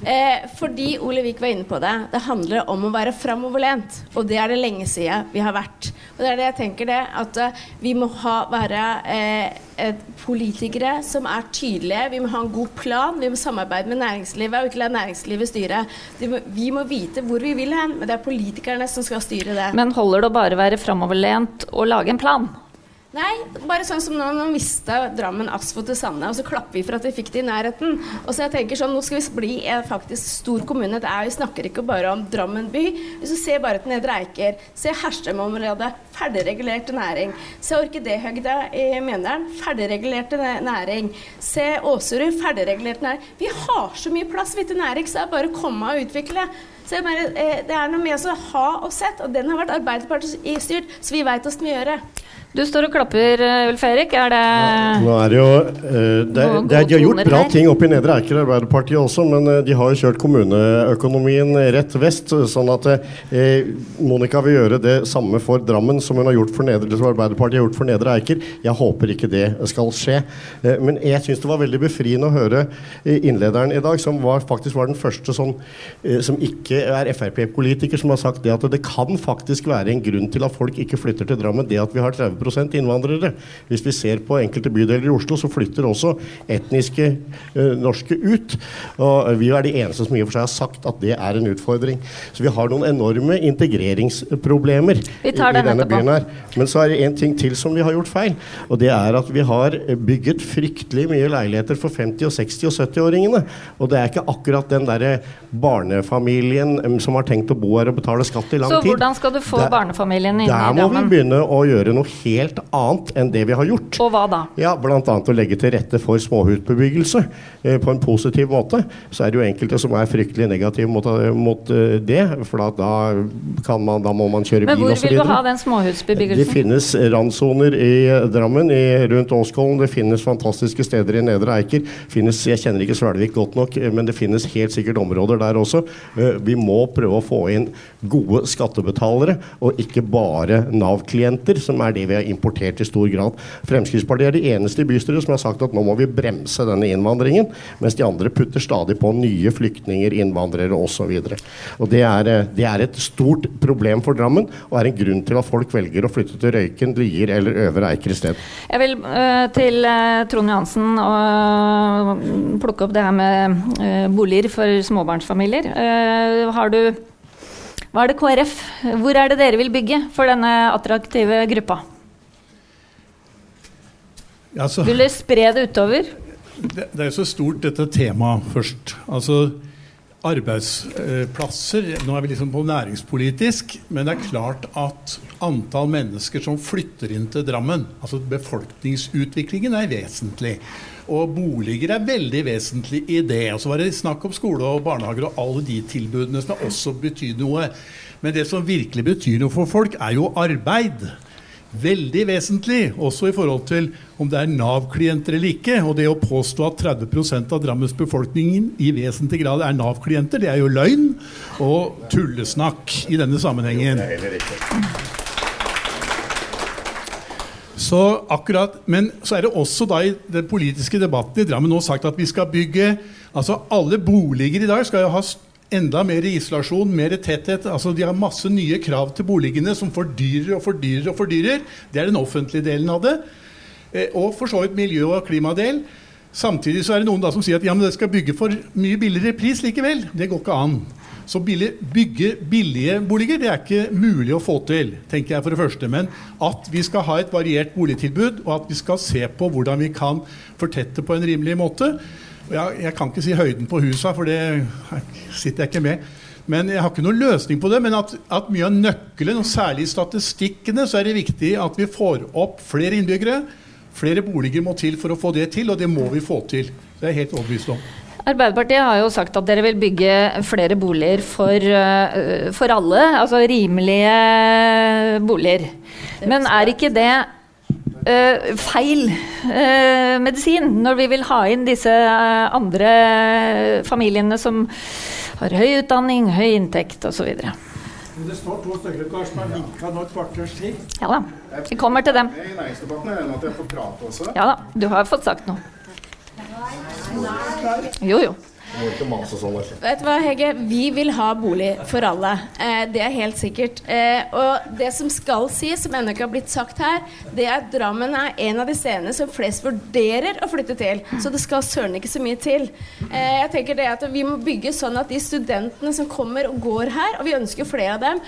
Eh, fordi Ole Vik var inne på det. Det handler om å være framoverlent. Og det er det lenge siden vi har vært. Og det er det jeg tenker det, at uh, vi må ha, være eh, politikere som er tydelige. Vi må ha en god plan. Vi må samarbeide med næringslivet og ikke la næringslivet styre. Må, vi må vite hvor vi vil hen, men det er politikerne som skal styre det. Men holder det å bare være framoverlent og lage en plan? Nei, bare sånn som nå, nå mista Drammen Asfo til Sande, og så klapper vi for at vi fikk det i nærheten. Og så jeg tenker sånn, Nå skal vi bli en faktisk stor kommune. Det er, vi snakker ikke bare om Drammen by. Hvis du ser bare til Nedre Eiker, se Herstrøm-området, ferdigregulerte næring. Se Orkidéhøgda i Mjøndalen, ferdigregulerte næring. Se Åserud, ferdigregulert næring. Vi har så mye plass vi til næring, så det er bare å komme og utvikle. Så bare, eh, Det er noe med å ha og sett, og den har vært Arbeiderpartiet-styrt, så vi veit åssen vi gjør det. Du står og klapper, eh, Ulf Erik. Er det Nå er det jo uh, det, det, De har gjort bra her. ting oppe i Nedre Eiker, Arbeiderpartiet også, men uh, de har jo kjørt kommuneøkonomien rett vest. Sånn at uh, Monica vil gjøre det samme for Drammen som hun har gjort for Nedre, Arbeiderpartiet har gjort for Nedre Eiker. Jeg håper ikke det skal skje. men jeg syns det var veldig befriende å høre innlederen i dag, som var, faktisk var den første sånn, som ikke er Frp-politiker, som har sagt det at det kan faktisk være en grunn til at folk ikke flytter til Drammen, det at vi har 30 innvandrere. Hvis vi ser på enkelte bydeler i Oslo, så flytter også etniske uh, norske ut. Og vi er de eneste som i og for seg har sagt at det er en utfordring. Så vi har noen enorme integreringsproblemer i, i denne byen her. Men så er det en ting til som vi har gjort feil. Og det er at vi har bygget fryktelig mye leiligheter for 50-, og 60- og 70-åringene. Og det er ikke akkurat den derre barnefamilien som har tenkt å bo her og betale skatt i lang tid. Så hvordan skal du få der, barnefamilien inn i Drammen? Der må vi begynne å gjøre noe helt helt annet enn det vi har gjort. Og hva da? Ja, Bl.a. å legge til rette for småhusbebyggelse eh, på en positiv måte. Så er det jo enkelte som er fryktelig negative mot, eh, mot uh, det, for da, man, da, må man kjøre bil osv. Men hvor vil du ha den småhusbebyggelsen? Det finnes randsoner i Drammen, i, rundt Åskollen. Det finnes fantastiske steder i Nedre Eiker. Finnes, jeg kjenner ikke Svelvik godt nok, eh, men det finnes helt sikkert områder der også. Vi må prøve å få inn gode skattebetalere, og ikke bare Nav-klienter, som er det vi har importert i stor grad. Fremskrittspartiet er de eneste i bystyret som har sagt at nå må vi bremse denne innvandringen, mens de andre putter stadig på nye flyktninger, innvandrere osv. Det, er, eh, det er et stort problem for Drammen, og er en grunn til at folk velger å flytte til Røyken, Lier eller Øvre Eiker sted. Jeg vil øh, til øh, Trond Johansen og plukke opp det her med øh, boliger for småbarnsfamilier. har du hva er det KrF Hvor er det dere vil bygge for denne attraktive gruppa? Altså, Vil dere spre det utover? Det, det er jo så stort, dette temaet, først. Altså arbeidsplasser Nå er vi liksom på næringspolitisk, men det er klart at antall mennesker som flytter inn til Drammen, altså befolkningsutviklingen, er vesentlig. Og boliger er veldig vesentlig i det. Og så var det snakk om skole og barnehager og alle de tilbudene som også betyr noe. Men det som virkelig betyr noe for folk, er jo arbeid. Veldig vesentlig, også i forhold til om det er Nav-klienter eller ikke. Og det å påstå at 30% av Drammens befolkning i vesentlig grad er Nav-klienter, det er jo løgn og tullesnakk i denne sammenhengen. Så akkurat, Men så er det også da i den politiske debatten i Drammen nå sagt at vi skal bygge altså Alle boliger i dag skal jo ha enda mer isolasjon, mer tetthet. altså De har masse nye krav til boligene som fordyrer og fordyrer og fordyrer. Det er den offentlige delen av det. Eh, og for så vidt miljø- og klimadel. Samtidig så er det noen da som sier at ja, men det skal bygge for mye billigere pris likevel. Det går ikke an. Så billig, bygge billige boliger det er ikke mulig å få til, tenker jeg for det første. Men at vi skal ha et variert boligtilbud, og at vi skal se på hvordan vi kan fortette på en rimelig måte, jeg, jeg kan ikke si høyden på husa, for det sitter jeg ikke med. Men Jeg har ikke noen løsning på det. Men at, at mye av nøkkelen, og særlig i statistikkene, så er det viktig at vi får opp flere innbyggere. Flere boliger må til for å få det til, og det må vi få til. Det er jeg helt overbevist om. Arbeiderpartiet har jo sagt at dere vil bygge flere boliger for, uh, for alle. Altså rimelige boliger. Men er ikke det uh, feil uh, medisin når vi vil ha inn disse uh, andre familiene som har høy utdanning, høy inntekt osv. Det står to stykker der som har vinka nå et kvarters tid. Ja da. Vi kommer til dem. I næringsdebatten er det at jeg Ja da. Du har fått sagt noe. Jo, jo. Sånn. altså. Vet du hva, Hege? Vi vil ha bolig for alle. Eh, det er helt sikkert. Eh, og det som skal sies, som ennå ikke har blitt sagt her, det er at Drammen er en av de stedene som flest vurderer å flytte til. Så det skal søren ikke så mye til. Eh, jeg tenker det at Vi må bygge sånn at de studentene som kommer og går her, og vi ønsker flere av dem,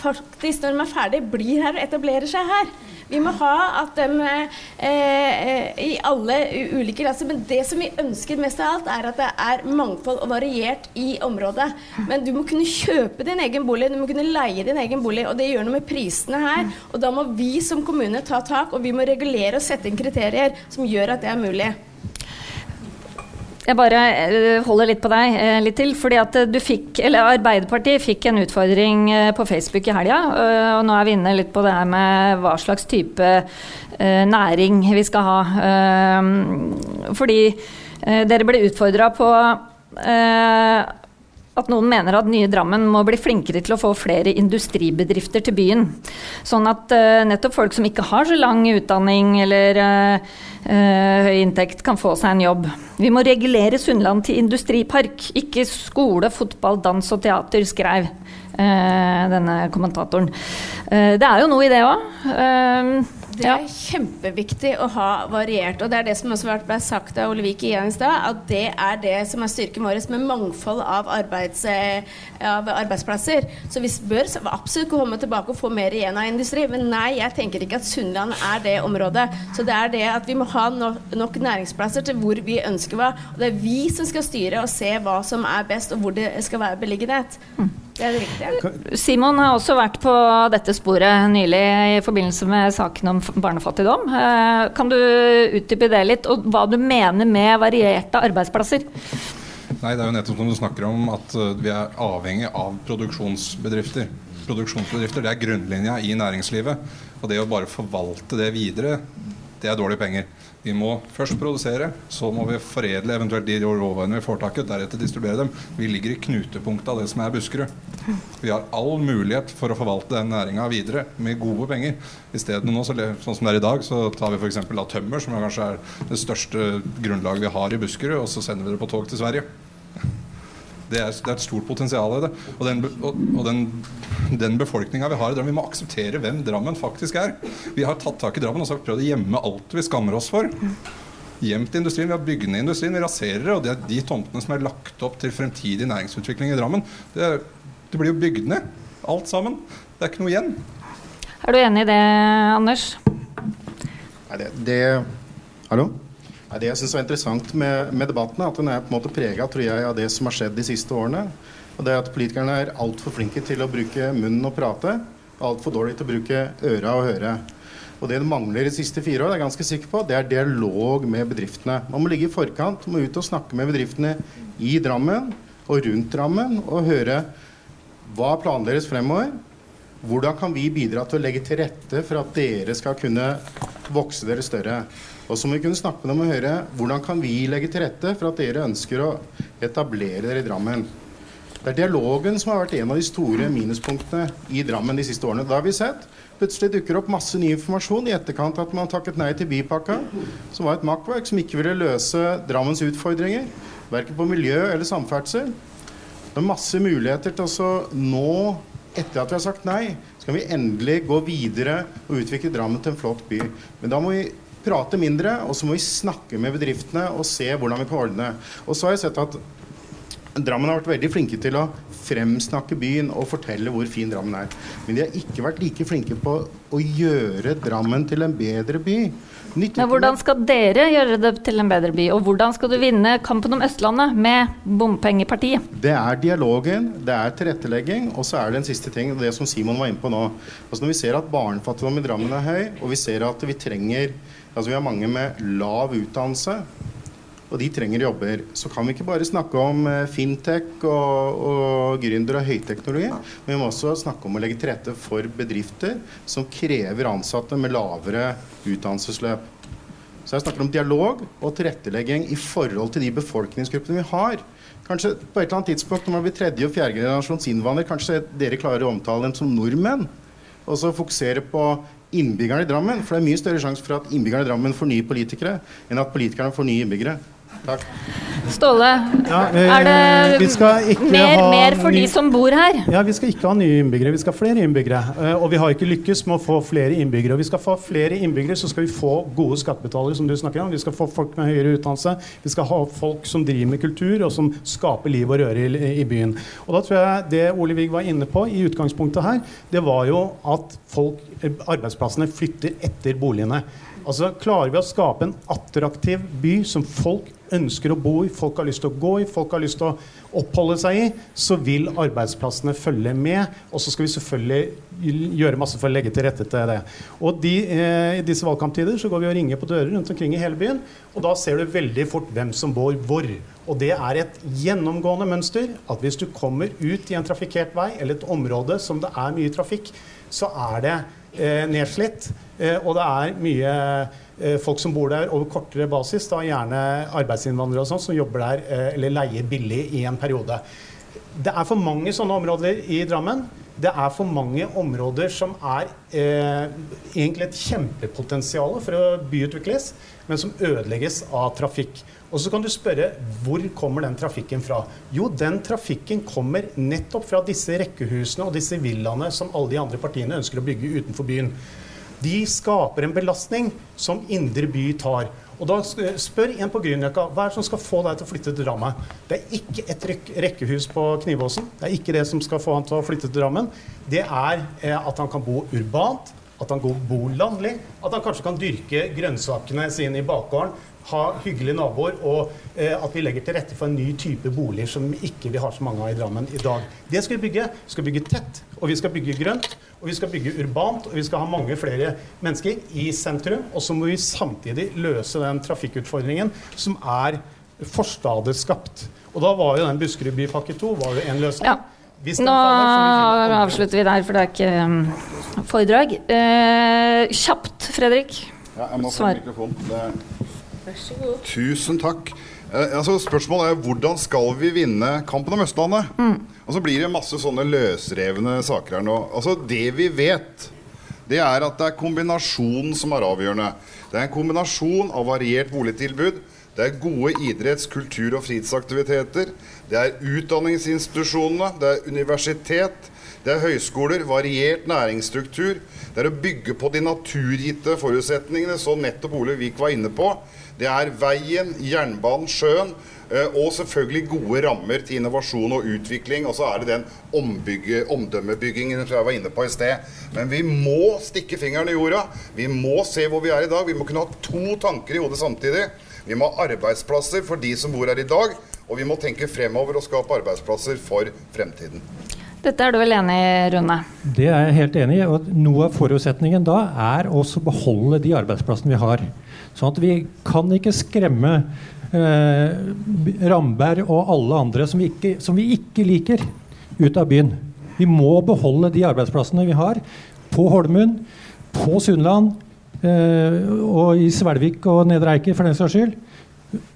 faktisk når de er ferdig, blir her og etablerer seg her. Vi må ha at de eh, i alle ulike klasser Men det som vi ønsker mest av alt, er at det er mangfold og variert i området. Men du må kunne kjøpe din egen bolig, du må kunne leie din egen bolig. Og det gjør noe med prisene her. Og da må vi som kommune ta tak, og vi må regulere og sette inn kriterier som gjør at det er mulig. Jeg bare eh, holder litt på deg eh, litt til. fordi at eh, du fikk, eller Arbeiderpartiet fikk en utfordring på Facebook i helga. og Nå er vi inne litt på det her med hva slags type næring vi skal ha. Fordi dere ble utfordra på at noen mener at nye Drammen må bli flinkere til å få flere industribedrifter til byen. Sånn at uh, nettopp folk som ikke har så lang utdanning eller uh, uh, høy inntekt, kan få seg en jobb. Vi må regulere Sunnland til industripark, ikke skole, fotball, dans og teater, skrev denne kommentatoren. Det er jo noe i det òg. Det er kjempeviktig å ha variert. Og det er det som også ble sagt av Olevik igjen i stad, at det er det som er styrken vår med mangfold av, arbeids, eh, av arbeidsplasser. Så vi bør absolutt komme tilbake og få mer igjen av industri. Men nei, jeg tenker ikke at Sunnland er det området. Så det er det at vi må ha nok, næringsplasser til hvor vi ønsker hva. Og det er vi som skal styre og se hva som er best, og hvor det skal være beliggenhet. Det er det viktige. Simon har også vært på dette sporet nylig i forbindelse med saken om barnefattigdom. Eh, Kan du utdype det litt, og hva du mener med varierte arbeidsplasser? Nei, det er jo nettopp som du snakker om at uh, vi er avhengig av produksjonsbedrifter. Produksjonsbedrifter det er grunnlinja i næringslivet. Og det å bare forvalte det videre, det er dårlige penger. Vi må først produsere, så må vi foredle eventuelt de råvarene vi får tak i, deretter distribuere dem. Vi ligger i knutepunktet av det som er Buskerud. Vi har all mulighet for å forvalte den næringa videre med gode penger. I stedet nå, så, sånn som det er i dag, så tar vi f.eks. tømmer, som kanskje er det største grunnlaget vi har i Buskerud, og så sender vi det på tog til Sverige. Det er, det er et stort potensial i det. Og den, og, og den, den befolkninga vi har i Drammen, vi må akseptere hvem Drammen faktisk er. Vi har tatt tak i Drammen og så har vi prøvd å gjemme alt vi skammer oss for. Gjemt industrien, Vi har bygd ned industrien, vi raserer det. Og det er de tomtene som er lagt opp til fremtidig næringsutvikling i Drammen, det, er- det blir jo bygd ned. Alt sammen. Det er ikke noe igjen. Er du enig i det, Anders? Nei, det, det, Hallo? Det jeg syns er interessant med, med debatten, er at den er på en måte prega av det som har skjedd de siste årene. Og det er at Politikerne er altfor flinke til å bruke munnen og prate. Altfor dårlige til å bruke øra og høre. Og Det det mangler de siste fire år, det er jeg ganske sikker på, det er dialog med bedriftene. Man må ligge i forkant, må ut og snakke med bedriftene i Drammen og rundt Drammen og høre hva planen deres fremover. Hvordan kan vi bidra til å legge til rette for at dere skal kunne vokse dere større? Og så må vi kunne snakke med dem og høre hvordan kan vi legge til rette for at dere ønsker å etablere dere i Drammen. Det er dialogen som har vært en av de store minuspunktene i Drammen de siste årene. Da har vi sett plutselig dukker opp masse ny informasjon i etterkant at man har takket nei til bypakka, som var et makkverk som ikke ville løse Drammens utfordringer, verken på miljø eller samferdsel. Det er masse muligheter til å nå, etter at vi har sagt nei, skal vi endelig gå videre og utvikle Drammen til en flott by. Men da må vi prate mindre, og så må vi snakke med bedriftene og se hvordan vi kan ordne. Og så har jeg sett at Drammen har vært veldig flinke til å fremsnakke byen og fortelle hvor fin Drammen er. Men de har ikke vært like flinke på å gjøre Drammen til en bedre by. Men hvordan skal dere gjøre det til en bedre by? Og hvordan skal du vinne kampen om Østlandet med bompengepartiet? Det er dialogen, det er tilrettelegging, og så er det en siste ting, det som Simon var inne på nå. Altså Når vi ser at barnefattigdom i Drammen er høy, og vi ser at vi trenger Altså vi har mange med lav utdannelse, og de trenger jobber, så kan vi ikke bare snakke om eh, fintech og, og gründer og høyteknologi, men vi må også snakke om å legge til rette for bedrifter som krever ansatte med lavere utdannelsesløp. Så jeg snakker om dialog og tilrettelegging i forhold til de befolkningsgruppene vi har. Kanskje på et eller annet tidspunkt når man blir tredje- og fjerde generasjons innvandrer, kanskje dere klarer å omtale dem som nordmenn. Og så fokusere på innbyggerne i Drammen. For det er mye større sjanse for at innbyggerne i Drammen får nye politikere, enn at politikerne får nye innbyggere. Takk. Ståle, Ja, eh, er vi skal det ikke mer, ha mer for ny- de som bor her? Ja, Vi skal ikke ha nye innbyggere, vi skal ha flere innbyggere. Eh, Og vi har ikke lykkes med å få flere innbyggere. Og vi skal få flere innbyggere, så skal vi få gode skattebetalere, som du snakker om. Vi skal få folk med høyere utdannelse. Vi skal ha folk som driver med kultur, og som skaper liv og røre i, i byen. Og da tror jeg det Ole Vig var inne på i utgangspunktet her, det var jo at folk, eh, arbeidsplassene flytter etter boligene. Altså Klarer vi å skape en attraktiv by som folk ønsker å bo i, folk har lyst til å gå i, folk har lyst til å oppholde seg i, så vil arbeidsplassene følge med. Og så skal vi selvfølgelig gjøre masse for å legge til rette til det. Og de, eh, I disse valgkamptider så går vi og ringer på dører rundt omkring i hele byen, og da ser du veldig fort hvem som bor hvor. Og det er et gjennomgående mønster at hvis du kommer ut i en trafikkert vei eller et område som det er mye trafikk, så er det nedslitt. Eh, og det er mye eh, folk som bor der over kortere basis, da gjerne arbeidsinnvandrere og sånn, som jobber der eh, eller leier billig i en periode. Det er for mange sånne områder i Drammen. Det er for mange områder som er eh, egentlig et kjempepotensial for å byutvikles, men som ødelegges av trafikk. Og så kan du spørre hvor kommer den trafikken fra? Jo, den trafikken kommer nettopp fra disse rekkehusene og disse villaene som alle de andre partiene ønsker å bygge utenfor byen. De skaper en belastning som indre by tar. Og da spør en på Grünerløkka hva er det som skal få deg til å flytte til Drammen. Det er ikke et rekkehus på Knivåsen. Det er ikke det som skal få han til å flytte til Drammen. Det er eh, at han kan bo urbant, at han kan bo landlig, at han kanskje kan dyrke grønnsakene sine i bakgården, ha hyggelige naboer, og eh, at vi legger til rette for en ny type boliger som ikke vi har så mange av i Drammen i dag. Det skal vi bygge. Vi skal bygge tett, og vi skal bygge grønt, og vi skal bygge urbant, og vi skal ha mange flere mennesker i sentrum. Og så må vi samtidig løse den trafikkutfordringen som er forstadesskapt. Og da var jo den Buskerud bypakke 2 var jo en løsning. Ja. Nå avslutter vi der, for det er ikke um, foredrag. Eh, kjapt, Fredrik. Ja, jeg må få mikrofonen. Vær så god. Tusen takk. Eh, altså, spørsmålet er hvordan skal vi vinne kampen om Østlandet? Og så blir det masse sånne løsrevne saker her nå. Altså, det vi vet, det er at det er kombinasjonen som er avgjørende. Det er en kombinasjon av variert boligtilbud. Det er gode idretts-, kultur- og fritidsaktiviteter. Det er utdanningsinstitusjonene. Det er universitet. Det er høyskoler, variert næringsstruktur. Det er å bygge på de naturgitte forutsetningene, som nettopp Ole Vik var inne på. Det er veien, jernbanen, sjøen. eh, Og selvfølgelig gode rammer til innovasjon og utvikling. Og så er det den ombygge, omdømmebyggingen som jeg var inne på i sted. Men vi må stikke fingeren i jorda. Vi må se hvor vi er i dag. Vi må kunne ha to tanker i hodet samtidig. Vi må ha arbeidsplasser for de som bor her i dag. Og vi må tenke fremover og skape arbeidsplasser for fremtiden. Dette er du vel enig i, Rune? Det er jeg helt enig i. og Noe av forutsetningen da er også å beholde de arbeidsplassene vi har. Sånn at vi kan ikke skremme eh, Ramberg og alle andre som vi, ikke, som vi ikke liker, ut av byen. Vi må beholde de arbeidsplassene vi har på Holmund, på Sunnland eh, og i Svelvik og Nedre Eiker for den saks skyld.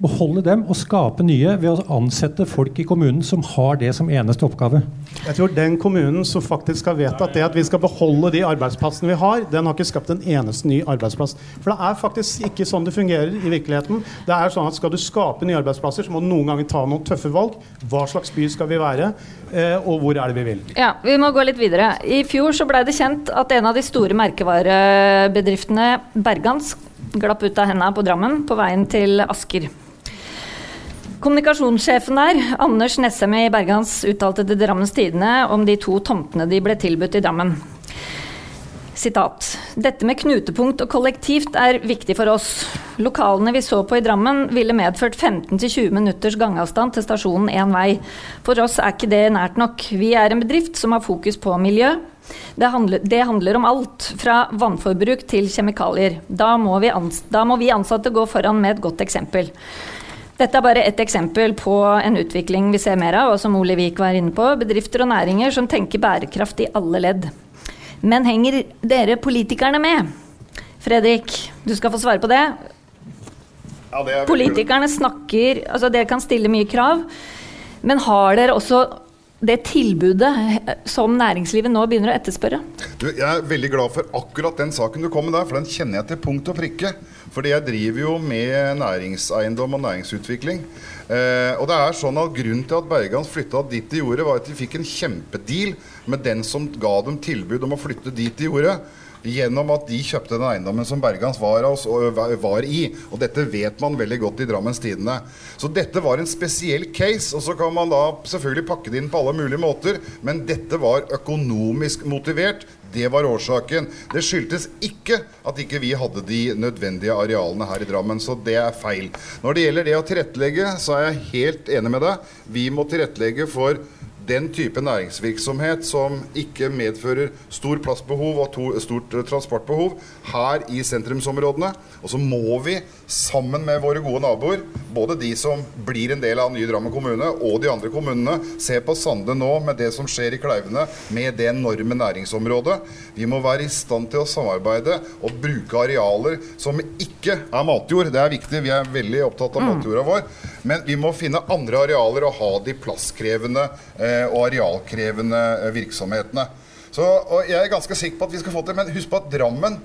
Beholde dem og skape nye ved å ansette folk i kommunen som har det som eneste oppgave. Jeg tror den kommunen som faktisk har vedtatt det at vi skal beholde de arbeidsplassene vi har, den har ikke skapt en eneste ny arbeidsplass. For det er faktisk ikke sånn det fungerer i virkeligheten. Det er sånn at Skal du skape nye arbeidsplasser, så må du noen ganger ta noen tøffe valg. Hva slags by skal vi være, eh, og hvor er det vi vil? Ja, Vi må gå litt videre. I fjor så ble det kjent at en av de store merkevarebedriftene, Bergans, glapp ut av hendene på Drammen på veien til Asker. Kommunikasjonssjefen der, Anders Nessem i Bergans, uttalte til Drammens Tidende om de to tomtene de ble tilbudt i Drammen. Sitat. Dette med knutepunkt og kollektivt er viktig for oss. Lokalene vi så på i Drammen ville medført 15-20 minutters gangavstand til stasjonen én vei. For oss er ikke det nært nok. Vi er en bedrift som har fokus på miljø. Det handler, det handler om alt, fra vannforbruk til kjemikalier. Da må, vi ans da må vi ansatte gå foran med et godt eksempel. Dette er bare ett eksempel på en utvikling vi ser mer av, og som Ole Vik var inne på. Bedrifter og næringer som tenker bærekraft i alle ledd. Men henger dere politikerne med? Fredrik, du skal få svare på det. Ja, det er Politikerne snakker Altså, dere kan stille mye krav, men har dere også det tilbudet eh, som næringslivet nå begynner å etterspørre? Du, jeg er veldig glad for akkurat den saken du kom med der, for den kjenner jeg til punkt og prikke. Fordi jeg driver jo med næringseiendom og næringsutvikling. Eh, og det er sånn at Grunnen til at Bergans flytta dit de gjorde, var at de fikk en kjempedeal med den som ga dem tilbud om å flytte dit de gjorde gjennom at de kjøpte den eiendommen som Bergans var, var, i. Og dette vet man veldig godt i Drammens Tidende. Så dette var en spesiell case. Og så kan man da selvfølgelig pakke det inn på alle mulige måter, men dette var økonomisk motivert. Det var årsaken. Det skyldtes ikke at ikke vi hadde de nødvendige arealene her i Drammen, så det er feil. Når det gjelder det å tilrettelegge, så er jeg helt enig med deg. Vi må tilrettelegge for den type næringsvirksomhet som ikke medfører stor plassbehov og to, stort uh, transportbehov her i sentrumsområdene. Og så må vi, sammen med våre gode naboer, både de som blir en del av nye Drammen kommune, og de andre kommunene, se på Sande nå med det som skjer i Kleivene, med det enorme næringsområdet. Vi må være i stand til å samarbeide og bruke arealer som ikke er matjord. Det er viktig, vi er veldig opptatt av mm. matjorda vår. Men vi må finne andre arealer og ha de plasskrevende eh, og arealkrevende eh, virksomhetene. Så, og jeg er ganske sikker på at vi skal få til Men husk på at Drammen,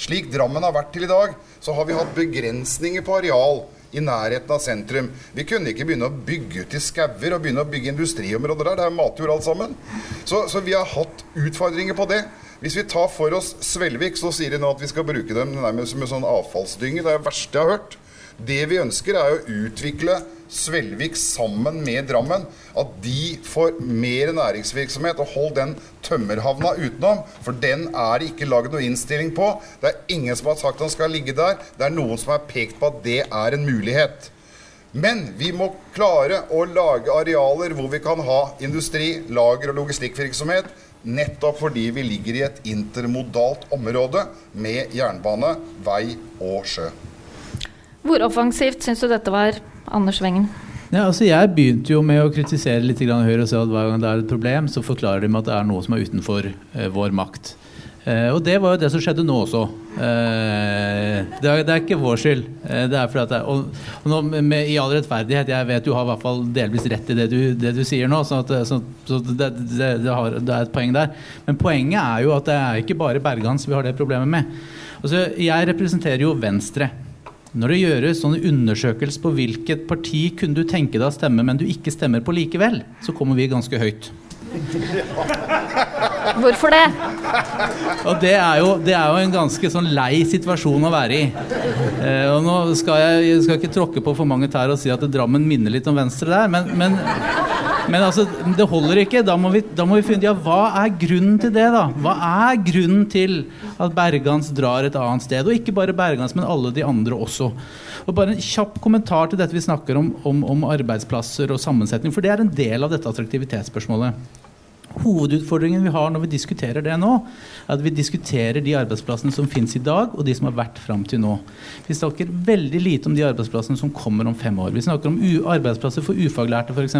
slik Drammen har vært til i dag, så har vi hatt begrensninger på areal i nærheten av sentrum. Vi kunne ikke begynne å bygge ut i skauer og begynne å bygge industriområder der. Det er matjord alt sammen. Så, så, vi har hatt utfordringer på det. Hvis vi tar for oss Svelvik, så sier de nå at vi skal bruke dem nærmest som en sånn avfallsdynge. Det er det verste jeg har hørt. Det vi ønsker, er å utvikle Svelvik sammen med Drammen. At de får mer næringsvirksomhet. Og hold den tømmerhavna utenom, for den er det ikke lagd noe innstilling på. Det er ingen som har sagt den skal ligge der. Det er noen som har pekt på at det er en mulighet. Men vi må klare å lage arealer hvor vi kan ha industri, lager og logistikkvirksomhet. Nettopp fordi vi ligger i et intermodalt område med jernbane, vei og sjø. Hvor offensivt syns du dette var, Anders Wengen? Ja, altså jeg begynte jo med å kritisere litt Høyre og se at hver gang det er et problem, så forklarer de at det er noe som er utenfor eh, vår makt. Eh, og det var jo det som skjedde nå også. Eh, det, er, det, er, ikke vår skyld. Eh, det er fordi at det, og, og nå, med, I all rettferdighet, jeg vet du har i hvert fall delvis rett i det du, det du sier nå, så, at, så, så det, har, det, er et poeng der. Men poenget er jo at det er ikke bare Bergans vi har det problemet med. Altså, jeg representerer jo Venstre. Når det gjøres sånne undersøkelser på hvilket parti kunne du tenke deg å stemme, men du ikke stemmer på likevel, så kommer vi ganske høyt. Hvorfor det? Og det er, jo, det er jo en ganske sånn lei situasjon å være i. Eh, og nå skal jeg, jeg skal ikke tråkke på for mange tær og si at Drammen minner litt om Venstre der, men, men men altså, det holder ikke. Da må vi, da må vi finne ja, hva er grunnen til det. da? Hva er grunnen til at Bergans drar et annet sted? Og ikke bare Bergans, men alle de andre også. Og bare En kjapp kommentar til dette vi snakker om, om, om arbeidsplasser og sammensetning. For det er en del av dette attraktivitetsspørsmålet. Hovedutfordringen vi har når vi diskuterer det nå, er at vi diskuterer de arbeidsplassene som finnes i dag, og de som har vært fram til nå. Vi snakker veldig lite om de arbeidsplassene som kommer om fem år. Vi snakker om arbeidsplasser for ufaglærte f.eks.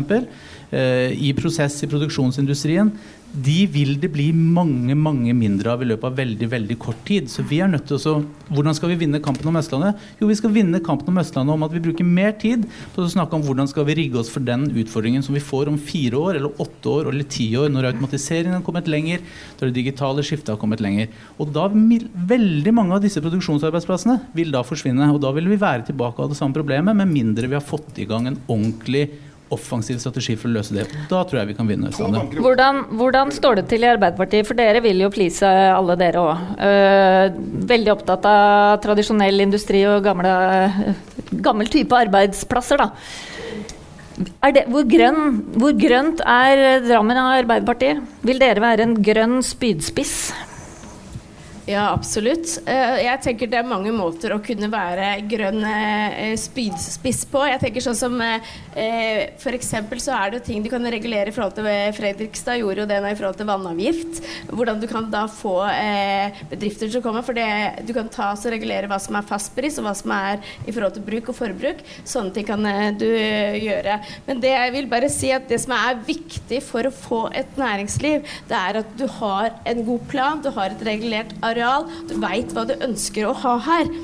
Eh, I prosess i produksjonsindustrien de vil det bli mange mange mindre av i løpet av veldig veldig kort tid. Så vi er nødt til å Hvordan skal vi vinne kampen om Østlandet? Jo, vi skal vinne kampen om Østlandet om at vi bruker mer tid på å snakke om hvordan skal vi rigge oss for den utfordringen som vi får om fire år, eller åtte år eller ti år, når automatiseringen har kommet lenger, når det digitale skiftet har kommet lenger. Og da vil veldig mange av disse produksjonsarbeidsplassene vil da forsvinne. Og da vil vi være tilbake av det samme problemet, med mindre vi har fått i gang en ordentlig offensiv strategi for å løse det. Da tror jeg vi kan vinne. Hvordan, hvordan, står det til i Arbeiderpartiet? For dere vil jo please alle dere òg. Uh, eh, veldig opptatt av tradisjonell industri og gamle, gammel type arbeidsplasser, da. Det, hvor, grønn, hvor grønt er Drammen av Arbeiderpartiet? Vil dere være en grønn spydspiss? Ja, absolutt. Eh, jeg tenker det er mange måter å kunne være grønn eh, spydspiss på. Jeg tenker sånn som eh, F.eks. så er det ting du kan regulere i forhold til Fredrikstad gjorde jo det nå i forhold til vannavgift. Hvordan du kan da få bedrifter til å komme. For det, du kan ta og regulere hva som er fastpris, og hva som er i forhold til bruk og forbruk. Sånne ting kan du gjøre. Men det jeg vil bare si at det som er viktig for å få et næringsliv, det er at du har en god plan, du har et regulert areal areal. Du veit hva du ønsker å ha her.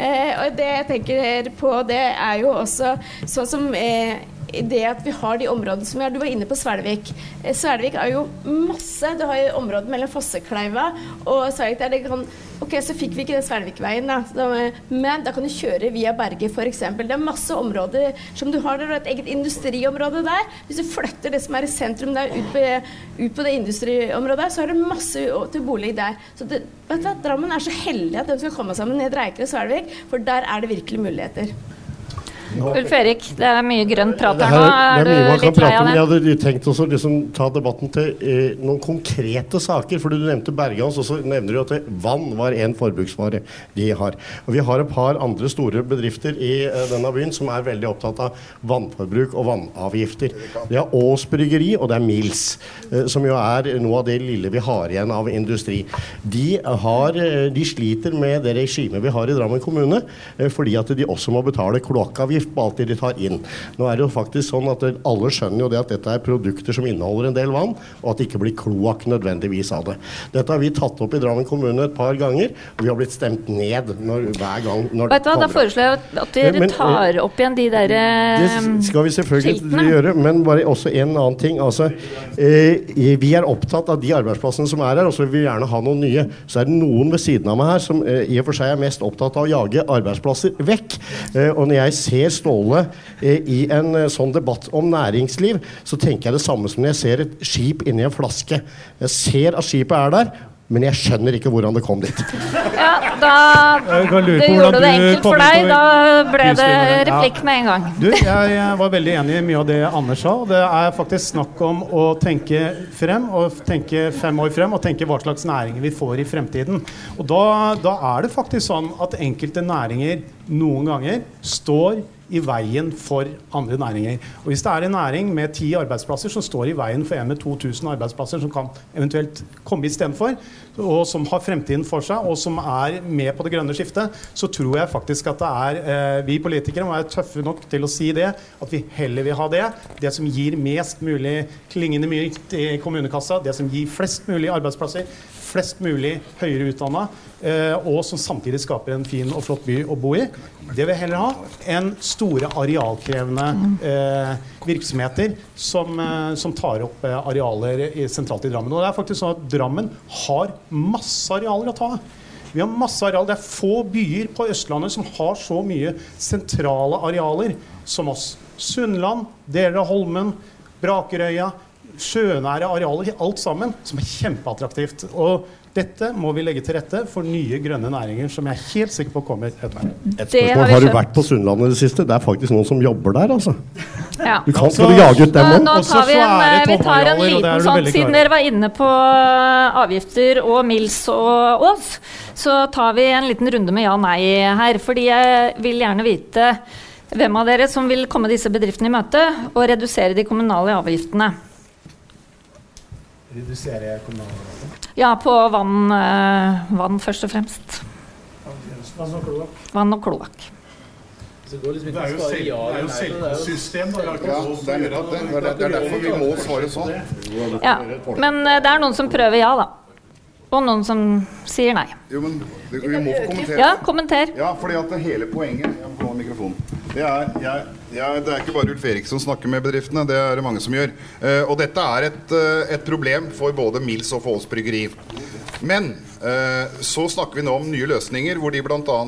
Eh, og det jeg tenker på, det er jo også sånn som eh, det at vi har de områdene som vi har. Du var inne på Svelvik. Eh, Svelvik er jo masse. Du har jo området mellom Fossekleiva og Svelvik der det kan Ok, så fikk vi ikke den Svelvikveien, da. Men da kan du kjøre via Berge, f.eks. Det er masse områder som du har der, og et eget industriområde der. Hvis du flytter det som er i sentrum der, ut på, ut på det industriområdet så er det masse til bolig der. Så det, vet du hva, Drammen er så heldig at de skal komme sammen ned Reiker og Svelvik, for der er det virkelig muligheter. Ulf Erik, det er mye grønn prat her nå. Er det er mye man kan prate om. Jeg hadde tenkt også liksom ta debatten til eh, noen konkrete saker. For du nevnte Bergans, og så nevner du at det, vann var en forbruksvare de har. Og vi har et par andre store bedrifter i eh, denne byen som er veldig opptatt av vannforbruk og vannavgifter. Det er Ås bryggeri, og det er Mills, eh, som jo er noe av det lille vi har igjen av industri. De, har, eh, de sliter med det regimet vi har i Drammen kommune, eh, fordi at de også må betale kloakkavgift på alt det de tar inn. Nå er det jo faktisk sånn at alle skjønner jo det at dette er produkter som inneholder en del vann, og at det ikke blir kloakk nødvendigvis av det. Dette har vi tatt opp i Drammen kommune et par ganger, og vi har blitt stemt ned når, hver gang når Vet du hva, Da foreslår jeg at- dere eh, tar opp igjen de der skiltene. Det skal vi selvfølgelig gjøre, men bare også en annen ting. Altså, eh, vi er opptatt av de arbeidsplassene som er her, og så vil vi gjerne ha noen nye. Så er det noen ved siden av meg her som eh, i og for seg er mest opptatt av å jage arbeidsplasser vekk. Eh, og når jeg ser Ståle eh, i en eh, sånn debatt om næringsliv, så tenker jeg det samme som når jeg ser et skip inni en flaske. Jeg ser at skipet er der. Men jeg skjønner ikke hvordan det kom dit. [laughs] Ja, da Det gjorde det enkelt for deg. Da ble det replikk med en gang. Du, jeg, jeg var veldig enig i mye av det Anders sa. Det er faktisk snakk om å tenke frem, og tenke fem år frem, og tenke hva slags næringer vi får i fremtiden. Og da, da er det faktisk sånn at enkelte næringer noen ganger står i veien for andre næringer. Og Hvis det er en næring med ti arbeidsplasser som står i veien for en med 2000 arbeidsplasser som kan eventuelt komme istedenfor, og som har fremtiden for seg, og som er med på det grønne skiftet, så tror jeg faktisk at det er eh, vi politikere må være tøffe nok til å si det. At vi heller vil ha det. Det som gir mest mulig klingende mye i kommunekassa. Det som gir flest mulig arbeidsplasser. Flest mulig høyere utdanna, og som samtidig skaper en fin og flott by å bo i. Det vil jeg heller ha enn store arealkrevende eh, virksomheter som, eh, som tar opp eh, arealer i, sentralt i Drammen. Og det er faktisk sånn at Drammen har masse arealer å ta av. Vi har masse areal. Det er få byer på Østlandet som har så mye sentrale arealer som oss. Sunnland, deler av Holmen, Brakerøya. Sjønære arealer, alt sammen, som er kjempeattraktivt. Og dette må vi legge til rette for nye grønne næringer, som jeg er helt sikker på kommer etter hvert. Et spørsmål, har du vært på Sunnlandet i det siste? Det er faktisk noen som jobber der, altså. Ja. Du kan, skal du jage ut dem òg? nå tar vi en, eh, vi tar en liten sånn, Siden dere var inne på eh, avgifter og Mils og Ås, så tar vi en liten runde med ja-nei her. Fordi jeg vil gjerne vite hvem av dere som vil komme disse bedriftene i møte og redusere de kommunale avgiftene. Redusere kommunale Ja, på vann, eh, vann først og fremst. Vann og kloakk. Vann og kloakk. Det liksom Det er jo selv- det er jo eller det. det er jo- selvsystem. Det er lov det nettopp er derfor vi må svare sånn. Ja, men eh, det er noen som prøver ja, da. Og noen som sier nei. Jo, men vi må få kommentere. Ja, kommenter. Ja, fordi at hele poenget Jeg må ha mikrofonen. Det er, jeg, jeg, det er ikke bare Ulf Erik som snakker med bedriftene, det er det mange som gjør. Eh, og dette er et, eh, et problem for både Mills og Folls bryggeri. Men eh, så snakker vi nå om nye løsninger, hvor de bl.a.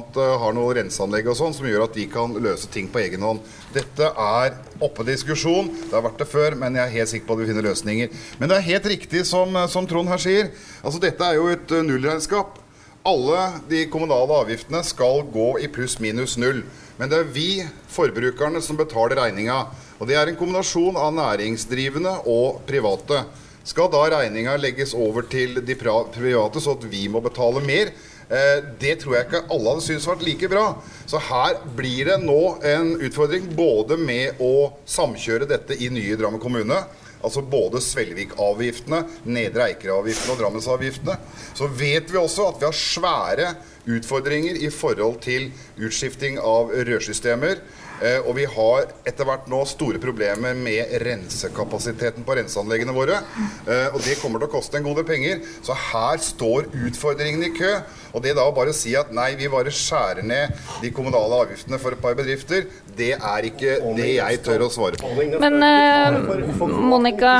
Har noe renseanlegg og sånn som gjør at de kan løse ting på egen hånd. Dette er oppe diskusjon. Det har vært det før, men jeg er helt sikker på at vi finner løsninger. Men det er helt riktig som, som Trond her sier. Altså Dette er jo et nullregnskap. Alle de kommunale avgiftene skal gå i pluss minus null. Men det er vi, forbrukerne, som betaler regninga. Og det er en kombinasjon av næringsdrivende og private. Skal da regninga legges over til de private, så at vi må betale mer? Eh, det tror jeg ikke alle hadde syntes vært like bra. Så her blir det nå en utfordring både med å samkjøre dette i nye Drammen kommune. Altså både Svelvik-avgiftene, Nedre Eiker-avgiftene og Drammensavgiftene. Så vet vi også at vi har svære utfordringer i forhold til utskifting av rørsystemer. Eh, og vi har etter hvert nå store problemer med rensekapasiteten på renseanleggene våre. Eh, og det kommer til å koste en god del penger. Så her står utfordringene i kø. Og det da å bare si at nei, vi bare skjærer ned de kommunale avgiftene for et par bedrifter, det er ikke det jeg tør å svare på. Men uh, Monica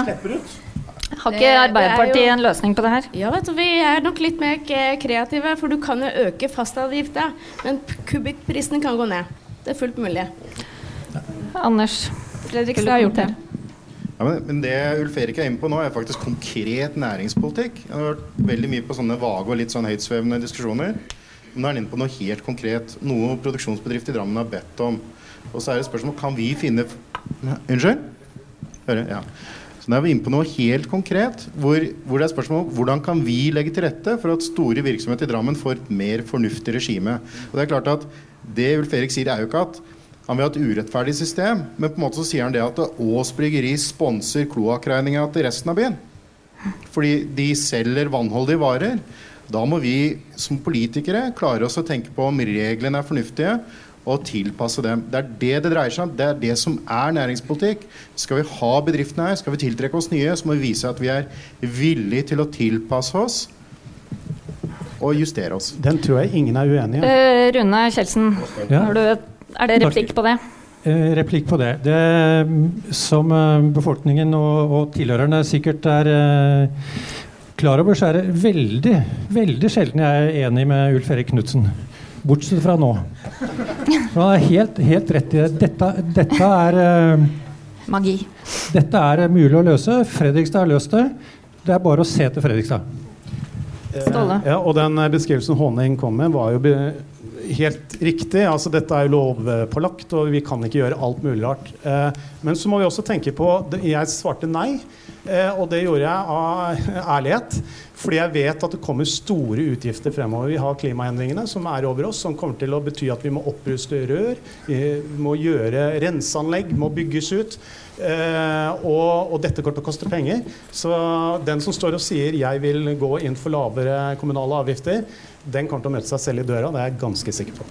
har ikke Arbeiderpartiet en løsning på det her? Ja, vet du, Vi er nok litt mer kreative, for du kan jo øke fastavgifta, men kubikkprisen kan gå ned. Det er fullt mulig. Anders Fredriksen har gjort det. Ja, men, men, det Ulf Erik er inne på nå, er faktisk konkret næringspolitikk. Jeg har hørt veldig mye på sånne vage og litt sånn høytsvevende diskusjoner. Men nå er han inne på noe helt konkret. Noe produksjonsbedrift i Drammen har bedt om. Og så er det spørsmål kan vi finne Unnskyld? Hører? Ja. Så nå er vi inne på noe helt konkret, hvor, hvor, det er spørsmål om hvordan kan vi legge til rette for at store virksomheter i Drammen får et mer fornuftig regime. Og Det er klart at det Ulf Erik sier, er jo ikke at han vil ha et urettferdig system, men på en måte så sier han det at Ås Bryggeri sponser kloakkregninga til resten av byen. Fordi de selger vannholdige varer. Da må vi som politikere klare oss å tenke på om reglene er fornuftige, og tilpasse dem. Det er det det dreier seg om. Det er det som er næringspolitikk. Skal vi ha bedriftene her, skal vi tiltrekke oss nye, så må vi vise at vi er villige til å tilpasse oss og justere oss. Den tror jeg ingen er uenig i. Uh, Rune Kjeldsen, ja. er det replikk på det? Uh, replikk på det. Det som uh, befolkningen og, og, tilhørerne sikkert er klar over, så er det veldig, veldig sjelden jeg er enig med Ulf Erik Knutsen. Bortsett fra nå. Han er helt, helt rett i det. Dette, dette er uh, Magi. Dette er mulig å løse. Fredrikstad har løst det. Det er bare å se til Fredrikstad. Ståle. ja, og den beskrivelsen Håning kom med, var jo helt riktig. altså Dette er jo lovpålagt, og vi kan ikke gjøre alt mulig rart. Eh, men så må vi også tenke på Jeg svarte nei, eh, og det gjorde jeg av [laughs] ærlighet. Fordi jeg vet at det kommer store utgifter fremover. Vi har klimaendringene som er over oss, som kommer til å bety at vi må oppruste rør, vi må gjøre renseanlegg, må bygges ut. Eh, og, og, dette kommer til å koste penger. Så den som står og sier 'jeg vil gå inn for lavere kommunale avgifter', den kommer til å møte seg selv i døra. Det er jeg ganske sikker på.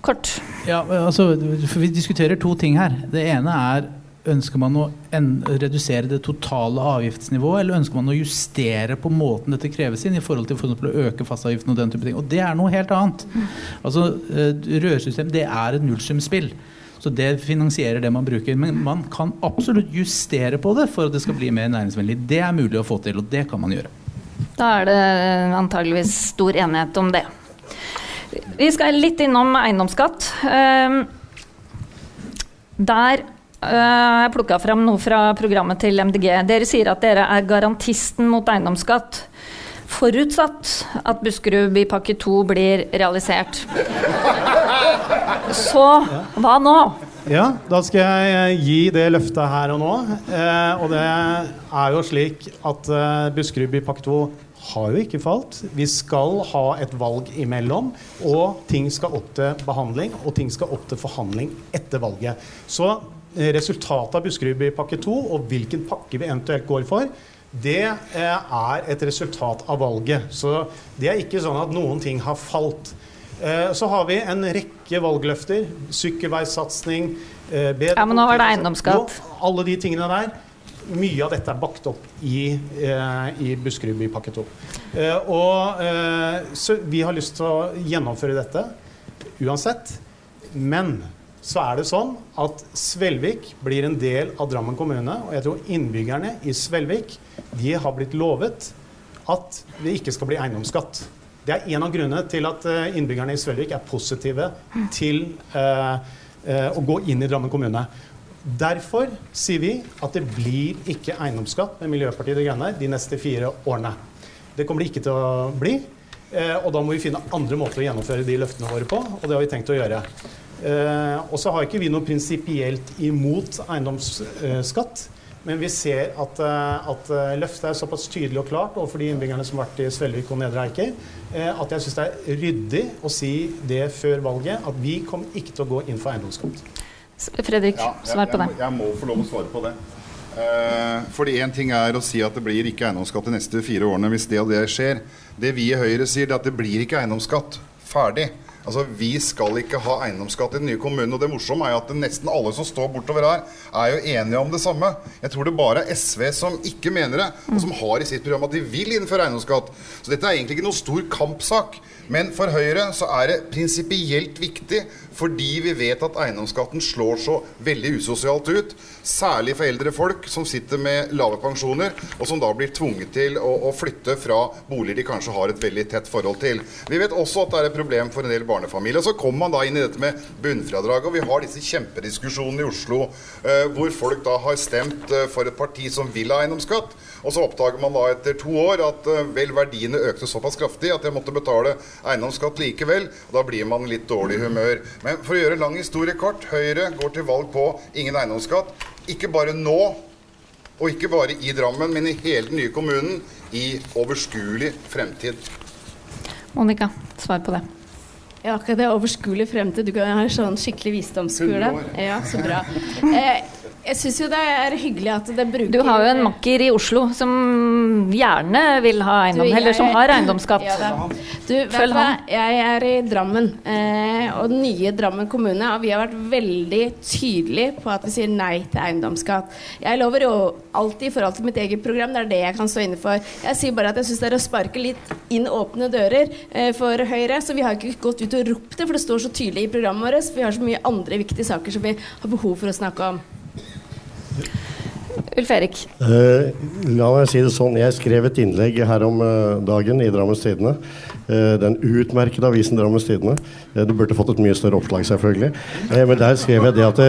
Kort. Ja, altså, Vi diskuterer to ting her. Det ene er Ønsker man å redusere det totale avgiftsnivået, eller ønsker man å justere på måten dette kreves inn, i forhold til for å øke fastavgiften og den type ting? Og det er noe helt annet. Altså, eh, Rørsystem det er et nullsumspill. Så det finansierer det man bruker. Men man kan absolutt justere på det for at det skal bli mer næringsvennlig. Det er mulig å få til, og det kan man gjøre. Da er det antageligvis stor enighet om det. Vi skal litt innom eiendomsskatt. Ehm, der Eh, jeg plukka fram noe fra programmet til MDG. Dere sier at dere er garantisten mot eiendomsskatt. Forutsatt at Buskerud bypakke 2 blir realisert. Så hva nå? Ja, da skal jeg gi det løftet her og nå. Eh, og det er jo slik at eh, Buskerud bypakke 2 har jo ikke falt. Vi skal ha et valg imellom, og ting skal opp til behandling og ting skal opp til forhandling etter valget. Så resultatet av Buskerudbypakke 2 og hvilken pakke vi eventuelt går for, det eh, er et resultat av valget. Så det er ikke sånn at noen ting har falt. Eh, så har vi en rekke valgløfter. Sykkelveisatsing. bedre ja, men nå var det eiendomsskatt. Alle de tingene der. Mye av dette er bakt opp i, i Buskerudbypakke 2. Og, så vi har lyst til å gjennomføre dette uansett. Men så er det sånn at Svelvik blir en del av Drammen kommune. Og jeg tror innbyggerne i Svelvik de har blitt lovet at det ikke skal bli eiendomsskatt. Det er en av grunnene til at eh, innbyggerne i Svelvik er positive til eh, eh, å gå inn i Drammen kommune. Derfor sier vi at det blir ikke eiendomsskatt med Miljøpartiet De Grønne de neste fire årene. Det kommer det ikke til å bli. Eh, og da må vi finne andre måter å gjennomføre de løftene våre på, og det har vi tenkt å gjøre. Eh, og så har ikke vi noe prinsipielt imot eiendomsskatt. Men vi ser at, eh, at eh, løftet er såpass tydelig og klart overfor de innbyggerne som har vært i Svelvik og Nedre Eiker, at jeg syns det er ryddig å si det før valget, at vi kommer ikke til å gå inn for eiendomsskatt. Fredrik, svar på det. Jeg, jeg, jeg, må få lov å svare på det. Eh, fordi én ting er å si at det blir ikke eiendomsskatt de neste fire årene hvis det og det skjer. Det vi i Høyre sier, er at det blir ikke eiendomsskatt. Ferdig. Altså, Vi skal ikke ha eiendomsskatt i den nye kommunen. Og det morsomme er jo at nesten alle som står bortover her, er jo enige om det samme. Jeg tror det bare er SV som ikke mener det, og som har i sitt program at de vil innføre eiendomsskatt. Så dette er egentlig ikke noen stor kampsak. Men for Høyre så er det prinsipielt viktig fordi vi vet at eiendomsskatten slår så veldig usosialt ut. Særlig for eldre folk som sitter med lave pensjoner, og som da blir tvunget til å, å flytte fra boliger de kanskje har et veldig tett forhold til. Vi vet også at det er et problem for en del barnefamilier. Så kommer man da inn i dette med bunnfradraget, og vi har disse kjempediskusjonene i Oslo eh, hvor folk da har stemt eh, for et parti som vil ha eiendomsskatt. Og så oppdager man da etter to år at uh, vel verdiene økte såpass kraftig at jeg måtte betale eiendomsskatt likevel. og Da blir man litt dårlig i humør. Men for å gjøre lang historie kort, Høyre går til valg på ingen eiendomsskatt. Ikke bare nå, og ikke bare i Drammen, men i hele den nye kommunen i overskuelig fremtid. Monica, svar på det. Ja, akkurat det er overskuelig fremtid. Du kan ha en sånn skikkelig visdomskule. Ja, så bra. Eh, jeg syns jo det er hyggelig at det bruker Du har jo en makker i Oslo som gjerne vil ha eiendom, Du, eller som har eiendomsskatt. Ja, du, Følg ham. Jeg er i Drammen, eh, og den nye Drammen kommune, og vi har vært veldig tydelige på at vi sier nei til eiendomsskatt. Jeg lover jo alltid i forhold til mitt eget program, det er det jeg kan stå inne for. Jeg sier bare at jeg syns det er å sparke litt inn åpne dører eh, for Høyre, så vi har ikke gått ut og ropt det, for det står så tydelig i programmet vårt. Vi har så mye andre viktige saker som vi har behov for å snakke om. Ulf Erik. Eh, la meg si det sånn. Jeg skrev et innlegg her om eh, dagen i Drammens Tidende. Eh, den utmerkede avisen Drammens Tidende. Eh, du burde fått et mye større oppslag, selvfølgelig. Eh, men der skrev jeg det at,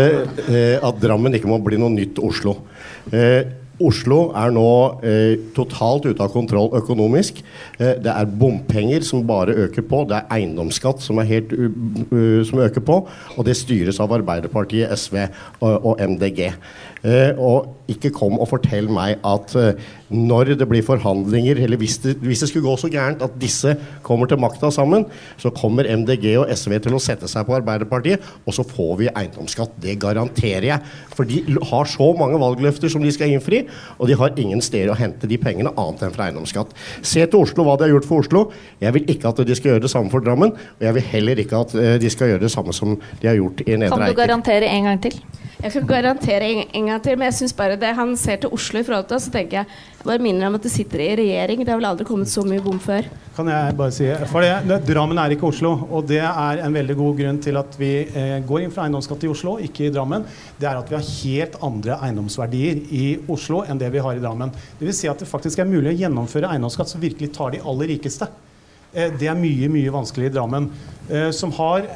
eh, at Drammen ikke må bli noe nytt Oslo. Oslo er nå eh, totalt ute av kontroll økonomisk. Eh, det er bompenger som bare øker på. Det er eiendomsskatt som, er helt, uh, som øker på. Og det styres av Arbeiderpartiet, SV og, og MDG. Eh, og ikke kom og fortell meg at eh, når det blir forhandlinger, eller hvis det, hvis det skulle gå så gærent at disse kommer til makta sammen, så kommer MDG og SV til å sette seg på Arbeiderpartiet, og så får vi eiendomsskatt. Det garanterer jeg. For de har så mange valgløfter som de skal innfri, og de har ingen steder å hente de pengene annet enn fra eiendomsskatt. Se til Oslo hva de har gjort for Oslo. Jeg vil ikke at de skal gjøre det samme for Drammen, og jeg vil heller ikke at eh, de skal gjøre det samme som de har gjort i Nedre Kan du garantere en gang til? Jeg kan garantere en, en gang til, men jeg synes bare det han ser til Oslo i forhold til oss, så tenker jeg bare minner om at du sitter i regjering. Det har vel aldri kommet så mye bom før. Kan jeg bare si For det, det, Drammen er ikke Oslo, og det er en veldig god grunn til at vi eh, går inn for eiendomsskatt i Oslo, ikke i Drammen. Det er at vi har helt andre eiendomsverdier i Oslo enn det vi har i Drammen. Det vil si at det faktisk er mulig å gjennomføre eiendomsskatt som virkelig tar de aller rikeste. Eh, det er mye, mye vanskeligere i Drammen, eh, som har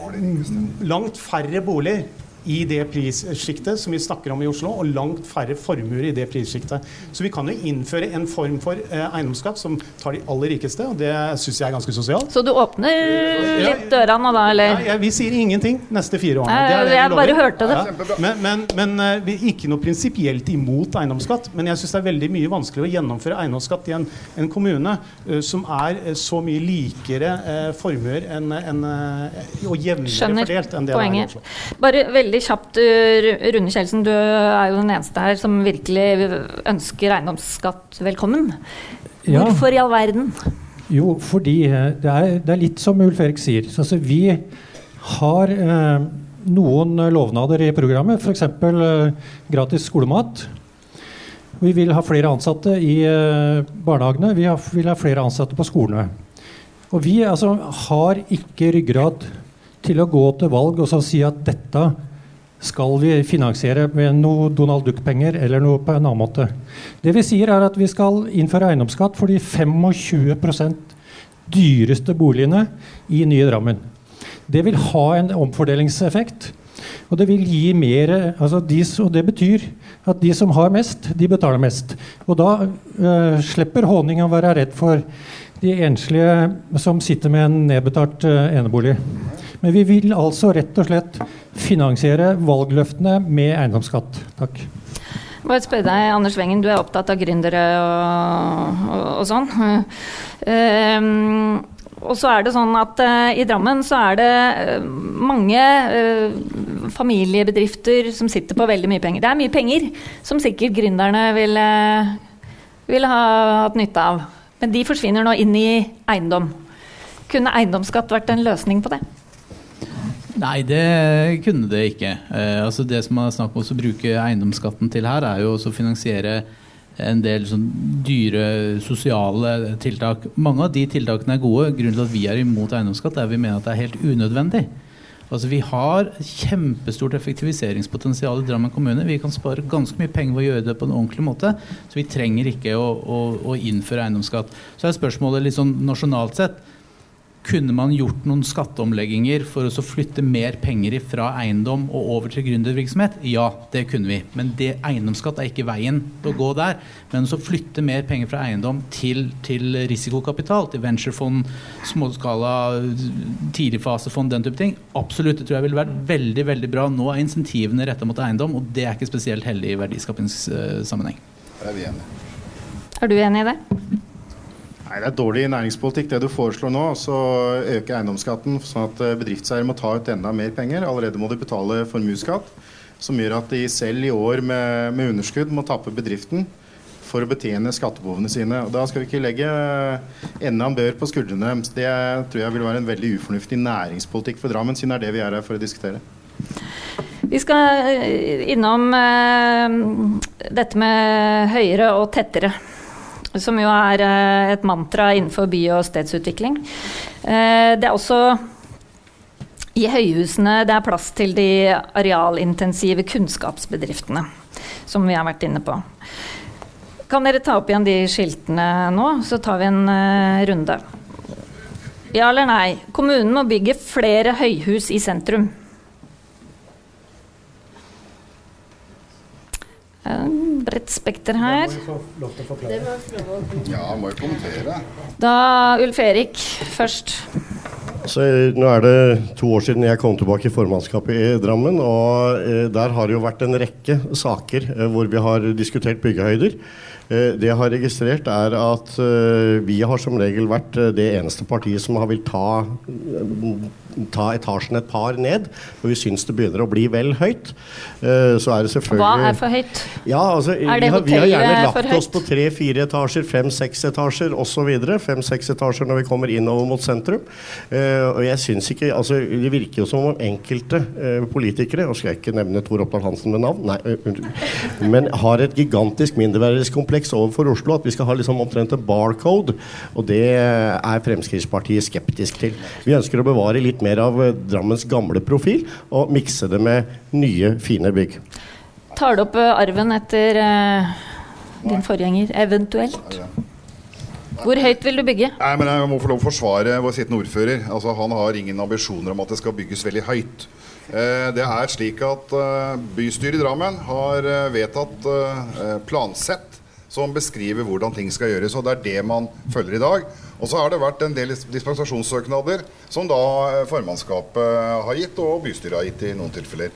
langt færre boliger i det prissjiktet som vi snakker om i Oslo, og langt færre formuer i det prissjiktet. Så vi kan jo innføre en form for eh, eiendomsskatt som tar de aller rikeste, og det syns jeg er ganske sosialt. Så du åpner litt døra nå, da, eller? Ja, vi sier ingenting neste fire årene. Det er det jeg bare hørte det. Ja. Men, men, men eh, vi er ikke noe prinsipielt imot eiendomsskatt. Men jeg syns det er veldig mye vanskeligere å gjennomføre eiendomsskatt i en, en kommune uh, som er så mye likere uh, formuer enn en, uh, og jevnere Skjønner fordelt enn det det er i. Oslo. Bare veldig kjapt, uh, Rune Kjeldsen. Du er jo den eneste her som virkelig ønsker eiendomsskatt velkommen. Ja. Hvorfor i all verden? Jo, fordi eh, det er, det er litt som Ulf Erik sier. Så, Altså, vi har eh, noen lovnader i programmet, f.eks. Eh, gratis skolemat. Vi vil ha flere ansatte i eh, barnehagene. Vi har, vil ha flere ansatte på skolene. Og vi altså, har ikke ryggrad til å gå til valg og så si at dette skal vi finansiere med noe Donald Duck-penger eller noe på en annen måte. Det vi sier er at vi skal innføre eiendomsskatt for de 25% dyreste boligene i nye Drammen. Det vil ha en omfordelingseffekt. Og det vil gi mer altså de, Og det betyr at de som har mest, de betaler mest. Og da eh, slipper Håning å være redd for de enslige som sitter med en nedbetalt eh, enebolig. Men vi vil altså rett og slett finansiere valgløftene med eiendomsskatt. Takk. Jeg må spørre deg, Anders Wengen, du er opptatt av gründere og, og, og sånn. Um, og så er det sånn at uh, i Drammen så er det uh, mange, uh, familiebedrifter som sitter på veldig mye penger. Det er mye penger som sikkert gründerne ville, eh, vil ha hatt nytte av. Men de forsvinner nå inn i eiendom. Kunne eiendomsskatt vært en løsning på det? Nei, det kunne det ikke. Eh, altså det som er snakk om å bruke eiendomsskatten til her, er jo å finansiere en del sånn dyre sosiale tiltak. Mange av de tiltakene er gode. Grunnen til at vi er imot eiendomsskatt, er at vi mener at det er helt unødvendig. Altså Vi har kjempestort effektiviseringspotensial i Drammen kommune. Vi kan spare ganske mye penger ved å gjøre det på en ordentlig måte. Så vi trenger ikke å, å, å innføre eiendomsskatt. Så er spørsmålet litt sånn nasjonalt sett kunne man gjort noen skatteomlegginger for å flytte mer penger fra eiendom og over til gründervirksomhet? Ja, det kunne vi. Men det, eiendomsskatt er ikke veien til å gå der. Men å flytte mer penger fra eiendom til, til risikokapital, til venturefond, småskala, tidligfasefond, den type ting, absolutt. Det tror jeg ville vært veldig veldig bra. Nå er insentivene retta mot eiendom, og det er ikke spesielt heldig i verdiskapingssammenheng. Er vi enige? Er du enig i det? Nei, Det er dårlig næringspolitikk det du foreslår nå. Så øke eiendomsskatten sånn at eh, bedriftseiere må ta ut enda mer penger. Allerede må de betale formuesskatt, som gjør at de selv i år med, med underskudd må tappe bedriften for å betjene skattebehovene sine. Og Da skal vi ikke legge enda en bør på skuldrene. Det tror jeg vil være en veldig ufornuftig næringspolitikk for Drammen, siden det er det vi er her for å diskutere. Vi skal eh, innom eh, dette med høyere og tettere som jo er eh, et mantra innenfor by- og stedsutvikling. Eh, det er også i høyhusene det er plass til de arealintensive kunnskapsbedriftene, som vi har vært inne på. Kan dere ta opp igjen de skiltene nå, så tar vi en uh, runde. Ja eller nei? Kommunen må bygge flere høyhus i sentrum. Bredt spekter her. Ja, må jo kommentere. Da Ulf Erik først. Så, nå er det to år siden jeg kom tilbake i formannskapet i Drammen. og eh, Der har det jo vært en rekke saker eh, hvor vi har diskutert byggehøyder. Eh, det jeg har registrert, er at eh, vi har som regel vært eh, det eneste partiet som har vil ta ta etasjen et par ned. For vi syns det begynner å bli vel høyt. Uh, så er det selvfølgelig Hva er for høyt? Ja, altså, er det vi, har, vi har gjerne lagt oss på tre-fire etasjer, fem-seks etasjer osv. Fem-seks etasjer når vi kommer innover mot sentrum. Uh, og jeg synes ikke, altså Det virker jo som om enkelte uh, politikere, og skal jeg ikke nevne Tor Oppdal Hansen med navn, nei, men har et gigantisk mindreverdighetskompleks overfor Oslo. At vi skal ha liksom omtrent en barcode. Og det er Fremskrittspartiet skeptisk til. Vi ønsker å bevare litt mer av Drammens gamle profil og mikse det med nye, fine bygg. Tar du opp arven etter uh, din forgjenger, eventuelt? Hvor høyt vil du bygge? Nei, men Jeg må få lov å forsvare vår sittende ordfører. Altså, han har ingen ambisjoner om at det skal bygges veldig høyt. Eh, det er slik at eh, Bystyret i Drammen har eh, vedtatt eh, plansett som beskriver hvordan ting skal gjøres. og Det er det man følger i dag. Og så har det vært en del dispensasjonssøknader som da eh, formannskapet har gitt, og bystyret har gitt i noen tilfeller.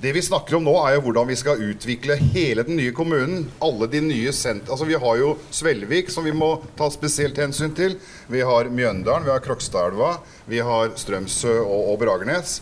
Det vi snakker om nå, er jo hvordan vi skal utvikle hele den nye kommunen. Alle de nye sent altså Vi har jo Svelvik, som vi må ta spesielt hensyn til. Vi har Mjøndalen, vi har Krokstadelva, vi har Strømsø og, og Bragernes.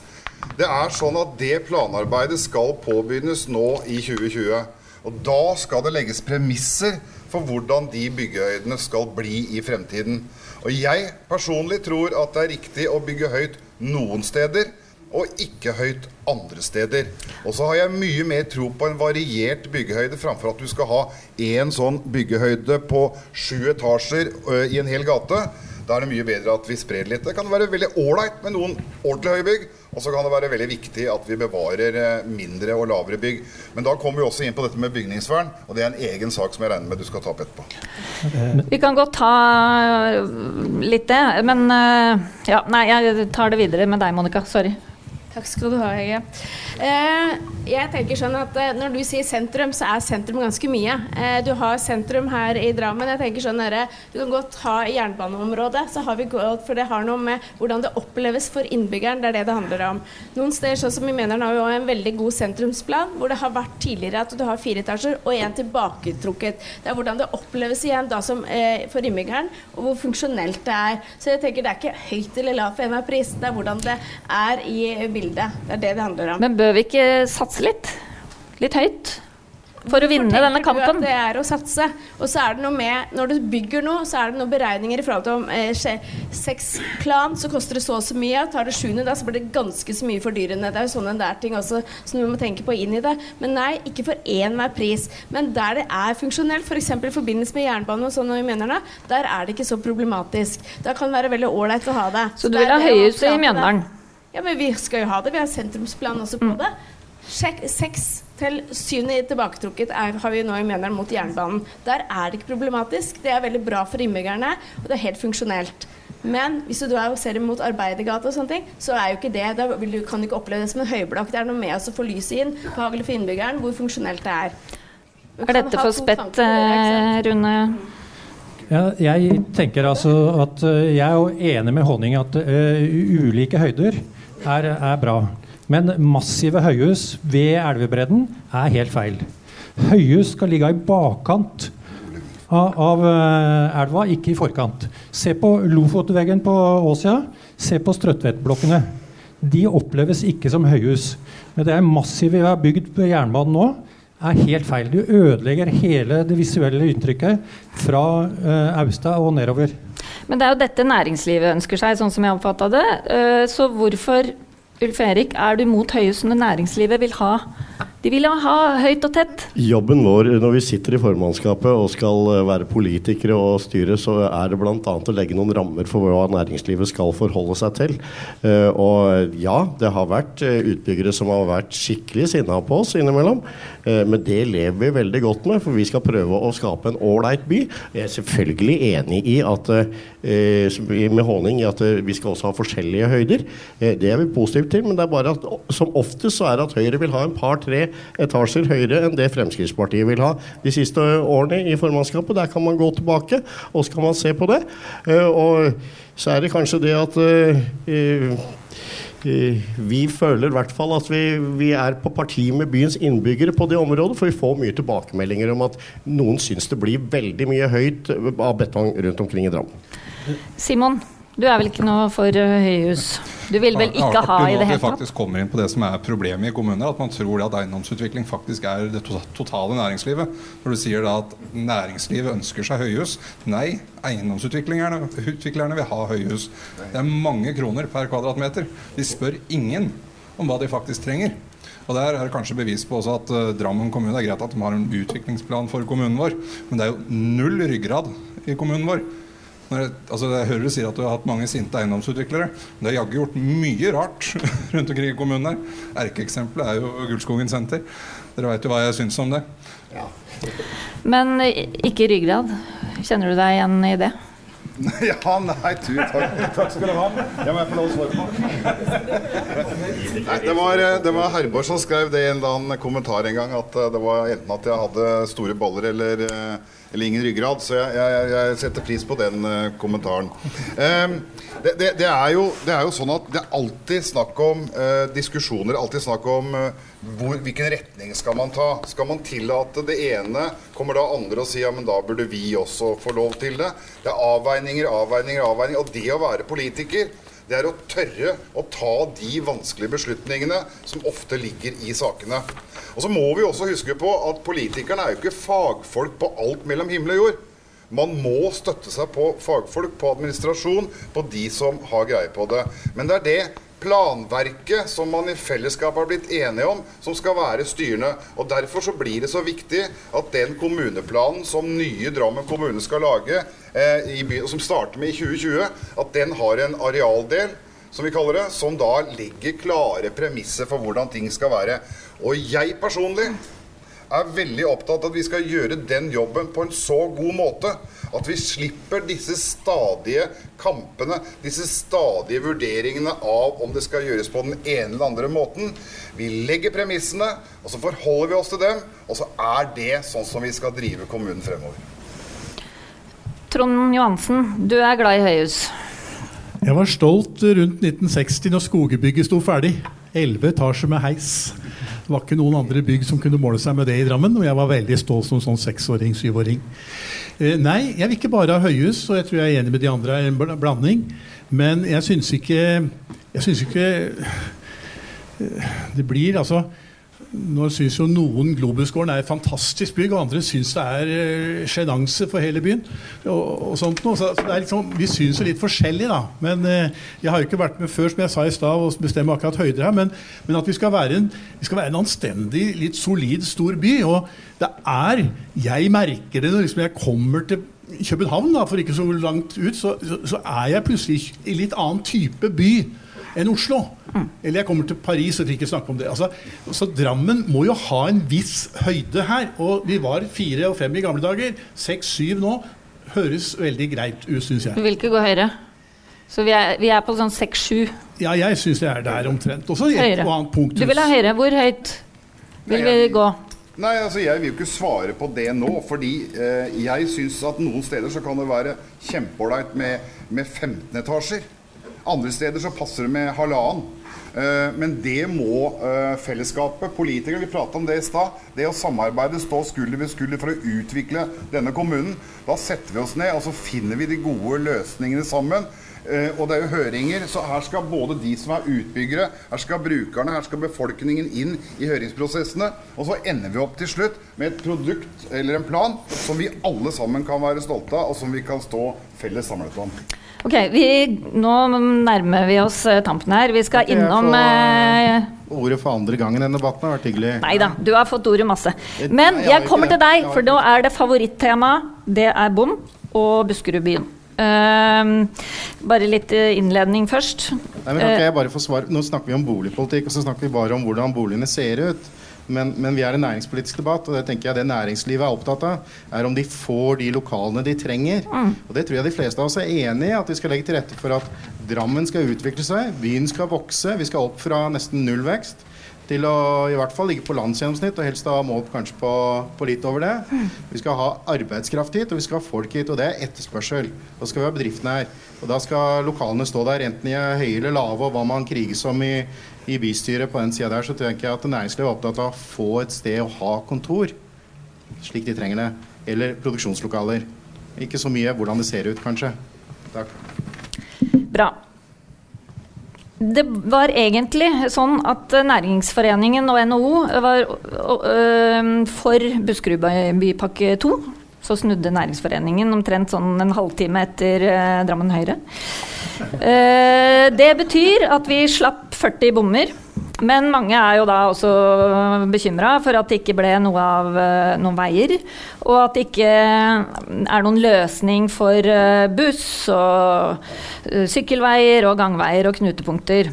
Det er sånn at det planarbeidet skal påbegynnes nå i 2020. Og da skal det legges premisser for hvordan de byggehøydene skal bli i fremtiden. Og jeg personlig tror at det er riktig å bygge høyt noen steder og ikke høyt andre steder. Og så har jeg mye mer tro på en variert byggehøyde framfor at du skal ha én sånn byggehøyde på sju etasjer ø, i en hel gate. Da er det mye bedre at vi sprer litt. Det kan være veldig ålreit med noen ordentlig høye bygg. Og så kan det være veldig viktig at vi bevarer eh, mindre og lavere bygg. Men da kommer vi også inn på dette med bygningsvern, og det er en egen sak som jeg regner med du skal ta opp etterpå. Vi kan godt ta litt det, men eh, ja, nei, jeg tar det videre med deg, Monica. Sorry. Takk skal du ha, Hege. Eh, jeg tenker sånn at eh, Når du sier sentrum, så er sentrum ganske mye. Eh, du har sentrum her i Drammen. Jeg tenker sånn der, Du kan godt ha jernbaneområdet, så har vi gått, for det har noe med hvordan det oppleves for innbyggeren. Det er det det handler om. Noen steder sånn som vi mener har vi jo en veldig god sentrumsplan, hvor det har vært tidligere at du har fire etasjer og en tilbaketrukket. Det er hvordan det oppleves igjen da som, for innbyggeren, og hvor funksjonelt det er. Så jeg tenker det er ikke høyt eller lavt for en av prisene, Det er hvordan det er i bildet bildet. Det er det det handler om. Men bør vi ikke satse litt? Litt høyt? For å vinne denne du kampen? det er å satse. Og så er det noe med Når du bygger noe, så er det noen beregninger i forhold til om eh, seks plan, så koster det så og så mye. Tar det sjuende, da så blir det ganske så mye fordyrende. Det er jo sånne der ting også som du må tenke på inn i det. Men nei, ikke for enhver pris. Men der det er funksjonelt, f.eks. i forbindelse med jernbane og sånn, og det, der er det ikke så problematisk. Da kan det være veldig ålreit å ha det. Så du er vil ha høyhus i. Mjøndalen? Ja, men vi skal jo ha det. Vi har sentrumsplan også Mm. på det. Sjekk, seks til syvende tilbaketrukket er, har vi nå i Mjøndalen mot jernbanen. Der er det ikke problematisk. Det er veldig bra for innbyggerne, og det er helt funksjonelt. Men hvis du drar og ser mot Arbeidergata og sånne ting, så er jo ikke det Da vil du, kan du ikke oppleve det som en høyblokk. Det er noe med oss å få lyset inn, behagelig for innbyggeren, hvor funksjonelt det er. Er dette for spett, det, eh, Rune? Ja, jeg tenker altså at eh, jeg er jo enig med Honning at uh, ulike høyder er, er bra. Men massive høyhus ved elvebredden er helt feil. Høyhus skal ligge i bakkant av, eh, elva, ikke i forkant. Se på Lofotveggen på Åsia. Se på Strøtvedtblokkene. De oppleves ikke som høyhus. Men det er massive vi har bygd på jernbanen nå, er helt feil. Du ødelegger hele det visuelle inntrykket fra eh, Austad og nedover. Men det er jo dette næringslivet ønsker seg, sånn som jeg oppfatta det. Eh, Så hvorfor, Ulf Erik, er du mot høyhus når næringslivet vil ha De vil ha høyt og tett? Jobben vår når vi sitter i formannskapet og skal eh, være politikere og styre, så er det bl.a. å legge noen rammer for hva næringslivet skal forholde seg til. Eh, Og ja, det har vært eh, utbyggere som har vært skikkelig sinna på oss innimellom. Eh, Men det lever vi veldig godt med, for vi skal prøve å skape en ålreit by. Jeg er selvfølgelig enig i at eh, med Håning i at eh, vi skal også ha forskjellige høyder. Eh, Det er vi positive til, men det er bare at som oftest så er det at Høyre vil ha en par-tre etasjer høyere enn det Fremskrittspartiet vil ha de siste årene i formannskapet. Der kan man gå tilbake og så kan man se på det. Eh, Og så er det kanskje det at eh, eh, Vi føler i hvert fall at vi, vi er på parti med byens innbyggere på det området, for vi får mye tilbakemeldinger om at noen syns det blir veldig mye høyt av betong rundt omkring i Drammen. Simon, du er vel ikke noe for eh, høyhus? Du vil vel ikke ha i det At vi hele tatt? faktisk kommer inn på det som er problemet i kommuner. At man tror at eiendomsutvikling faktisk er det totale næringslivet. Når du sier da at næringslivet ønsker seg høyhus. Nei, eiendomsutviklerne vil ha høyhus. Det er mange kroner per kvadratmeter. De spør ingen om hva de faktisk trenger. Og Der er det kanskje bevis på også at uh, Drammen kommune Det er greit at de har en utviklingsplan for kommunen vår, men det er jo null ryggrad i kommunen vår. Når jeg, altså jeg hører du sier at du har hatt mange sinte eiendomsutviklere. Men det har jaggu gjort mye rart [laughs] rundt omkring i kommunen her. Erkeeksempelet er jo Gullskogen senter. Dere veit jo hva jeg syns om det. Ja. Men eh, ikke ryggrad. Kjenner du deg igjen i det? [laughs] Ja, nei, du, takk. takk skal du ha. Det må få lov å svare på. Nei, det var, eh, det var Herborg som skrev det i en eller annen kommentar en gang, at eh, det var enten at jeg hadde store boller eller, eller ingen ryggrad. Så jeg, jeg, jeg setter pris på den uh, kommentaren. Um, det, det, det, er jo, det er jo sånn at det er alltid snakk om uh, diskusjoner, alltid snakk om uh, hvor, hvilken retning skal man ta. Skal man tillate det ene, kommer da andre og sier ja, men da burde vi også få lov til det. Det er avveininger, avveininger, avveininger. Og det å være politiker, det er å tørre å ta de vanskelige beslutningene som ofte ligger i sakene. Og så må vi også huske på at politikerne er jo ikke fagfolk på alt mellom himmel og jord. Man må støtte seg på fagfolk, på administrasjon, på de som har greie på det. Men det er det planverket som man i fellesskap har blitt enige om, som skal være styrende. Og Derfor så blir det så viktig at den kommuneplanen som nye Drammen kommune skal lage, eh, i som starter med i 2020, at den har en arealdel som vi kaller det, som da legger klare premisser for hvordan ting skal være. Og jeg personlig er veldig opptatt av at vi skal gjøre den jobben på en så god måte at vi slipper disse stadige kampene, disse stadige vurderingene av om det skal gjøres på den ene eller andre måten. Vi legger premissene, og så forholder vi oss til dem, og så er det sånn som vi skal drive kommunen fremover. Trond Johansen, du er glad i høyhus. Jeg var stolt rundt 1960 når Skogebygget sto ferdig. Elleve etasjer med heis. Det var ikke noen andre bygg som kunne måle seg med det i Drammen, og jeg var veldig stolt som sånn seksåring, syvåring. Eh, nei, jeg vil ikke bare ha høyhus, og jeg tror jeg er enig med de andre, en blanding. Men jeg syns ikke Jeg syns ikke det blir altså nå syns jo noen Globusgården er et fantastisk bygg, og andre syns det er eh, sjenanse for hele byen. Og, og sånt noe. Så, så liksom, vi syns jo litt forskjellig, da. Men eh, jeg har jo ikke vært med før, som jeg sa i stad, og bestemmer akkurat høyder her. Men, men at vi skal, en, vi skal være en anstendig, litt solid, stor by. Og det er Jeg merker det når liksom jeg kommer til København, da, for ikke så langt ut, så, så, så er jeg plutselig i litt annen type by enn Oslo. Eller jeg kommer til Paris og ikke snakke om det. Altså, så Drammen må jo ha en viss høyde her. Og vi var fire og fem i gamle dager. Seks-syv nå. Høres veldig greit ut, syns Du vil ikke gå høyere? Så vi er, vi er på sånn 6-7 Ja, jeg syns jeg er der omtrent. Også et og annet punkt. Du vil ha høyere. Hvor høyt vil vi gå? Nei, altså Jeg vil jo ikke svare på det nå. Fordi eh, jeg syns at noen steder så kan det være kjempeålreit med, med 15 etasjer. Andre steder så passer det med halvannen. Eh, men det må eh, fellesskapet, politikere, vi pratet om det i stad, det å samarbeide, stå skulder ved skulder for å utvikle denne kommunen. Da setter vi oss ned og så finner vi de gode løsningene sammen. Eh, og det er jo høringer, så her skal både de som er utbyggere, her skal brukerne, her skal befolkningen inn i høringsprosessene. Og så ender vi opp til slutt med et produkt eller en plan som vi alle sammen kan være stolte av, og som vi kan stå felles samlet om. Ok, vi, Nå nærmer vi oss eh, tampen her. Vi skal innom eh, Ordet for andre gang i denne debatten har vært hyggelig. Nei da, du har fått ordet masse. Men jeg kommer til deg, for nå er det favorittemaet. Det er bom og Buskerudbyen. Uh, bare litt eh, innledning først. Nei, men kan ikke jeg bare få svar? Nå snakker vi om boligpolitikk, og så snakker vi bare om hvordan boligene ser ut. Men, men vi er en næringspolitisk debatt, og det tenker jeg det næringslivet er opptatt av, er om de får de lokalene de trenger. Og det tror jeg de fleste av oss er enig i, at vi skal legge til rette for at Drammen skal utvikle seg, byen skal vokse, vi skal opp fra nesten nullvekst til å i hvert fall ligge på landsgjennomsnitt, og helst da opp kanskje på, på litt over det. Vi skal ha arbeidskraft hit, og vi skal ha folk hit, og det er etterspørsel. Da skal vi ha bedriftene her. Og da skal lokalene stå der, enten de er høye eller lave, og hva man kriges om i, i bystyret på den sida der, så tenker jeg at næringslivet er opptatt av å få et sted å ha kontor, slik de trenger det. Eller produksjonslokaler. Ikke så mye hvordan det ser ut, kanskje. Takk. Bra. Det var egentlig sånn at Næringsforeningen og NHO var for Buskerudbypakke 2. Så snudde Næringsforeningen omtrent sånn en halvtime etter eh, Drammen Høyre. Eh, det betyr at vi slapp 40 bommer. Men mange er jo da også bekymra for at det ikke ble noe av eh, noen veier. Og at det ikke er noen løsning for eh, buss og eh, sykkelveier og gangveier og knutepunkter.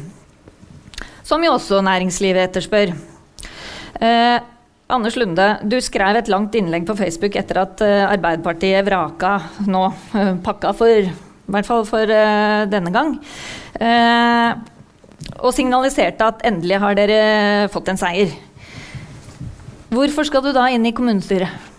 Som jo også næringslivet etterspør. Eh, Anders Lunde, du skrev et langt innlegg på Facebook etter at eh, Arbeiderpartiet vraka nå eh, pakka for i hvert fall for eh, denne gang. Og signaliserte at endelig har dere fått en seier. Hvorfor skal du da inn i kommunestyret?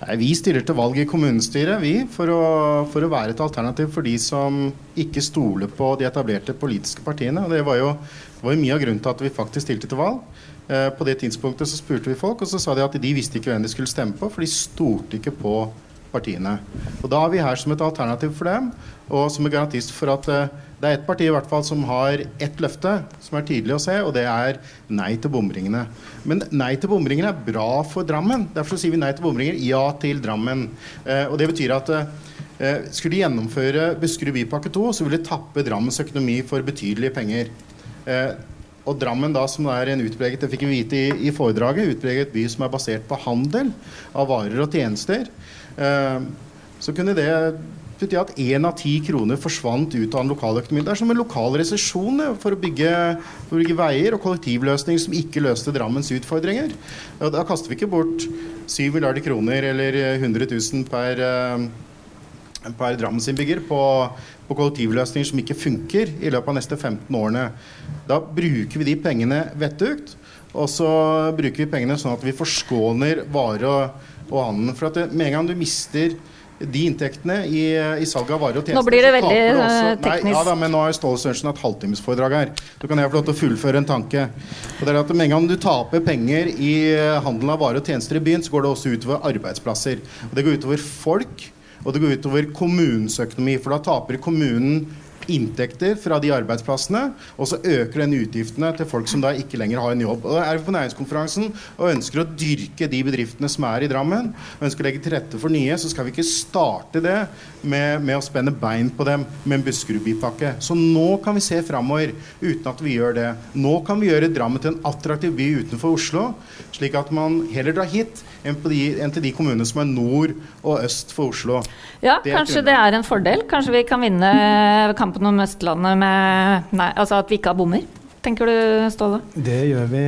Nei, vi stiller til valg i kommunestyret vi, for å, for å være et alternativ for de som ikke stoler på de etablerte politiske partiene. Og det var jo, det var jo mye av grunnen til at vi faktisk stilte til valg. Eh, på det tidspunktet så spurte vi folk, og så sa de at de visste ikke hvem de skulle stemme på, for de stolte ikke på partiene. Og Da er vi her som et alternativ for dem, og som en garantist for at eh, det er ett parti i hvert fall som har ett løfte som er tydelig å se, og det er nei til bomringene. Men nei til bomringene er bra for Drammen. Derfor sier vi nei til bomringer, ja til Drammen. Eh, og det betyr at skulle de gjennomføre Buskerud bypakke 2, så ville de tappe Drammens økonomi for betydelige penger. Og Drammen, da, som er en utpreget det fikk vi vite i, i foredraget, utpreget by som er basert på handel av varer og tjenester, eh, så kunne det bety at én av ti kroner forsvant ut av en lokaløkonomi. Det er som en lokal resesjon for, for å bygge veier og kollektivløsninger som ikke løste Drammens utfordringer. Og da kaster vi ikke bort 7 milliarder kroner eller 100 000 per eh, per Drammens-innbygger på, på kollektivløsninger som ikke funker i løpet av neste 15 årene. Da bruker vi de pengene vettugt, og så bruker vi pengene sånn at vi forskåner vare og, og handel. For at med en gang du mister de inntektene i, i salget av varer og tjenester Nå blir det veldig, også- eh, Nei, teknisk. ja da, men nå har Ståle Sørensen hatt halvtimesforedrag her. Så kan jeg få lov til å fullføre en tanke. Og det er at Med en gang du taper penger i handelen av varer og tjenester i byen, så går det også utover arbeidsplasser. Og Det går utover folk, og det går utover kommunens økonomi. For da taper kommunen inntekter fra de arbeidsplassene, og så øker den utgiftene til folk som da ikke lenger har en jobb. Og da er vi på næringskonferansen og ønsker å dyrke de bedriftene som er i Drammen, og ønsker å legge til rette for nye, så skal vi ikke starte det med, med å spenne bein på dem med en Buskerud-bypakke. Så nå kan vi se framover uten at vi gjør det. Nå kan vi gjøre Drammen til en attraktiv by utenfor Oslo, slik at man heller drar hit enn, de, enn til de kommunene som er nord og øst for Oslo. Ja, det kanskje det er en fordel. Kanskje vi kan vinne kampen om Østlandet med nei, altså at vi ikke har bommer? Tenker du, Ståle? Det gjør vi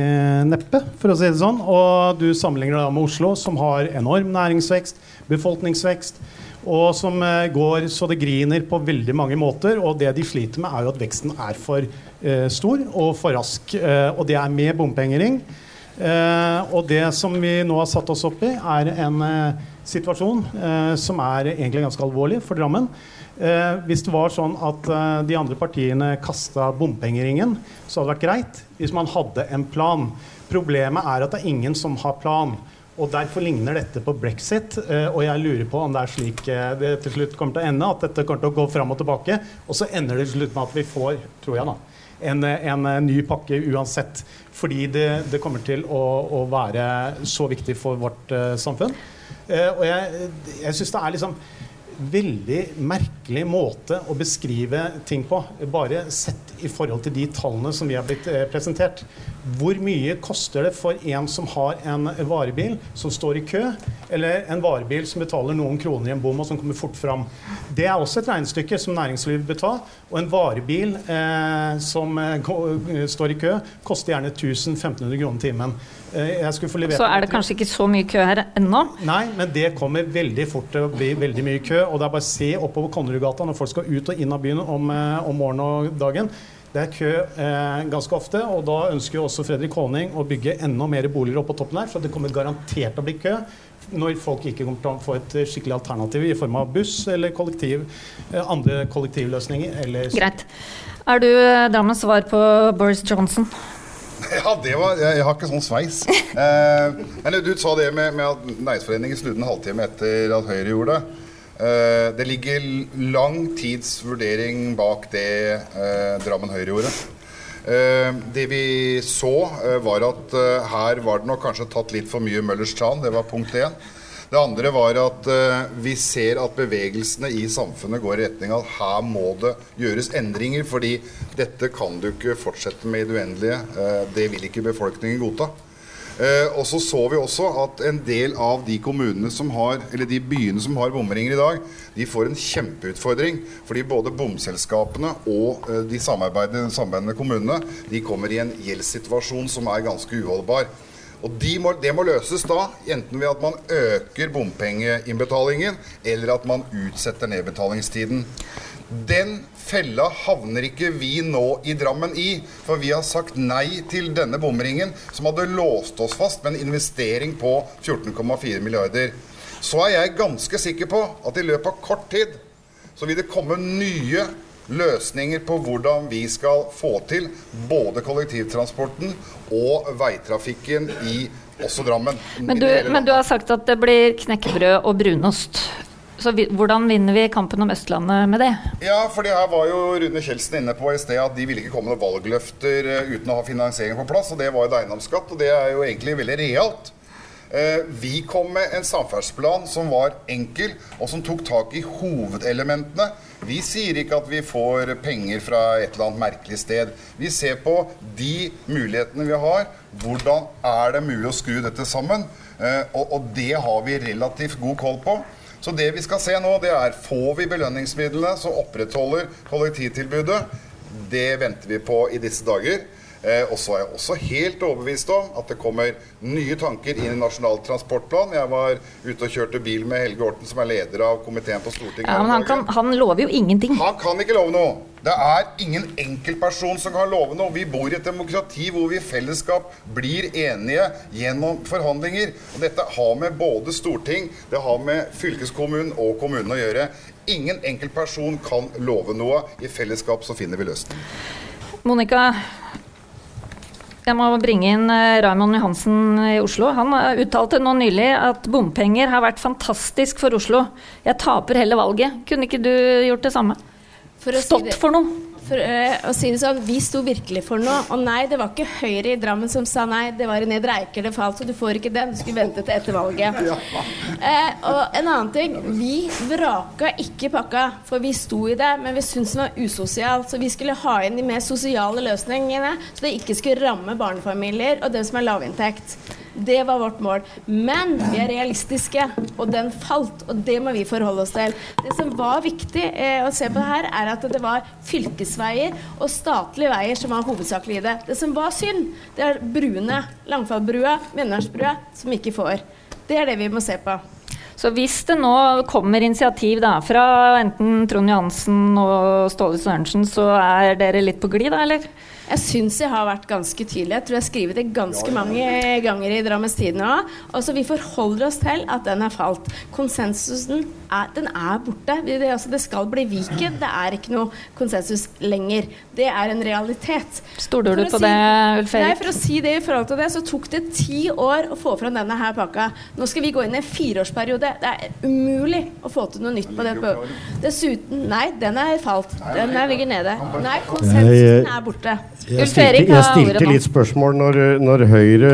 neppe, for å si det sånn. Og du sammenligner da med Oslo, som har enorm næringsvekst, befolkningsvekst, og som eh, går så det griner på veldig mange måter. Og det de sliter med, er jo at veksten er for eh, stor og for rask. Eh, og det er med bompengering. Eh, og det som vi nå har satt oss opp i, er en eh, situasjon eh, som er egentlig ganske alvorlig for Drammen. hvis det var sånn at de andre partiene kasta bompengeringen, så hadde det vært greit hvis man hadde en plan. Problemet er at det er ingen som har plan. Og Derfor ligner dette på brexit. og jeg lurer på om det er slik det til slutt kommer til å ende. At dette kommer til å gå fram og tilbake. Og så ender det til slutt med at vi får, tror jeg da, en, en ny pakke uansett. Fordi det, det kommer til å, å, være så viktig for vårt uh, samfunn. Uh, og jeg, jeg syns det er liksom veldig merkelig måte å beskrive ting på. Bare sett i forhold til de tallene som vi har blitt eh, presentert. Hvor mye koster det for en som har en varebil som står i kø, eller en varebil som betaler noen kroner i en bom og som kommer fort fram? Det er også et regnestykke som næringslivet bør ta. Og en varebil eh, som eh, står i kø, koster gjerne 1500 kroner timen. Eh, så er det kanskje ikke så mye kø her ennå? Nei, men det kommer veldig fort til å bli veldig mye kø. Og det er bare å se oppover Konnerudgata når folk skal ut og inn av byen om, eh, om morgenen og dagen. Det er kø eh, ganske ofte, og da ønsker jo også Fredrik Håning å bygge enda mer boliger oppå toppen her, så det kommer garantert til å bli kø når folk ikke kommer til å få et skikkelig alternativ i form av buss eller kollektiv, eh, andre kollektivløsninger. Eller Greit. Er du Drammens svar på Boris Johnson? [laughs] Ja, det var, jeg, jeg har ikke sånn sveis. Eh, men du sa det med, med at Næringsforeningen snudde en halvtime etter at Høyre gjorde det. Eh, det ligger lang tids vurdering bak det eh, Drammen Høyre gjorde. Eh, det vi så, var at her var det nok kanskje tatt litt for mye Møllers tran. Det var punkt én. Det andre var at vi ser at bevegelsene i samfunnet går i retning av at her må det gjøres endringer, fordi dette kan du ikke fortsette med i det uendelige. Det vil ikke befolkningen godta. Uh, og så så vi også at en del av de kommunene som har, eller de byene som har bomringer i dag, de får en kjempeutfordring. Fordi både bomselskapene og de samarbeidende, samarbeidende kommunene de kommer i en gjeldssituasjon som er ganske uholdbar. Og de må, Det må løses da, enten ved at man øker bompengeinnbetalingen, eller at man utsetter nedbetalingstiden. Den fella havner ikke vi nå i Drammen i, for vi har sagt nei til denne bomringen, som hadde låst oss fast med en investering på 14,4 milliarder. Så er jeg ganske sikker på at i løpet av kort tid så vil det komme nye løsninger på hvordan vi skal få til både kollektivtransporten og veitrafikken i også Drammen. Men du, men du har sagt at det blir knekkebrød og brunost. Så vi, Hvordan vinner vi kampen om Østlandet med det? Ja, for det her var jo Rune Kjeldsen inne på i sted at de ville ikke komme med valgløfter eh, uten å ha finansiering på plass. og Det var jo eiendomsskatt, og det er jo egentlig veldig realt. Eh, vi kom med en samferdselsplan som var enkel, og som tok tak i hovedelementene vi sier ikke at vi får penger fra et eller annet merkelig sted. Vi ser på de mulighetene vi har. Hvordan er det mulig å skru dette sammen? Eh, og, det har vi relativt god koll på. Så det vi skal se nå, det er får vi belønningsmidlene som opprettholder kollektivtilbudet. Det venter vi på i disse dager. Eh, og så er jeg også helt overbevist om at det kommer nye tanker inn i Nasjonal transportplan. Jeg var ute og kjørte bil med Helge Orten, som er leder av komiteen på Stortinget. Ja, men han, kan, han, lover jo ingenting. Han kan ikke love noe. Det er ingen enkeltperson som kan love noe. Vi bor i et demokrati hvor vi i fellesskap blir enige gjennom forhandlinger. Og dette har med både storting, det har med fylkeskommunen og kommunen å gjøre. Ingen enkeltperson kan love noe. I fellesskap så finner vi løsningen. Monica, jeg må bringe inn eh, Raymond Johansen i Oslo. Han uttalte nå nylig at bompenger har vært fantastisk for Oslo. Jeg taper hele valget. Kunne ikke du gjort det samme? For å si Stått det- for noe. For eh, å si det sånn, Vi sto virkelig for noe. Og nei, det var ikke Høyre i Drammen som sa nei. Det var i Dreiker det falt, så du får ikke den. Du skulle vente til etter valget. Eh, og en annen ting. Vi vraka ikke pakka, for vi sto i det. Men vi syntes den var usosial, så vi skulle ha inn de mer sosiale løsningene. Så det ikke skulle ramme barnefamilier og dem som har lavinntekt. Det var vårt mål. Men vi er realistiske, og den falt. Og det må vi forholde oss til. Det som var viktig eh, å se på her, er at det var fylkesveier og statlige veier som var hovedsakelig i det. Det som var synd, det er bruene. Langfallbrua, Mjøndalsbrua, som ikke får. Det er det vi må se på. Så hvis det nå kommer initiativ da, fra enten Trond Johansen og Ståle Sørensen, så er dere litt på glid, da, eller? Jeg syns jeg har vært ganske tydelig. Jeg tror jeg har skrevet det ganske mange ganger i Drammens Tidende òg. Altså, vi forholder oss til at den har falt. Konsensusen er, den er borte. Det, det, altså, det skal bli Viken. Det er ikke noe konsensus lenger. Det er en realitet. Stoler du på si, på det, Ulf Erik? Nei, for å si det i forhold til det, så tok det ti år å få fram denne her pakka. Nå skal vi gå inn i en fireårsperiode. Det er umulig å få til noe nytt på det. Dessuten Nei, den er falt. Den er ligger nede. Nei, konsensusen er borte. Jeg stilte, jeg stilte litt spørsmål når, når Høyre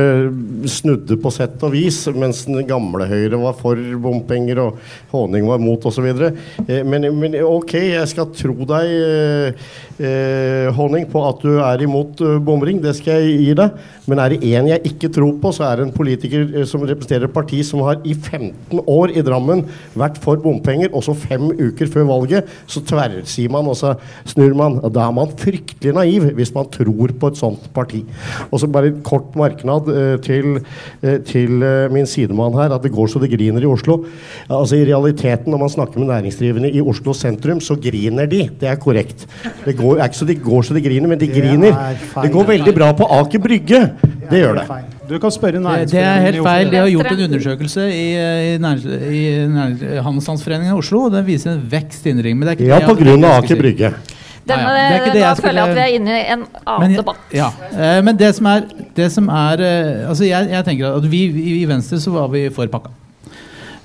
snudde på sett og vis, mens den gamle Høyre var for bompenger og Håning var mot osv. Eh, men, men ok, jeg skal tro deg, eh, honning på at du er imot eh, bomring. Det skal jeg gi deg. Men er det én jeg ikke tror på, så er det en politiker eh, som representerer et parti som har i 15 år i Drammen vært for bompenger, og så fem uker før valget så tverrsier man, og så snur man. Da er man fryktelig naiv hvis man tror på et sånt parti. Og så bare en kort merknad eh, til, eh, til eh, min sidemann her, at det går så det griner i Oslo. Altså I realiteten, når man snakker med næringsdrivende i Oslo sentrum, så griner de. Det er korrekt. Det går, er ikke så de går så de griner, men de Det griner. er feil. Det går veldig bra på Aker Brygge. Det gjør det. Du kan spørre Det, det er helt feil. De har gjort en undersøkelse i, i, nærings, i Handelsstandsforeningen i Oslo, og den viser en vekst i innringning. Men det er ikke Ja, pga. Aker. Brygge. Denne, Ja, ja. Det er ikke det da jeg føler jeg at vi er inne i en annen Men, debatt. ja, eh, men det som er, det som er eh, altså jeg, jeg tenker at vi, vi I Venstre så var vi for pakka.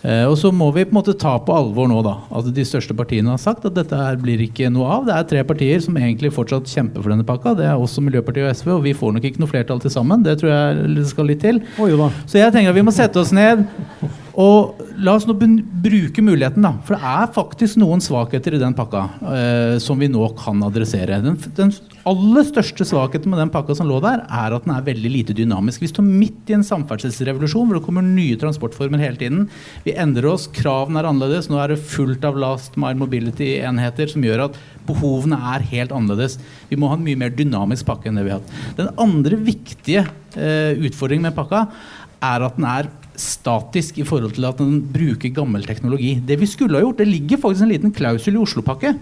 Eh, og så må vi på en måte ta på alvor nå da, at de største partiene har sagt at dette her blir ikke noe av. Det er tre partier som egentlig fortsatt kjemper for denne pakka. Det er oss og Miljøpartiet og SV, og vi får nok ikke noe flertall til sammen. Det tror jeg skal litt til. Så jeg tenker at vi må sette oss ned og la oss nå bruke muligheten, da. For det er faktisk noen svakheter i den pakka eh, som vi nå kan adressere. Den, den aller største svakheten med den pakka som lå der, er at den er veldig lite dynamisk. Vi står midt i en samferdselsrevolusjon hvor det kommer nye transportformer hele tiden. Vi endrer oss, kravene er annerledes. Nå er det fullt av last mile mobility-enheter som gjør at behovene er helt annerledes. Vi må ha en mye mer dynamisk pakke enn det vi har hatt. Den andre viktige eh, utfordringen med pakka er at den er statisk i forhold til at den bruker gammel teknologi. Det vi skulle ha gjort, det ligger faktisk en liten klausul i Oslopakke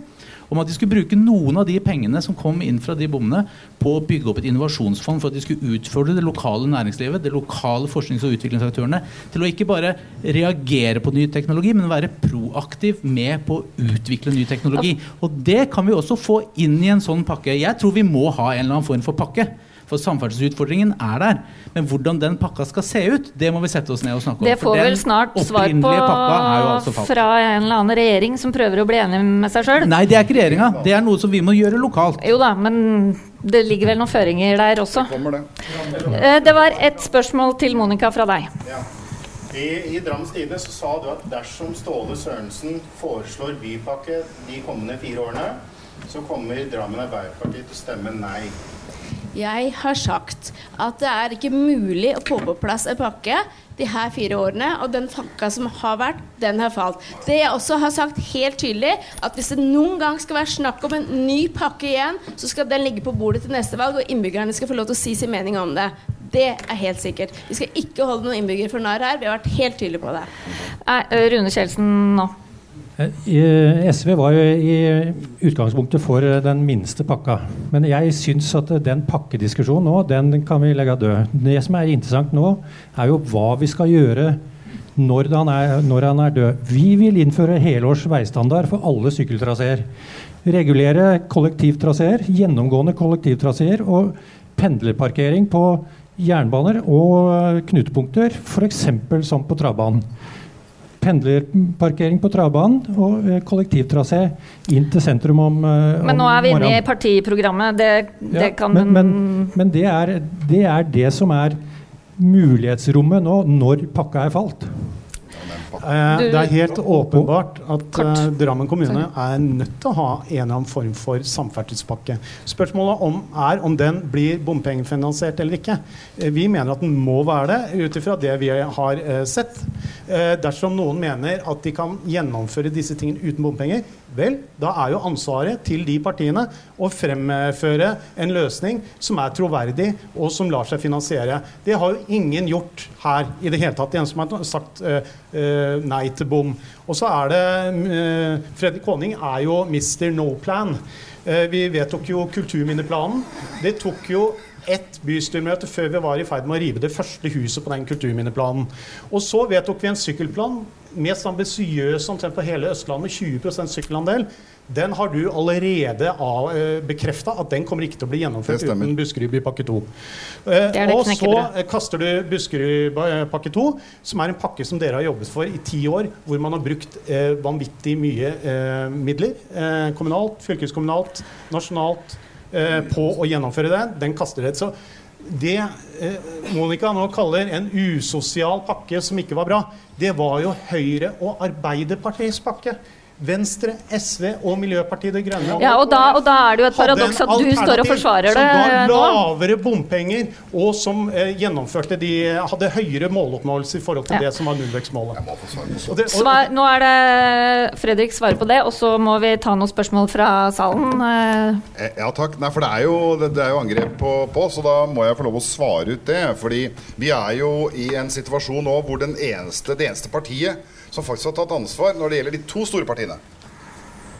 om at de skulle bruke noen av de pengene som kom inn fra de bommene, på å bygge opp et innovasjonsfond for at de skulle utfordre det lokale næringslivet, det lokale forsknings- og utviklingsaktørene, til å ikke bare reagere på ny teknologi, men være proaktiv med på å utvikle ny teknologi. Og det kan vi også få inn i en sånn pakke. Jeg tror vi må ha en eller annen form for pakke. For samferdselsutfordringen er der. Men hvordan den pakka skal se ut, det må vi sette oss ned og snakke om. Det får vel snart svar på altså fra en eller annen regjering som prøver å bli enig med seg sjøl. Nei, det er ikke regjeringa. Det er noe som vi må gjøre lokalt. Jo da, men det ligger vel noen føringer der også. Det, Det var et spørsmål til Monica fra deg. I, I Drammens Tidende så sa du at dersom Ståle Sørensen foreslår bypakke de kommende fire årene, så kommer Drammen Arbeiderparti til å stemme nei. Jeg har sagt at det er ikke mulig å få på plass en pakke de her fire årene, og den pakka som har vært, den har falt. Det jeg også har sagt helt tydelig, at hvis det noen gang skal være snakk om en ny pakke igjen, så skal den ligge på bordet til neste valg, og innbyggerne skal få lov til å si sin mening om det. Det er helt sikkert. Vi skal ikke holde noen innbyggere for narr her. Vi har vært helt tydelige på det. Nei, Rune Kjeldsen nå. Eh, SV var jo i utgangspunktet for eh, den minste pakka. Men jeg syns at eh, den pakkediskusjonen nå, den kan vi legge død. Det som er interessant nå, er jo hva vi skal gjøre når han er, når han er død. Vi vil innføre helårs veistandard for alle sykkeltraseer. Regulere kollektivtraseer, gjennomgående kollektivtraseer og pendlerparkering på jernbaner og eh, knutepunkter, f.eks. som på travbanen. Pendlerparkering på travbanen og eh, kollektivtrasé inn til sentrum om, morgenen. Men nå er vi inne i partiprogrammet. Det, det Ja, kan men, men, men det, er, det er det som er mulighetsrommet nå, når pakka er falt. Eh, det er helt åpenbart at eh, Drammen kommune er nødt til å ha en eller annen form for samferdselspakke. Spørsmålet om, er om den blir bompengefinansiert eller ikke. Eh, vi mener at den må være det, ut ifra det vi har eh, sett. Eh, dersom noen mener at de kan gjennomføre disse tingene uten bompenger, vel, da er jo ansvaret til de partiene å fremføre en løsning som er troverdig, og som lar seg finansiere. Det har jo ingen gjort her i det hele tatt. Det som har sagt uh, uh, nei til bom. Og så er det uh, Fredrik Konning er jo Mr. No Plan. Eh, vi vedtok jo kulturminneplanen. Det tok jo ett bystyremøte før vi var i ferd med å rive det første huset på den kulturminneplanen. Og så vedtok vi en sykkelplan, mest ambisiøs omtrent på hele Østlandet, med 20% sykkelandel. Den har du allerede uh, bekrefta at den kommer ikke til å bli gjennomført Det uten Buskerudbypakke 2. Det er det og så eh, kaster du Buskerudpakke 2, som er en pakke som dere har jobbet for i ti år, hvor man har brukt eh, vanvittig mye eh, midler, eh, kommunalt, fylkeskommunalt, nasjonalt, eh, på å gjennomføre det. Den kaster dere. Så det eh, Monica nå kaller en usosial pakke som ikke var bra, det var jo Høyre og Arbeiderpartiets pakke. Venstre, SV og Miljøpartiet De Grønne. Ja, og da, og da er det jo et paradoks at du står og forsvarer det Som ga nå. lavere bompenger, og som eh, gjennomførte de hadde høyere måloppnåelse i forhold til Ja. det som var nullvekstmålet. Og det- og- Svar, nå er det Fredrik svarer på det, og så må vi ta noen spørsmål fra salen. Eh, Eh, Ja takk. Nei, for det er jo, det, det er jo angrep på, på, så da må jeg få lov å svare ut det. Fordi vi er jo i en situasjon nå hvor den eneste, det eneste partiet som faktisk har tatt ansvar når det gjelder de to store partiene,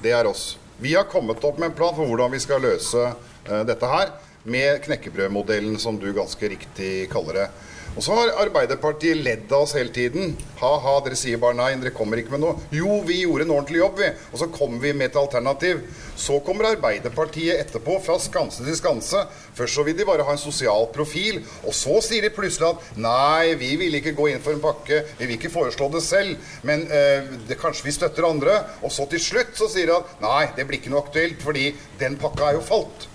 det er oss. Vi har kommet opp med en plan for hvordan vi skal løse eh, dette her, med knekkebrødmodellen, som du ganske riktig kaller det. Og så har Arbeiderpartiet ledd av oss hele tiden. Ha-ha, dere sier bare nei, dere kommer ikke med noe. Jo, vi gjorde en ordentlig jobb, vi. Og så kommer vi med et alternativ. Så kommer Arbeiderpartiet etterpå, fra skanse til skanse. Først så vil de bare ha en sosial profil, og så sier de plutselig at nei, vi vil ikke gå inn for en pakke, vi vil ikke foreslå det selv, men øh, det, kanskje vi støtter andre. Og så til slutt så sier de at nei, det blir ikke noe aktuelt, fordi den pakka er jo falt.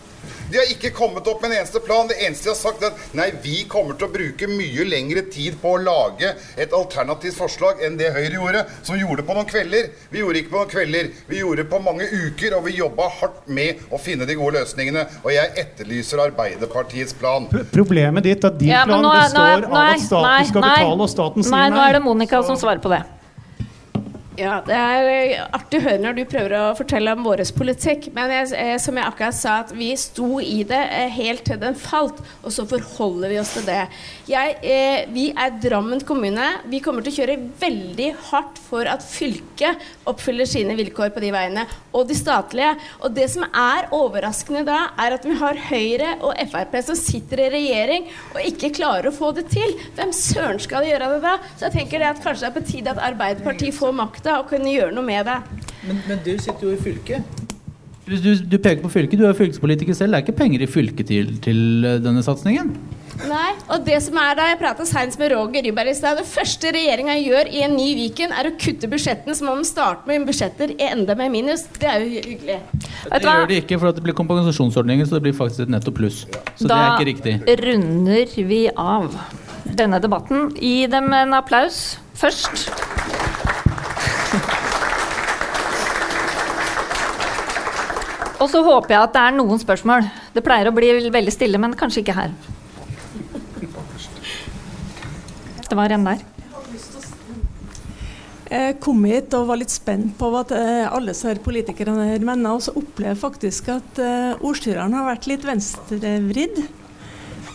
De har ikke kommet opp med en eneste plan. Det eneste de har sagt, er at nei, vi kommer til å bruke mye lengre tid på å lage et alternativt forslag enn det Høyre gjorde, som gjorde det på noen kvelder. Vi gjorde ikke på noen kvelder, vi gjorde det på mange uker, og vi jobba hardt med å finne de gode løsningene. Og jeg etterlyser Arbeiderpartiets plan. Problemet ditt er at din ja, plan består nei, av at staten nei, skal nei. betale, og staten sier Nei, nei. nå er det Monica som svarer på det. Ja, Det er eh, artig å høre når du prøver å fortelle om vår politikk. Men jeg, eh, som jeg akkurat sa, at vi sto i det eh, helt til den falt. Og så forholder vi oss til det. Jeg, eh, vi er Drammen kommune. Vi kommer til å kjøre veldig hardt for at fylket oppfyller sine vilkår på de veiene. Og de statlige. Og det som er overraskende da, er at vi har Høyre og Frp som sitter i regjering og ikke klarer å få det til. Hvem søren skal gjøre det da? Så jeg tenker det at kanskje det er på tide at Arbeiderpartiet får makta og kunne gjøre noe med det. Men, men du sitter jo i fylket. Du, du, du peker på fylket, du er fylkespolitiker selv. Det er ikke penger i fylket til, til eh, denne satsingen? Nei, og det som er da Jeg prata seinest med Roger Ryberg i stad. Det første regjeringa gjør i en ny Viken, er å kutte budsjettene, som om de starter med budsjetter enda med minus. Det er jo hyggelig. Det gjør de ikke, for at det blir kompensasjonsordninger, så det blir faktisk et netto pluss. Så det er ikke riktig. Da runder vi av denne debatten. Gi dem en applaus først. Og så håper jeg at det er noen spørsmål. Det pleier å bli veldig stille, men kanskje ikke her. Det var en der. Jeg kom hit og var litt spent på hva eh, alle disse politikerne her mener, og så opplever jeg faktisk at uh, ordstyreren har vært litt venstrevridd.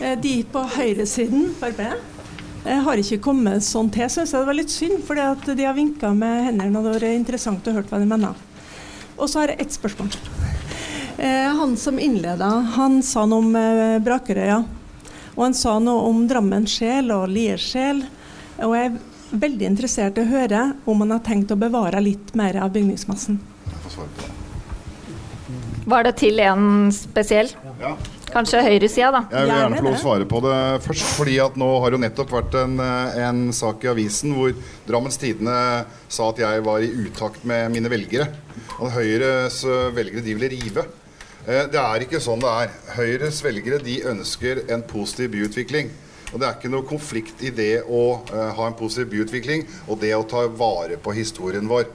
Eh, de på høyresiden, eh, har ikke kommet sånn til, syns jeg det var litt synd. For de har vinka med hendene, og det var interessant å høre hva de mener. Og så har jeg ett spørsmål. Eh, han som innleda, han sa noe om eh, Brakerøya. Og han sa noe om Drammen sjel og Lier sjel. Og jeg er veldig interessert i å høre om han har tenkt å bevare litt mer av bygningsmassen. Var det til en spesiell? Ja. Kanskje høyresida, da. Jeg vil gjerne få lov å svare på det først. fordi at Nå har jo nettopp vært en, en sak i avisen hvor Drammens Tidende sa at jeg var i utakt med mine velgere. Og Høyres eh, velgere de ville rive. Eh, Det er ikke sånn det er. Høyres velgere de ønsker en positiv byutvikling. Og Det er ikke noe konflikt i det å eh, ha en positiv byutvikling og det å ta vare på historien vår.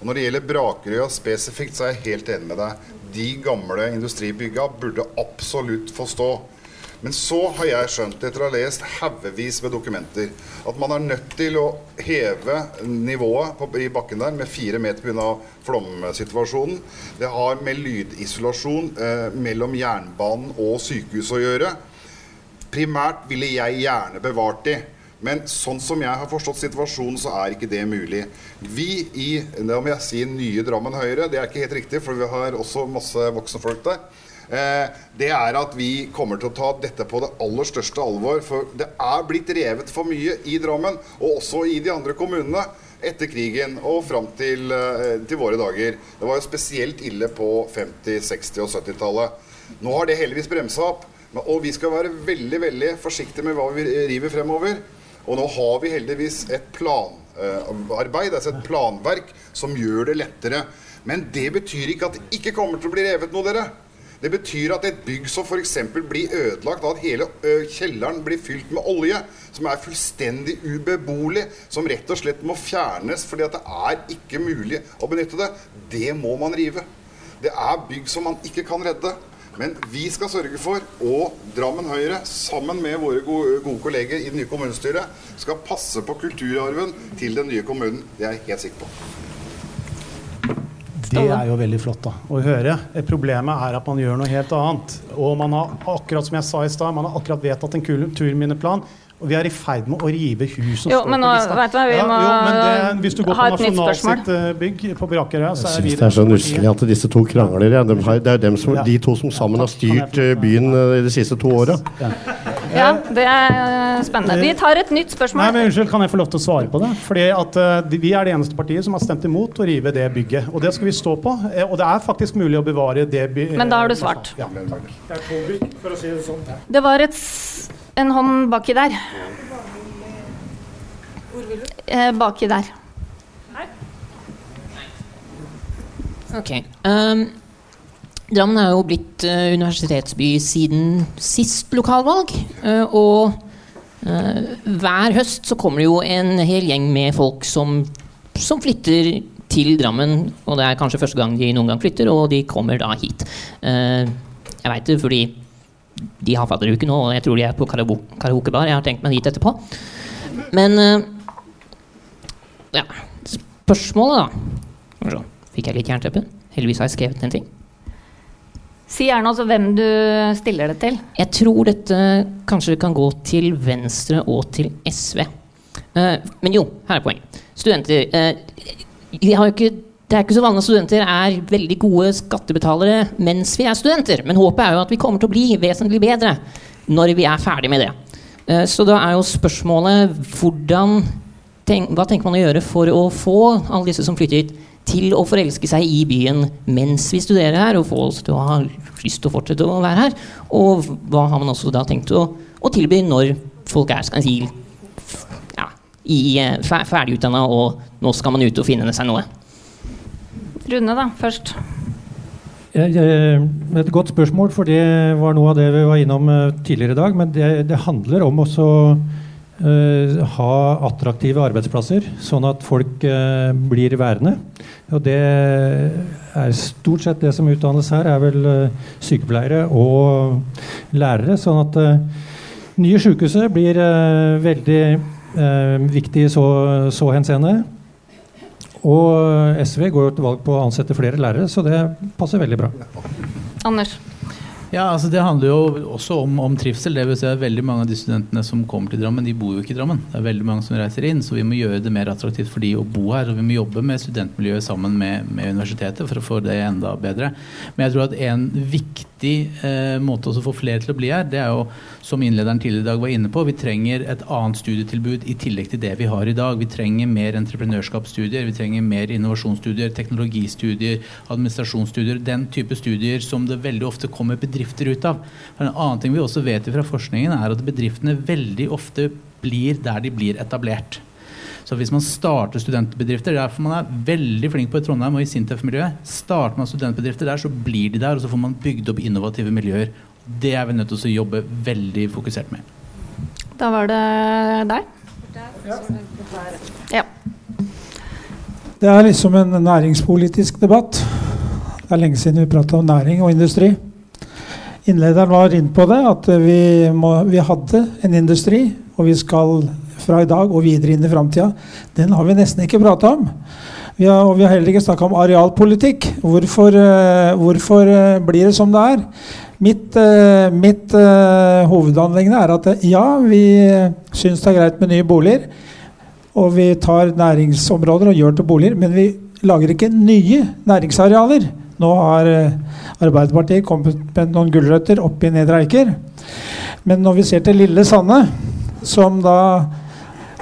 Og Når det gjelder Brakerøya spesifikt, så er jeg helt enig med deg. De gamle industribygga burde absolutt få stå. Men så har jeg skjønt, etter å ha lest haugevis med dokumenter, at man er nødt til å heve nivået på, i bakken der med fire meter pga. flomsituasjonen. Det har med lydisolasjon eh, mellom jernbanen og sykehuset å gjøre. Primært ville jeg gjerne bevart de. Men sånn som jeg har forstått situasjonen, så er ikke det mulig. Vi i det må jeg si, nye Drammen Høyre, det er ikke helt riktig, for vi har også masse voksne folk der. Eh, det er at vi kommer til å ta dette på det aller største alvor. For det er blitt revet for mye i Drammen, og også i de andre kommunene. Etter krigen og fram til, eh, til våre dager. Det var jo spesielt ille på 50-, 60- og 70-tallet. Nå har det heldigvis bremsa opp. Og vi skal være veldig veldig forsiktige med hva vi river fremover. Og nå har vi heldigvis et planarbeid, altså et planverk, som gjør det lettere. Men det betyr ikke at det ikke kommer til å bli revet noe, dere. Det betyr at et bygg som f.eks. blir ødelagt, at hele kjelleren blir fylt med olje, som er fullstendig ubeboelig, som rett og slett må fjernes fordi det er ikke mulig å benytte det, det må man rive. Det er bygg som man ikke kan redde. Men vi skal sørge for, og Drammen Høyre, sammen med våre gode, kolleger i det nye kommunestyret, skal passe på kulturarven til den nye kommunen. Det er jeg helt sikker på. Det er jo veldig flott da, å høre. Problemet er at man gjør noe helt annet. Og man har akkurat som jeg sa i sted, man har akkurat vedtatt en kulturminneplan. Og vi er i ferd med å rive hus som Jo, står men på lista. vet du vi Ja, må jo, men det, hvis du går ha på et nytt spørsmål. Nasjonalsitt eh, bygg på Brakerøya, så Jeg er vi syns det er så nusselig at disse to krangler. Ja. De har, det er dem som, de to som sammen har styrt eh, byen eh, de siste to åra. Ja, det er spennende. Vi tar et nytt spørsmål. Nei, men Unnskyld, kan jeg få lov til å svare på det? Fordi at uh, Vi er det eneste partiet som har stemt imot å rive det bygget. Og det skal vi stå på. Og det er faktisk mulig å bevare det bygget. Men da har du svart. Ja. Det er to bygg, for å si det sånn. Det var et, en hånd baki der. Eh, baki der. Ok. Um, Drammen er jo blitt uh, universitetsby siden sist lokalvalg. Uh, og uh, hver høst så kommer det jo en hel gjeng med folk som, som flytter til Drammen. Og det er kanskje første gang de noen gang flytter, og de kommer da hit. Eh, jeg veit det fordi de har fadderuke nå, og jeg tror de er på karaokebar. Jeg har tenkt meg dit etterpå. Men eh, ja, spørsmålet, da. Fikk jeg litt jernteppe? Heldigvis har jeg skrevet en ting. Si gjerne også hvem du stiller det til. Jeg tror dette kanskje kan gå til Venstre og til SV. Eh, men jo, her er poenget. Studenter eh, de har jo ikke, Det er ikke så vanlig at studenter er veldig gode skattebetalere mens vi er studenter. Men håpet er jo at vi kommer til å bli vesentlig bedre når vi er ferdig med det. Eh, så da er jo spørsmålet hvordan tenk, Hva tenker man å gjøre for å få alle disse som flytter hit, til å forelske seg i byen mens vi studerer her, og få oss til å ha lyst til å fortsette å være her? Og hva har man også da tenkt å, å tilby når folk er skal jeg si, ja, eh, fer- ferdigutdanna og nå skal man ut og finne seg noe? Rune, da, først. Et godt spørsmål, for det var noe av det vi var innom eh, tidligere i dag. Men det, det handler om også eh, ha attraktive arbeidsplasser, sånn at folk eh, blir værende. Og det er stort sett det som utdannes her, er vel sykepleiere og lærere. Sånn at nye sykehuset blir veldig viktig i så, så henseende. Og SV går jo til valg på å ansette flere lærere, så det passer veldig bra. Anders. Ja, altså Det handler jo også om, om trivsel. Det vil si at Veldig mange av de studentene som kommer til Drammen, de bor jo ikke i Drammen. Det er veldig mange som reiser inn, så vi må gjøre det mer attraktivt for de å bo her. Og vi må jobbe med studentmiljøet sammen med, med universitetet for å få det enda bedre. Men jeg tror at en viktig viktig eh, måte å få flere til å bli her, det er jo, som innlederen tidligere i dag var inne på, vi trenger et annet studietilbud i tillegg til det vi har i dag. Vi trenger mer entreprenørskapsstudier, vi trenger mer innovasjonsstudier, teknologistudier, administrasjonsstudier. Den type studier som det veldig ofte kommer bedrifter ut av. For en annen ting vi også vet fra forskningen, er at bedriftene veldig ofte blir der de blir etablert. Så hvis man starter studentbedrifter, det er derfor man er veldig flink på i Trondheim og i Sintef-miljøet, starter man studentbedrifter der, så blir de der, og så får man bygd opp innovative miljøer. Det er vi nødt til å jobbe veldig fokusert med. Da var det deg. Ja. Det er liksom en næringspolitisk debatt. Det er lenge siden vi prata om næring og industri. Innlederen var inne på det, at vi, må, vi hadde en industri, og vi skal fra i dag og videre inn i framtida, den har vi nesten ikke prata om. Vi har, og vi har heller ikke snakka om arealpolitikk. Hvorfor, uh, hvorfor uh, blir det som det er? Mitt, uh, mitt hovedanliggende er at ja, vi syns det er greit med nye boliger. Og vi tar næringsområder og gjør til boliger, men vi lager ikke nye næringsarealer. Nå har Arbeiderpartiet kommet med noen gulrøtter oppi Nedre Eiker. Men når vi ser til Lille Sanne, som da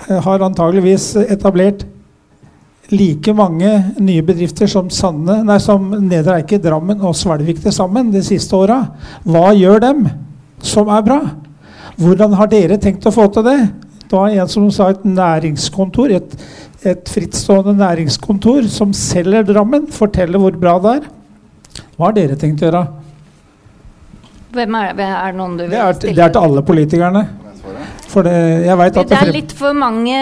Eh, har antageligvis etablert like mange nye bedrifter som, Sanne, nei, som Nedre Eike, Drammen og Svelvik til sammen de siste åra. Hva gjør dem som er bra? Hvordan har dere tenkt å få til det? Det var en som sa et næringskontor, et, et frittstående næringskontor som selger Drammen. Forteller hvor bra det er. Hva har dere tenkt å gjøre? Hvem er, er det noen du vil det er. Det er til alle politikerne. For det, jeg vet at det er litt for mange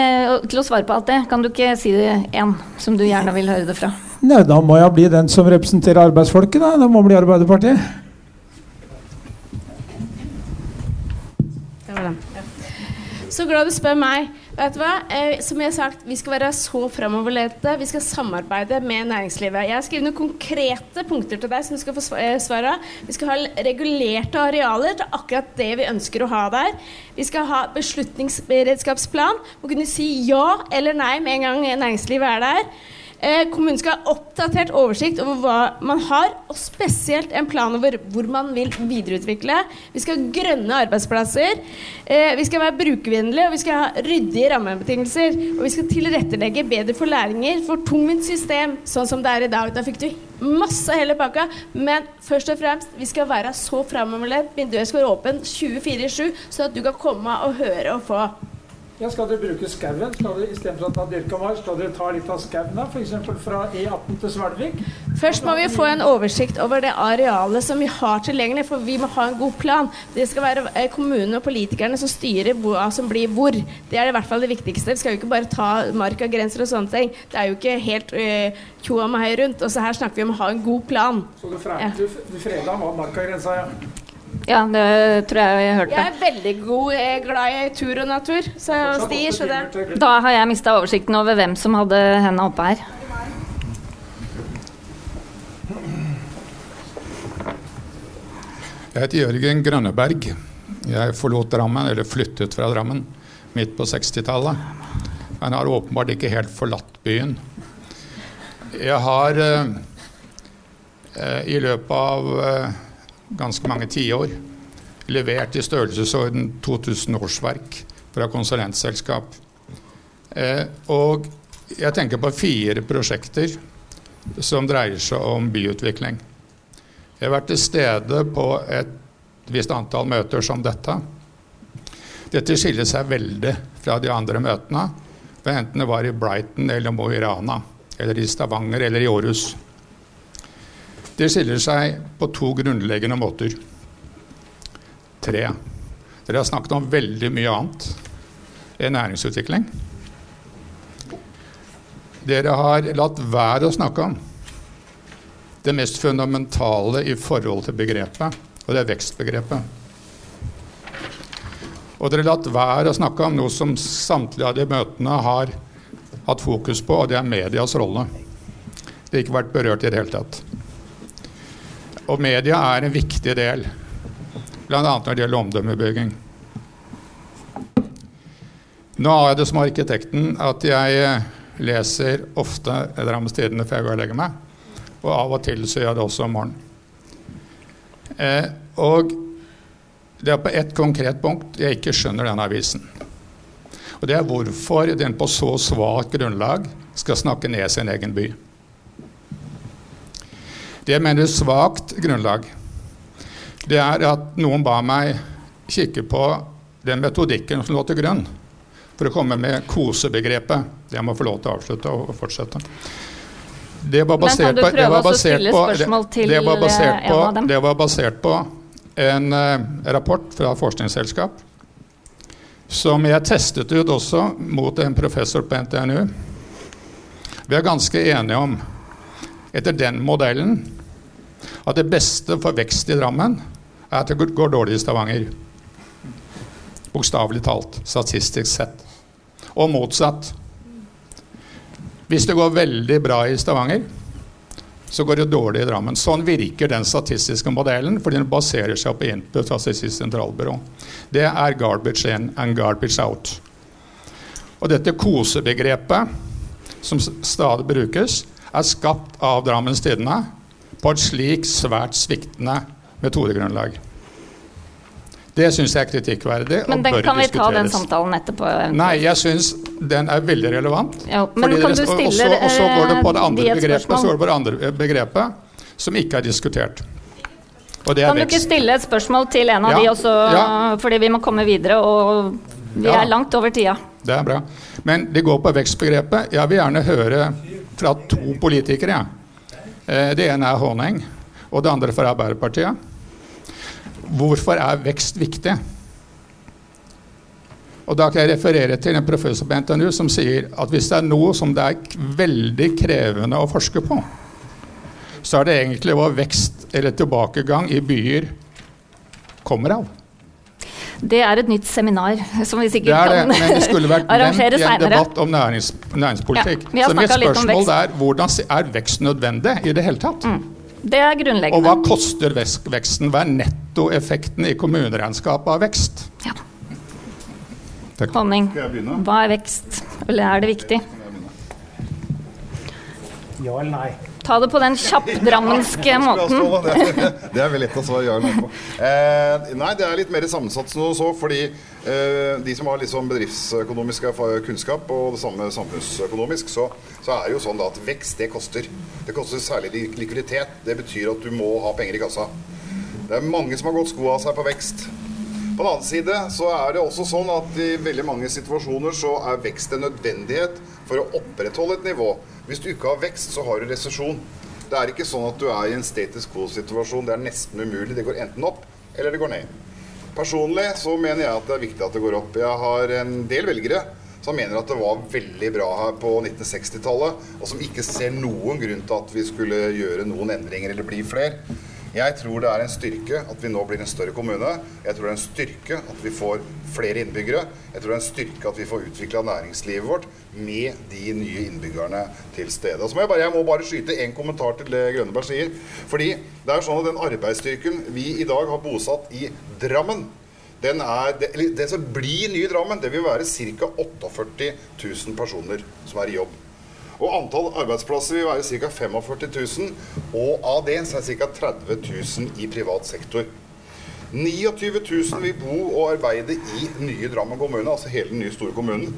til å svare på alt det. Kan du ikke si det én som du gjerne vil høre det fra? Nei, da må jeg bli den som representerer arbeidsfolket. Da, da må bli Arbeiderpartiet. Det var den. Så glad du spør meg. Vet du hva? Eh, som jeg har sagt, Vi skal være så framoverlente. Vi skal samarbeide med næringslivet. Jeg har skrevet noen konkrete punkter til deg som du skal få svar av. Vi skal ha regulerte arealer til akkurat det vi ønsker å ha der. Vi skal ha beslutningsberedskapsplan. Må kunne si ja eller nei med en gang næringslivet er der. Eh, kommunen skal ha oppdatert oversikt over hva man har, og spesielt en plan over hvor man vil videreutvikle. Vi skal ha grønne arbeidsplasser. Eh, vi skal være brukervennlige, og vi skal ha ryddige rammebetingelser. Og vi skal tilrettelegge bedre for læringer for tungvint system, sånn som det er i dag. Da fikk du masse hele pakka, men først og fremst, vi skal være så framoverlent. Vinduet skal være åpen 24-7, sånn at du kan komme og høre og få. Ja, Skal dere bruke skauen istedenfor å ta dyrka mark? Skal dere ta litt av skauen, f.eks. fra E18 til Svelvik? Først må vi få en oversikt over det arealet som vi har tilgjengelig, for vi må ha en god plan. Det skal være eh, kommunene og politikerne som styrer hva som blir hvor. Det er i hvert fall det viktigste. Vi skal jo ikke bare ta mark av grenser og sånne ting. Det er jo ikke helt tjo og hei rundt. Og så her snakker vi om å ha en god plan. Så du, freda, ja. du, du freda markagrensa, ja? Ja, det tror jeg jeg hørte. Jeg er veldig god, jeg er glad i tur og natur. Så stier, så det Da har jeg mista oversikten over hvem som hadde henda oppe her. Jeg heter Jørgen Grønneberg. Jeg forlot Drammen, eller flyttet fra Drammen, midt på 60-tallet. Men har åpenbart ikke helt forlatt byen. Jeg har eh, eh i løpet av eh, ganske mange tiår levert i størrelsesorden 2000 årsverk fra konsulentselskap. Eh, og jeg tenker på fire prosjekter som dreier seg om byutvikling. Jeg har vært til stede på et visst antall møter som dette. Dette skiller seg veldig fra de andre møtene, enten det var i Brighton eller Mo i Rana, eller i Stavanger eller i Århus. Det skiller seg på to grunnleggende måter. Tre. Dere har snakket om veldig mye annet enn næringsutvikling. Dere har latt være å snakke om det mest fundamentale i forhold til begrepet, og det er vekstbegrepet. Og dere har latt være å snakke om noe som samtlige av de møtene har hatt fokus på, og det er medias rolle. Det har ikke vært berørt i det hele tatt. Og media er en viktig del, bl.a. når det gjelder omdømmebygging. Nå har jeg det som arkitekten at jeg eh, leser ofte Drammens Tidende før jeg går og legger meg. Og av og til så gjør jeg det også om morgenen. Eh, og det er på ett konkret punkt jeg ikke skjønner denne avisen. Og det er hvorfor den på så svakt grunnlag skal snakke ned sin egen by. Det jeg mener svakt grunnlag, det er at noen ba meg kikke på den metodikken som lå til grunn for å komme med kosebegrepet. Jeg må få lov til å avslutte og fortsette. Det var basert på, det var basert på, det, det var basert på, det var basert på en eh, rapport fra et forskningsselskap som jeg testet ut også mot en professor på NTNU. Vi er ganske enige om, etter den modellen, at det beste for vekst i Drammen er at det går dårlig i Stavanger. Bokstavelig talt, statistisk sett. Og motsatt. Hvis det går veldig bra i Stavanger, så går det dårlig i Drammen. Sånn virker den statistiske modellen, fordi den baserer seg på input fra Statistisk sentralbyrå. Det er garbage in and garbage out. Og dette kosebegrepet, som stadig brukes, er skapt av Drammens Tidende på et slik svært sviktende metodegrunnlag. Det syns jeg er kritikkverdig men den, kan vi ta den samtalen etterpå? Eventuelt. Nei, jeg syns den er veldig relevant. Ja, men kan du stille og så går det på det andre de begrepet, så går det på det andre begrepet som ikke er diskutert. kan du ikke stille et spørsmål til en av ja, de også, ja. fordi vi må komme videre, og vi ja. er langt over tida. Det er bra. Men det går på vekstbegrepet. Jeg vil gjerne høre fra to politikere. Ja. Det ene er Håneng, og det andre for Arbeiderpartiet. Hvorfor er vekst viktig? Og Da kan jeg referere til en professor på NTNU som sier at hvis det er noe som det er veldig krevende å forske på, så er det egentlig hva vekst eller tilbakegang i byer kommer av. Det er et nytt seminar som vi sikkert det det, kan men det skulle vært [laughs] nevnt i en debatt om nærings, næringspolitikk. Ja, så mitt spørsmål er hvordan er vekst nødvendig i det hele tatt? Mm. Det er grunnleggende. Og hva koster veksten? Hva er nettoeffekten i kommuneregnskapet av vekst? Ja. Honning, hva er vekst? Eller er det viktig? Ja eller nei? Ta det på den kjappdrammenske måten. [laughs] Det er vel lett å svare ja eller nei på. Eh, nei, det er litt mer sammensatt enn så, fordi eh, de som har liksom bedriftsøkonomisk kunnskap, og det samme samfunnsøkonomisk, så, så er det jo sånn at vekst, det koster. Det koster særlig likviditet. Det betyr at du må ha penger i kassa. Det er mange som har gått sko av seg på vekst. På den annen side så er det også sånn at i veldig mange situasjoner så er vekst en nødvendighet for å opprettholde et nivå. Hvis du ikke har vekst, så har du resesjon. Det er ikke sånn at du er i en status quo-situasjon. Det er nesten umulig. Det går enten opp, eller det går ned. Personlig så mener jeg at det er viktig at det går opp. Jeg har en del velgere som mener at det var veldig bra her på 1960-tallet, og som ikke ser noen grunn til at vi skulle gjøre noen endringer eller bli flere. Jeg tror det er en styrke at vi nå blir en større kommune. Jeg tror det er en styrke at vi får flere innbyggere. Jeg tror det er en styrke at vi får utvikla næringslivet vårt med de nye innbyggerne til stede. Og så må jeg, bare, jeg må bare skyte en kommentar til det Grønneberg sier. Fordi det er sånn at den arbeidsstyrken vi i dag har bosatt i Drammen, er, det, det som blir nye Drammen, det vil være ca. 48 000 personer som er i jobb. Og antall arbeidsplasser vil være ca. 45 000, og av det så er ca. 30 000 i privat sektor. 29 000 vil bo og arbeide i nye Drammen kommune, altså hele den nye store kommunen.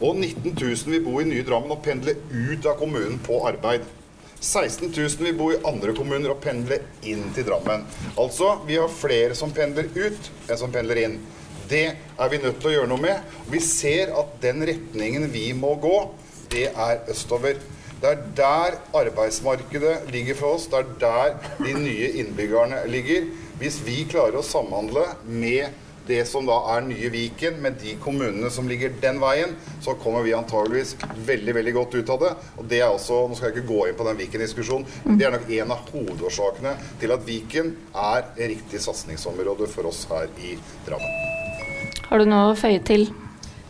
Og 19 000 vil bo i nye Drammen og pendle ut av kommunen på arbeid. 16 000 vil bo i andre kommuner og pendle inn til Drammen. Altså, vi har flere som pendler ut enn som pendler inn. Det er vi nødt til å gjøre noe med. Vi ser at den retningen vi må gå, det er østover. Det er der arbeidsmarkedet ligger for oss. Det er der de nye innbyggerne ligger. Hvis vi klarer å samhandle med det som da er nye Viken, med de kommunene som ligger den veien, så kommer vi antageligvis veldig veldig godt ut av det. Og det er også, Nå skal jeg ikke gå inn på den Viken-diskusjonen, men det er nok en av hovedårsakene til at Viken er riktig satsingsområde for oss her i Drammen. Har du noe å føye til?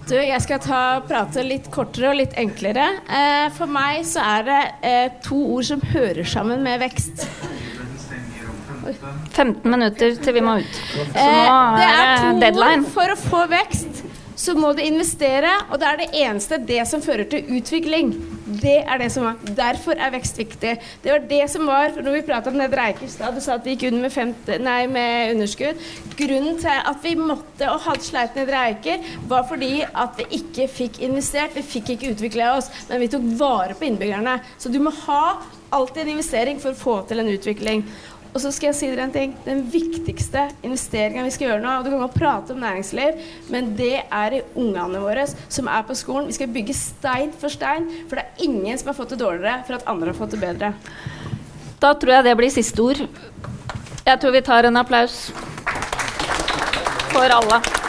Du, jeg skal ta, prate litt kortere og litt enklere. Eh, for meg så er det eh, to ord som hører sammen med vekst. 15 minutter til vi må ut. Så nå eh, det er to deadline. Ord. For å få vekst så må du investere, og det er det eneste det som fører til utvikling. Det er det som var. Derfor er vekst viktig. Det var det som var når vi prata om Nedre Eiker i stad. Du sa at vi gikk under med, femte, nei, med underskudd. Grunnen til at vi måtte og hadde sleit Nedre Eiker, var fordi at vi ikke fikk investert. Vi fikk ikke utvikla oss, men vi tok vare på innbyggerne. Så du må ha alltid en investering for å få til en utvikling. Og så skal jeg si dere en ting. Den viktigste investeringa vi skal gjøre nå, og du kan godt prate om næringsliv, men det er i ungene våre som er på skolen. Vi skal bygge stein for stein, for det er ingen som har fått det dårligere for at andre har fått det bedre. Da tror jeg det blir siste ord. Jeg tror vi tar en applaus for alle.